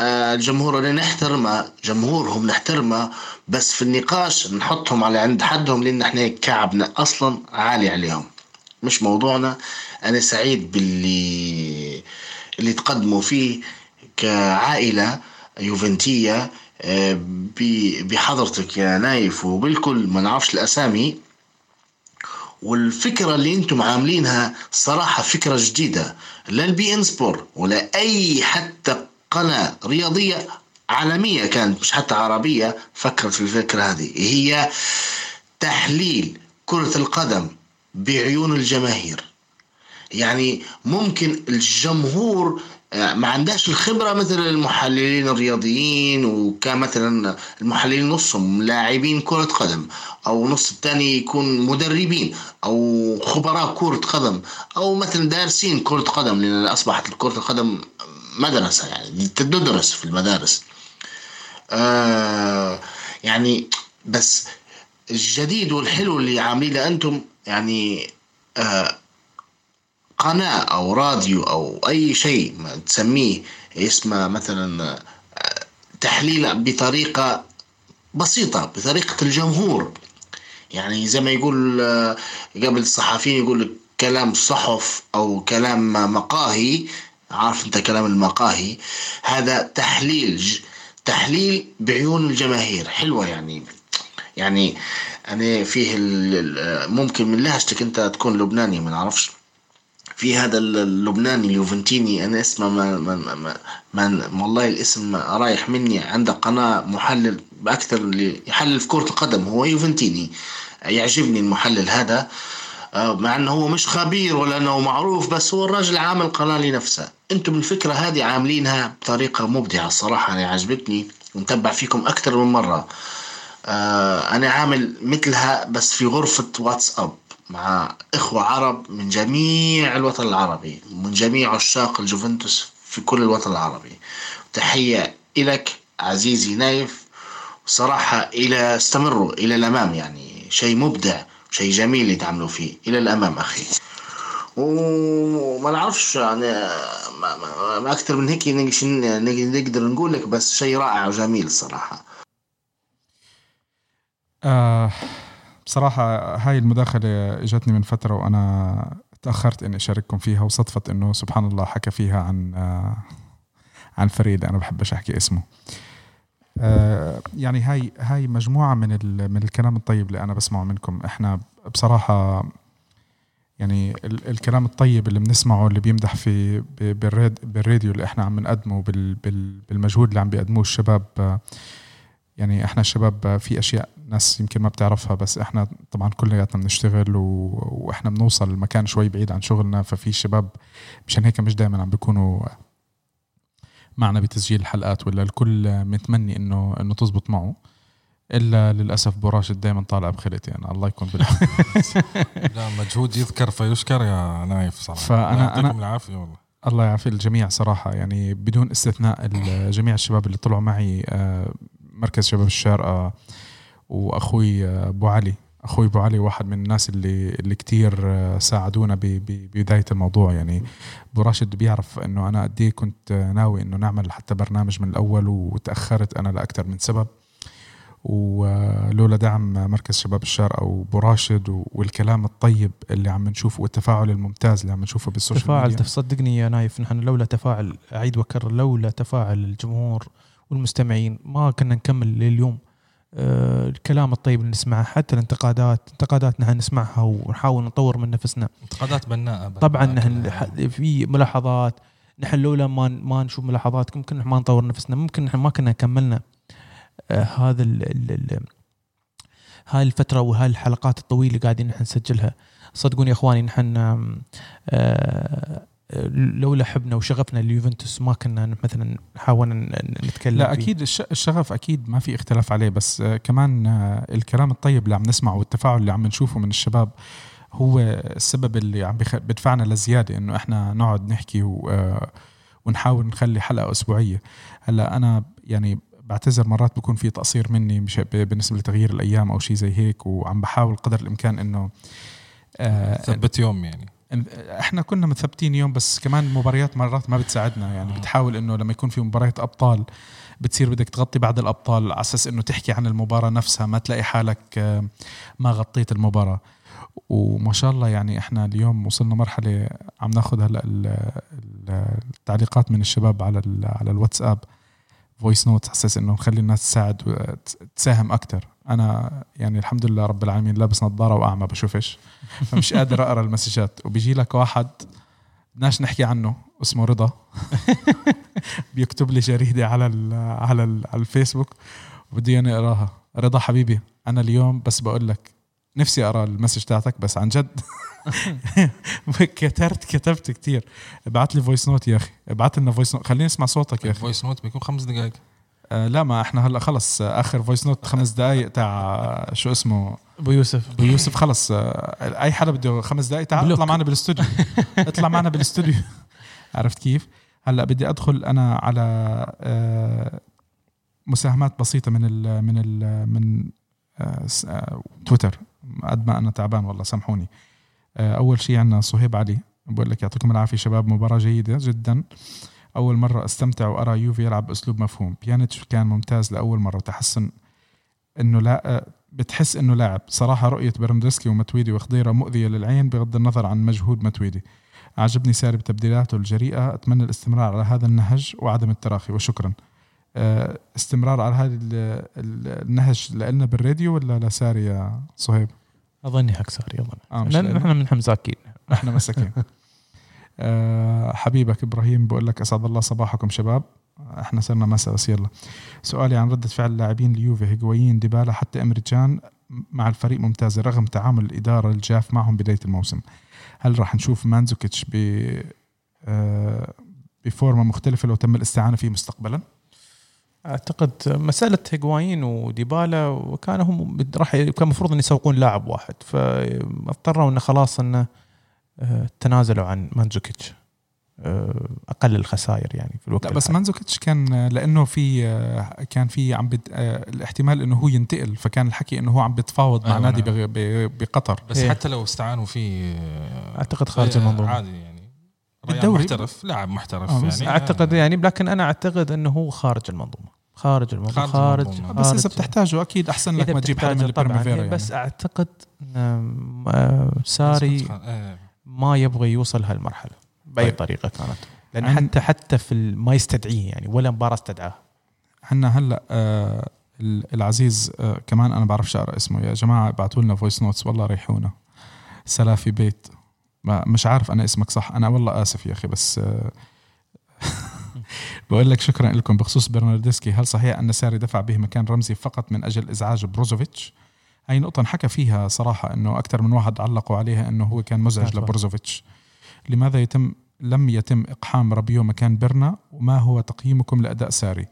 آه، الجمهور اللي نحترمه جمهورهم نحترمه بس في النقاش نحطهم على عند حدهم لأن إحنا كعبنا أصلا عالي عليهم. مش موضوعنا. أنا سعيد باللي اللي تقدموا فيه كعائلة يوفنتية. بحضرتك يا نايف وبالكل ما نعرفش الأسامي. والفكرة اللي أنتم عاملينها صراحة فكرة جديدة. لا ال beIN Sport ولا أي حتى قناة رياضية عالمية كانت مش حتى عربية فكرت في الفكرة هذه. هي تحليل كرة القدم بعيون الجماهير. يعني ممكن الجمهور آه، ما عندهاش الخبرة مثل المحللين الرياضيين وكان مثلا المحللين نصهم لاعبين كرة قدم أو نص الثاني يكون مدربين أو خبراء كرة قدم أو مثلا دارسين كرة قدم لأن أصبحت كرة القدم مدرسة يعني تدرس في المدارس. آه يعني بس الجديد والحلو اللي عاملينه أنتم يعني آه قناة أو راديو أو أي شيء تسميه اسمه مثلا آه، تحليل بطريقة بسيطة بطريقة الجمهور. يعني زي ما يقول آه، قبل الصحفيين يقول لك كلام صحف أو كلام مقاهي. عارف أنت كلام المقاهي؟ هذا تحليل تحليل بعيون الجماهير. حلوة يعني. يعني أنا فيه ال- ممكن من لهجتك أنت تكون لبناني ما نعرفش. في هذا ال- اللبناني اليوفنتيني أنا اسمه ما ما ما, ما, والله الاسم رايح مني عنده قناة محلل باكثر اللي يحلل في كرة القدم هو يوفنتيني. يعجبني المحلل هذا آه، مع إنه هو مش خبير ولا إنه معروف بس هو الراجل عامل قناه لنفسه. أنتم الفكرة هذه عاملينها بطريقة مبدعة الصراحه أنا عجبتني ونتبع فيكم أكثر من مرة. آه، أنا عامل مثلها بس في غرفة واتساب. مع إخوة عرب من جميع الوطن العربي من جميع عشاق الجوفنتوس في كل الوطن العربي. تحية إلك عزيزي نايف. صراحة إلى استمروا إلى الأمام يعني شيء مبدع شيء جميل اللي تعملوا فيه. إلى الأمام أخي. وما نعرفش يعني ما, ما, ما أكثر من هيك نقدر نقول لك بس شيء رائع وجميل الصراحة آه. بصراحة هاي المداخلة إجتني من فترة وأنا تأخرت إني أشارككم فيها وصدفت إنه سبحان الله حكى فيها عن آه عن فريد. أنا بحبش أحكي اسمه. آه يعني هاي هاي مجموعة من من الكلام الطيب اللي أنا بسمعه منكم. إحنا بصراحة يعني ال- الكلام الطيب اللي بنسمعه اللي بيمدح في بالراديو اللي إحنا عم نقدمه بال بال بالمجهود اللي عم بيقدموه الشباب آه، يعني إحنا الشباب في أشياء ناس يمكن ما بتعرفها بس إحنا طبعا كلياتنا بنشتغل و... وإحنا بنوصل لمكان شوي بعيد عن شغلنا ففي شباب مشان هيك مش دائما عم بيكونوا معنا بتسجيل الحلقات ولا الكل متمني إنه إنه تزبط معه. إلا للأسف براشد دائما طالع بخلت يعني الله يكون بالعافية. *laughs* لا مجهود يذكر فيشكر يا نايف صراحة. الله يعطيكم العافية والله. الله يعافي الجميع صراحة. يعني بدون استثناء جميع الشباب اللي طلعوا معي آه، مركز شباب الشارقة وأخوي آه، أبو علي. أخوي أبو علي واحد من الناس اللي اللي كتير آه، ساعدونا ب- ب- ببداية الموضوع. يعني أبو راشد بيعرف إنه أنا قد إيه كنت آه، ناوي إنه نعمل حتى برنامج من الأول وتأخرت أنا لأكثر من سبب. ولولا دعم مركز شباب الشارقة وأبو راشد والكلام الطيب اللي عم نشوفه والتفاعل الممتاز اللي عم نشوفه بال social تفاعل ميديا تصدقني يا نايف نحن لولا تفاعل اعيد واكرر لولا تفاعل الجمهور والمستمعين ما كنا نكمل لليوم. الكلام الطيب اللي نسمعه حتى الانتقادات انتقادات نحن نسمعها ونحاول نطور من نفسنا. انتقادات بناءة طبعا نحن في ملاحظات نحن لولا ما ما نشوف ملاحظات ممكن نحن ما نطور نفسنا ممكن نحن ما كنا كملنا. آه هذا ال ال ال هاي الفترة وهاي الحلقات الطويلة اللي قاعدين نحن نسجلها. صدقوني يا إخواني نحن آه لولا حبنا وشغفنا لليوفنتوس ما كنا مثلا نحاول ن- نتكلم لا فيه. أكيد الش- الشغف أكيد ما في اختلاف عليه بس آه، كمان آه، الكلام الطيب اللي عم نسمعه والتفاعل اللي عم نشوفه من الشباب هو السبب اللي عم بدفعنا لزيادة إنه إحنا نقعد نحكي و- آه، ونحاول نخلي حلقة أسبوعية هلأ أنا يعني بعتذر مرات بكون في تقصير مني بالنسبة لتغيير الأيام أو شيء زي هيك وعم بحاول قدر الإمكان إنه ثبت يوم يعني إحنا كنا مثبتين يوم بس كمان المباريات مرات ما بتساعدنا. يعني بتحاول إنه لما يكون في مباريات أبطال بتصير بدك تغطي بعد الأبطال على أساس إنه تحكي عن المباراة نفسها ما تلاقي حالك آه، ما غطيت المباراة. وما شاء الله يعني إحنا اليوم وصلنا مرحلة عم ناخذ هلأ ال- ال- التعليقات من الشباب على على الواتساب voice note على أساس إنه نخلي الناس تساعد وتساهم أكثر أنا يعني الحمد لله رب العالمين لابس نظارة وأعمى بشوفش فمش قادر أقرأ المسجات. وبيجي لك واحد بدناش نحكي عنه اسمه رضا. *laughs* بيكتب لي جريدة على ال على ال على الفيسبوك. وبدي أنا أقراها. رضا حبيبي أنا اليوم بس بقول لك نفسي أقرأ ال message تاعتك بس عن جد. *laughs* كترت كتبت كتير. ابعت لي voice note يا أخي. ابعت لنا voice note خليني أسمع صوتك يا أخي. voice note بيكون خمس دقائق. لا ما إحنا هلا خلص آه، آخر voice note خمس دقائق تاع آه، شو اسمه؟ أبو يوسف. أبو يوسف خلص. آه، أي حدا بده خمس دقائق تعال. اطلع معنا بالاستوديو *laughs* اطلع معنا بالاستوديو عرفت كيف؟ هلا بدي ادخل أنا على آه، مساهمات بسيطة من ال من ال من آه، آه، تويتر. قد ما أنا تعبان والله سامحوني. آه، أول شيء عندنا صهيب علي بقول لك يعطيكم العافية شباب مباراة جيدة جدا. أول مرة أستمتع وأرى يوفي يلعب بأسلوب مفهوم. بيانيتش كان ممتاز لأول مرة. تحسن إنه لا بتحس إنه لاعب. صراحة رؤية برنارديسكي وماتويدي وخضيرة مؤذية للعين بغض النظر عن مجهود ماتويدي عجبني ساري بتبديلاته الجريئة. أتمنى الاستمرار على هذا النهج وعدم التراخي. وشكرا. آه، استمرار على هذا ال- ال- النهج لنا بالراديو ولا لساري يا صهيب؟ أظني حق ساري اظن آه،. إحنا من مساكين إحنا مساكين. *laughs* حبيبك إبراهيم بقول لك أسعد الله صباحكم شباب. إحنا صرنا مساء بس يلا. سؤالي عن ردة فعل اللاعبين اليوفي هيغوايين ديبالا حتى أمريكان مع الفريق ممتازة رغم تعامل الإدارة الجاف معهم بداية الموسم. هل راح نشوف مانزوكيتش ب آه، بفورمة مختلفة لو تم الاستعانة فيه مستقبلا؟ أعتقد مسألة هيغوايين وديبالا وكانوا هم راح كان المفروض أن يسوقون لاعب واحد فاضطروا انه خلاص انه آه، تنازلوا عن مانزوكيتش آه، أقل الخسائر يعني في الوقت لا بس. مانزوكيتش كان لأنه في آه، كان في عم بد... آه، الاحتمال إنه هو ينتقل فكان الحكي إنه هو عم بيتفاوض مع أيوة نادي نعم. بغ- ب- بقطر بس إيه. حتى لو استعانوا فيه آه، أعتقد خارج آه، المنظومة عادي يعني بالدوري. محترف لاعب محترف آه، يعني أعتقد يعني لكن أنا أعتقد إنه هو خارج المنظومة خارج المنظومة خارج خارج, المنظومة. بس إذا خارج- بتحتاجه أكيد أحسن لك ما تجيب حدا من البريمافيرا يعني. بس أعتقد آه، ساري آه، ما يبغى يوصل هالمرحلة بأي طيب. طريقة كانت. لأن عن- حتى حتى في ال- ما يستدعيه يعني ولا مباراة استدعاه. عندنا هلأ آه ال- العزيز آه كمان أنا بعرفش اقرا اسمه. يا جماعة ابعتوا لنا voice notes والله ريحونا. سلافي بيت. ما مش عارف أنا اسمك صح. أنا والله آسف يا أخي بس آه *laughs* بقول لك شكرا لكم. بخصوص برناردسكي هل صحيح أن ساري دفع به مكان رمزي فقط من أجل إزعاج بروزوفيتش؟ هاي نقطة انحكى فيها صراحة إنه أكثر من واحد علقوا عليها إنه هو كان مزعج أتوقع. لبروزوفيتش لماذا يتم لم يتم إقحام رابيو مكان بيرنا وما هو تقييمكم لأداء ساري؟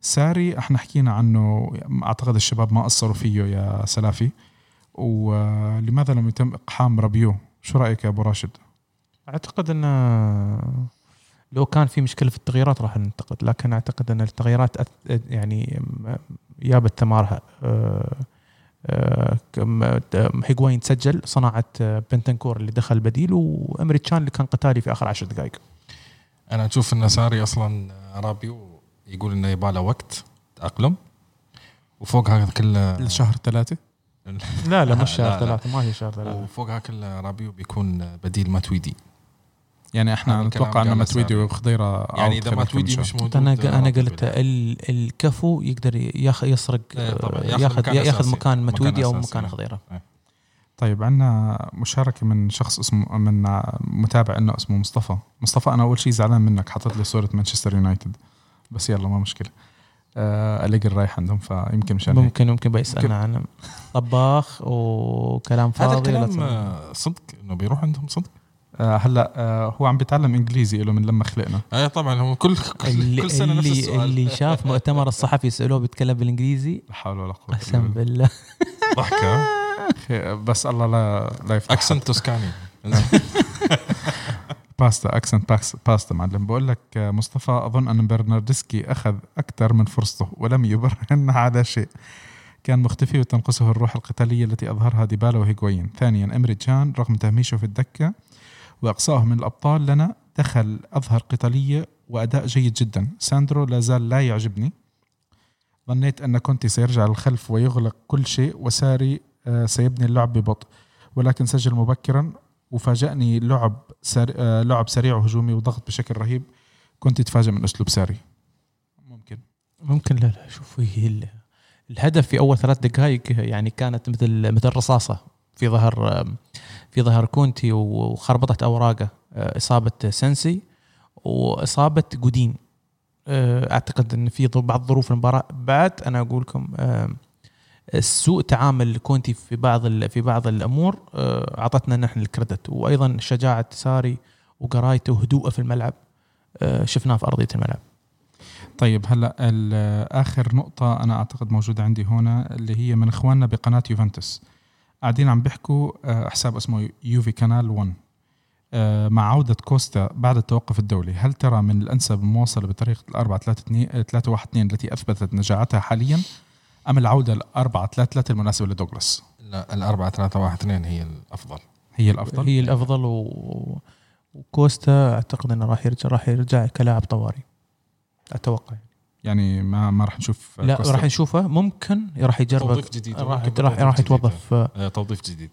ساري إحنا حكينا عنه أعتقد الشباب ما قصروا فيه يا سلافي ولماذا لم يتم إقحام رابيو؟ شو رأيك يا أبو راشد؟ أعتقد انه لو كان في مشكلة في التغييرات راح ننتقد لكن أعتقد إن التغييرات يعني جابت ثمارها آه، هيغواين تسجل صنعت آه، بنتنكور اللي دخل بديل وايمري تشان اللي كان قتالي في آخر عشر دقائق. أنا أشوف إن ساري أصلا رابيو يقول إنه يبغى له وقت تأقلم. وفوق هذا كله الشهر ثلاثة؟ لا لا مش شهر لا، لا. ثلاثة ما هي شهر ثلاثة. وفوق هذا كله رابيو بيكون بديل ماتويدي. يعني إحنا هذا نتوقع ان ساري. وخضيرة يعني إذا ماتويدي مش. موجود أنا أنا قلت الكفو يقدر ياخ يسرق إيه آه، ياخذ ياخذ مكان متويدي أو. مكان خضيرة طيب عندنا مشاركة من شخص اسمه من متابع انه اسمه مصطفى مصطفى أنا أول شيء زعلان منك حطيت لي صورة مانشستر يونايتد بس يلا ما مشكلة آه، الاقي الرايح عندهم فيمكن مشان. ممكن ممكن بيسألنا عن طباخ وكلام هذا فاضي لا الكلام. آه، صدق إنه بيروح عندهم صدق هلا آه، هو عم بيتعلم إنجليزي له من لما خلقنا. اي طبعا هو كل كل, اللي, كل سنة نفس اللي, السؤال. اللي شاف مؤتمر الصحفي يسالوه بيتكلم بالإنجليزي؟ لا حول ولا قوة قسم بالله. ضحكة. بس الله لا لا يفتح accent توسكاني باستا accent باكس باستا معلم. بقول لك آه، مصطفى أظن أن برناردسكي أخذ أكثر من فرصته ولم يبرهن على شيء كان مختفي وتنقصه الروح القتالية التي أظهرها ديبالا وهيغوين. ثانيا إمري جان رغم تهميشه في الدكة وإقصائه من الأبطال لنا دخل أظهر قتالية وأداء جيد جدا. ساندرو لا زال لا يعجبني. ظنيت أن كونتي سيرجع للخلف ويغلق كل شيء وساري آه، سيبني اللعب ببطء. ولكن سجل مبكرا وفاجأني لعب سر... آه، لعب سريع وهجومي وضغط بشكل رهيب. كنت تفاجأ من أسلوب ساري. ممكن. ممكن لا لا شوف الهدف في أول ثلاث دقائق يعني كانت مثل مثل رصاصة في ظهر في ظهر كونتي وخربطت أوراقه آه، إصابة سنسي وإصابة جودين. آه، أعتقد إن في بعض ظروف المباراة. بعد أنا أقول لكم آه، سوء تعامل كونتي في بعض في بعض الأمور أعطتنا نحن الكريدت. وأيضا شجاعة ساري وقرايته وهدوءه في الملعب. شفناه في أرضية الملعب. طيب هلأ آخر نقطة أنا أعتقد موجودة عندي هنا اللي هي من إخواننا بقناة يوفنتوس. قاعدين عم بيحكوا آه، حساب اسمه يوفي كانال 1 آه، مع عودة كوستا بعد التوقف الدولي هل ترى من الأنسب المواصلة بطريقة الأربعة 3 2 3 1 2 التي أثبتت نجاعتها حاليا أم العودة الأربعة 3 3 المناسبة لدوغلاس؟ لا الأربعة ثلاثة واحد اثنين هي الأفضل. هي الأفضل؟ هي الأفضل و... وكوستا أعتقد إنه راح يرجع راح يرجع كلاعب طواري أتوقع. يعني ما ما راح نشوف لا. راح نشوفه. ممكن راح يجرب. توظيف جديد. راح راح, راح. يتوظف. آه، توظيف جديد.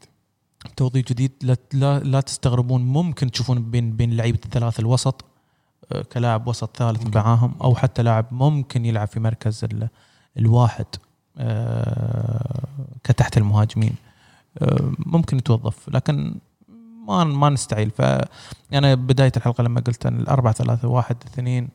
توظيف جديد. لا لا, لا تستغربون. ممكن تشوفون بين بين لعيبة الثلاث الوسط آه، كلاعب وسط ثالث معاهم أو حتى لاعب ممكن يلعب في مركز ال- الواحد آه، كتحت المهاجمين. ممكن يتوظف. لكن ما ما نستعيل. فانا بداية الحلقة لما قلت أن الأربعة ثلاثة واحد اثنين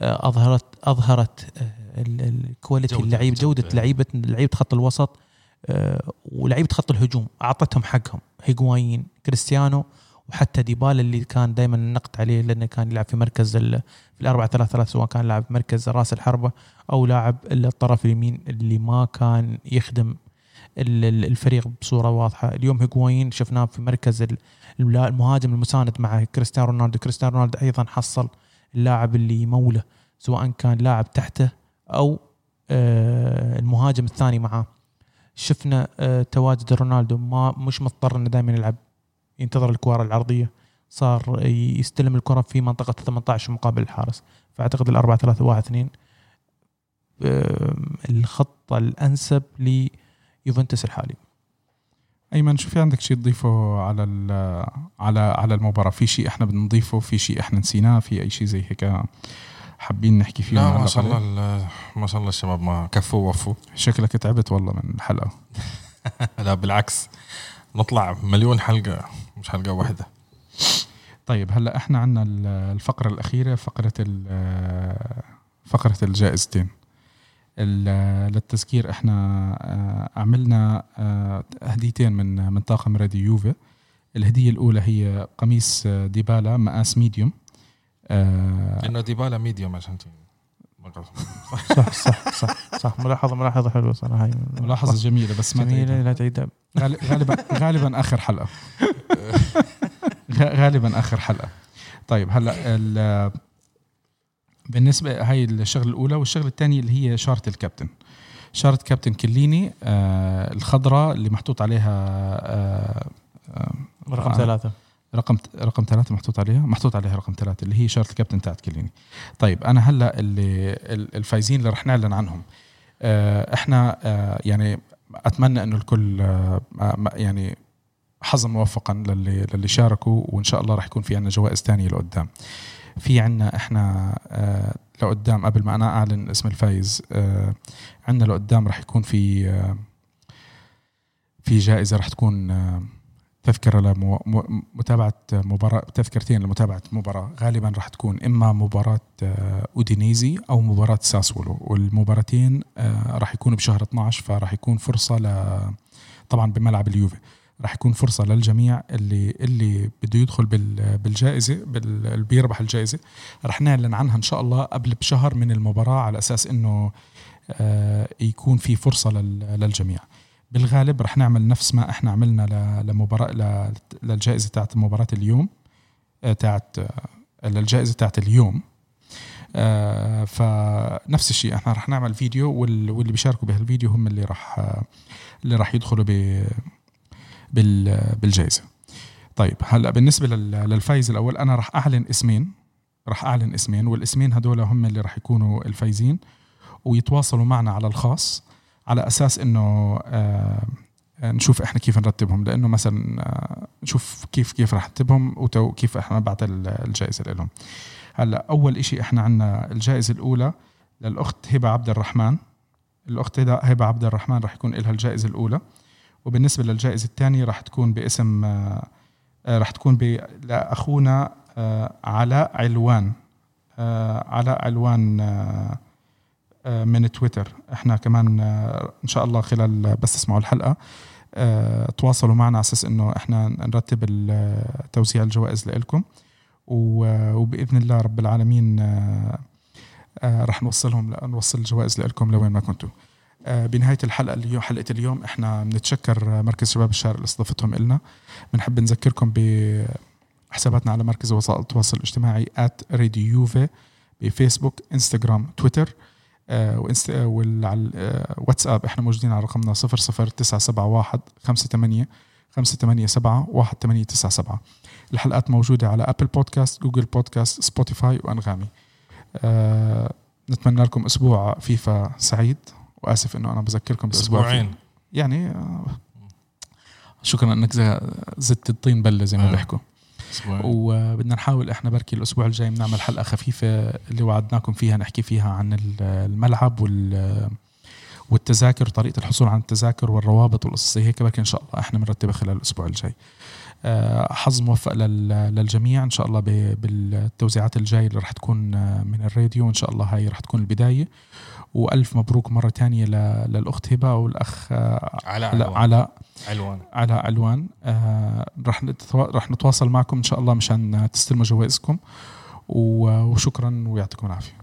اظهرت أظهرت آه، ال- الكواليتي اللعيب جودة. لعيبه لعيبة خط الوسط آه، ولعيبة خط الهجوم. أعطتهم حقهم. هيغوايين كريستيانو وحتى ديبالا اللي كان دائما النقد عليه لأنه كان يلعب في مركز في الأربعة ثلاثة ثلاثة سواء كان لاعب مركز راس الحربة أو لاعب الطرف اليمين اللي ما كان يخدم ال- ال- الفريق بصورة واضحة. اليوم هيغوايين شفناه في مركز المهاجم المساند مع كريستيانو رونالدو. كريستيانو رونالدو أيضا حصل اللاعب اللي يموله سواء كان لاعب تحته أو آه، المهاجم الثاني معاه. شفنا آه، تواجد رونالدو ما مش مضطر إنه دائما يلعب. ينتظر الكورة العرضية. صار يستلم الكرة في منطقة 18 مقابل الحارس. فأعتقد الأربعة ثلاثة واحد اثنين آم، الخطه الأنسب ليوفنتوس الحالي. أيمن شو في عندك شيء تضيفه على على على المباراة؟ في شيء إحنا بدنا نضيفه في شيء إحنا نسيناه؟ في أي شيء زي هيك حابين نحكي فيه لا ما شاء الله ما شاء الله الشباب ما كفوا ووفوا. شكلك تعبت والله من الحلقة *laughs* لا بالعكس. نطلع مليون حلقة مش حلقة واحدة. طيب هلأ إحنا عندنا ال- الفقرة الأخيرة فقرة فقرة الجائزتين. ال- للتذكير إحنا آه، عملنا آه، هديتين من من طاقم راديو يوفي. الهدية الأولى هي قميص آه، ديبالا مقاس medium. آه، لأنه ديبالا medium عشان صح صح صح صح. ملاحظة ملاحظة حلوة صراحة. هي ملاحظه جميلة بس ما جميلة تعيدها. لا تعيدها غالب- غالبا غالبا آخر حلقة. غ- *laughs* غالبا آخر حلقة. طيب هلأ ال- بالنسبة هاي الشغلة الأولى والشغلة الثانية اللي هي شارة الكابتن. شارة كابتن كليني آه الخضراء اللي محطوط عليها آه آه رقم ثلاثة. رقم رقم ثلاثة محطوط عليها محطوط عليها رقم ثلاثة اللي هي شارة الكابتن تاعت كليني. طيب أنا هلأ اللي ال- الفايزين اللي رح نعلن عنهم. آه، إحنا آه، يعني أتمنى إنه الكل آه، يعني حظا موفقا للي للي شاركوا وإن شاء الله راح يكون في عندنا جوائز تانية لقدام. في عندنا إحنا آه، لقدام قبل ما أنا أعلن اسم الفايز آه، عندنا لقدام راح يكون في آه، في جائزة راح تكون تذكرة لمتابعة مباراة تذكرتين لمتابعة مباراة. غالبا راح تكون إما مباراة أودينيزي أو مباراة ساسولو. والمباراتين راح يكونوا بشهر 12 فراح يكون فرصة ل طبعا بملعب اليوفي. راح يكون فرصة للجميع اللي اللي بده يدخل بال- بالجائزة بال- اللي بيربح الجائزة. راح نعلن عنها إن شاء الله قبل بشهر من المباراة على أساس إنه آه، يكون في فرصة لل- للجميع. بالغالب رح نعمل نفس ما إحنا عملنا ل- لمباراة ل- للجائزة تاعت مباراة اليوم آه، تاعت آه، للجائزة تاعت اليوم. آه، فنفس الشيء إحنا رح نعمل فيديو وال- واللي بيشاركوا بهالفيديو هم اللي رح اللي رح يدخلوا ب بال- بالجائزة. طيب هلأ بالنسبة لل- للفايز الأول أنا راح أعلن اسمين راح أعلن اسمين والاسمين هدول هم اللي راح يكونوا الفايزين ويتواصلوا معنا على الخاص على أساس إنه آه نشوف إحنا كيف نرتبهم. لأنه مثلا آه نشوف كيف كيف راح نرتبهم وكيف إحنا ال- الجائزة لهم. هلأ أول إشي إحنا عندنا الجائزة الأولى للأخت هبة عبد الرحمن. الأخت هبة عبد الرحمن راح يكون لها الجائزة الأولى. وبالنسبة للجائزة الثانية راح تكون باسم آه راح تكون لأخونا آه، علاء علوان. آه، علاء علوان من تويتر. إحنا كمان إن شاء الله خلال بس تسمعوا الحلقة تواصلوا معنا على أساس إنه إحنا نرتب توزيع الجوائز لكم وبإذن الله رب العالمين راح نوصلهم نوصل الجوائز لكم لوين ما كنتوا. آه، بنهاية الحلقة اليوم حلقة اليوم إحنا بنتشكر مركز شباب الشارع اللي استضافتهم لنا بنحب نذكركم بحساباتنا على مركز وسائل التواصل الاجتماعي راديو يوفي بفيسبوك انستغرام تويتر آه، وإنست... وعلى واتساب. إحنا موجودين على رقمنا 00971 58 587 1897 الحلقات موجودة على Apple Podcast Google Podcast Spotify وأنغامي. آه، نتمنى لكم أسبوع فيفا سعيد. وآسف إنه أنا بذكركم. فيفا. يعني آه، شكرا إنك زدت الطين بلة زي ما آه. بيحكوا. وبدنا نحاول إحنا بركي الأسبوع الجاي بنعمل حلقة خفيفة اللي وعدناكم فيها نحكي فيها عن ال- الملعب وال والتذاكر وطريقه الحصول على التذاكر والروابط والقصص هيك بركي إن شاء الله إحنا بنرتبها خلال الأسبوع الجاي آه، حظ موفق لل- للجميع إن شاء الله بالتوزيعات الجاية اللي راح تكون آه، من الراديو وان شاء الله هاي راح تكون البداية وألف مبروك مرة تانية ل- للأخت هبة والأخ آه، علاء لا، علوان. علاء علوان. علاء علوان آه نتوا- راح نتواصل معكم إن شاء الله مشان تستلموا جوائزكم وشكرا ويعطيكم العافية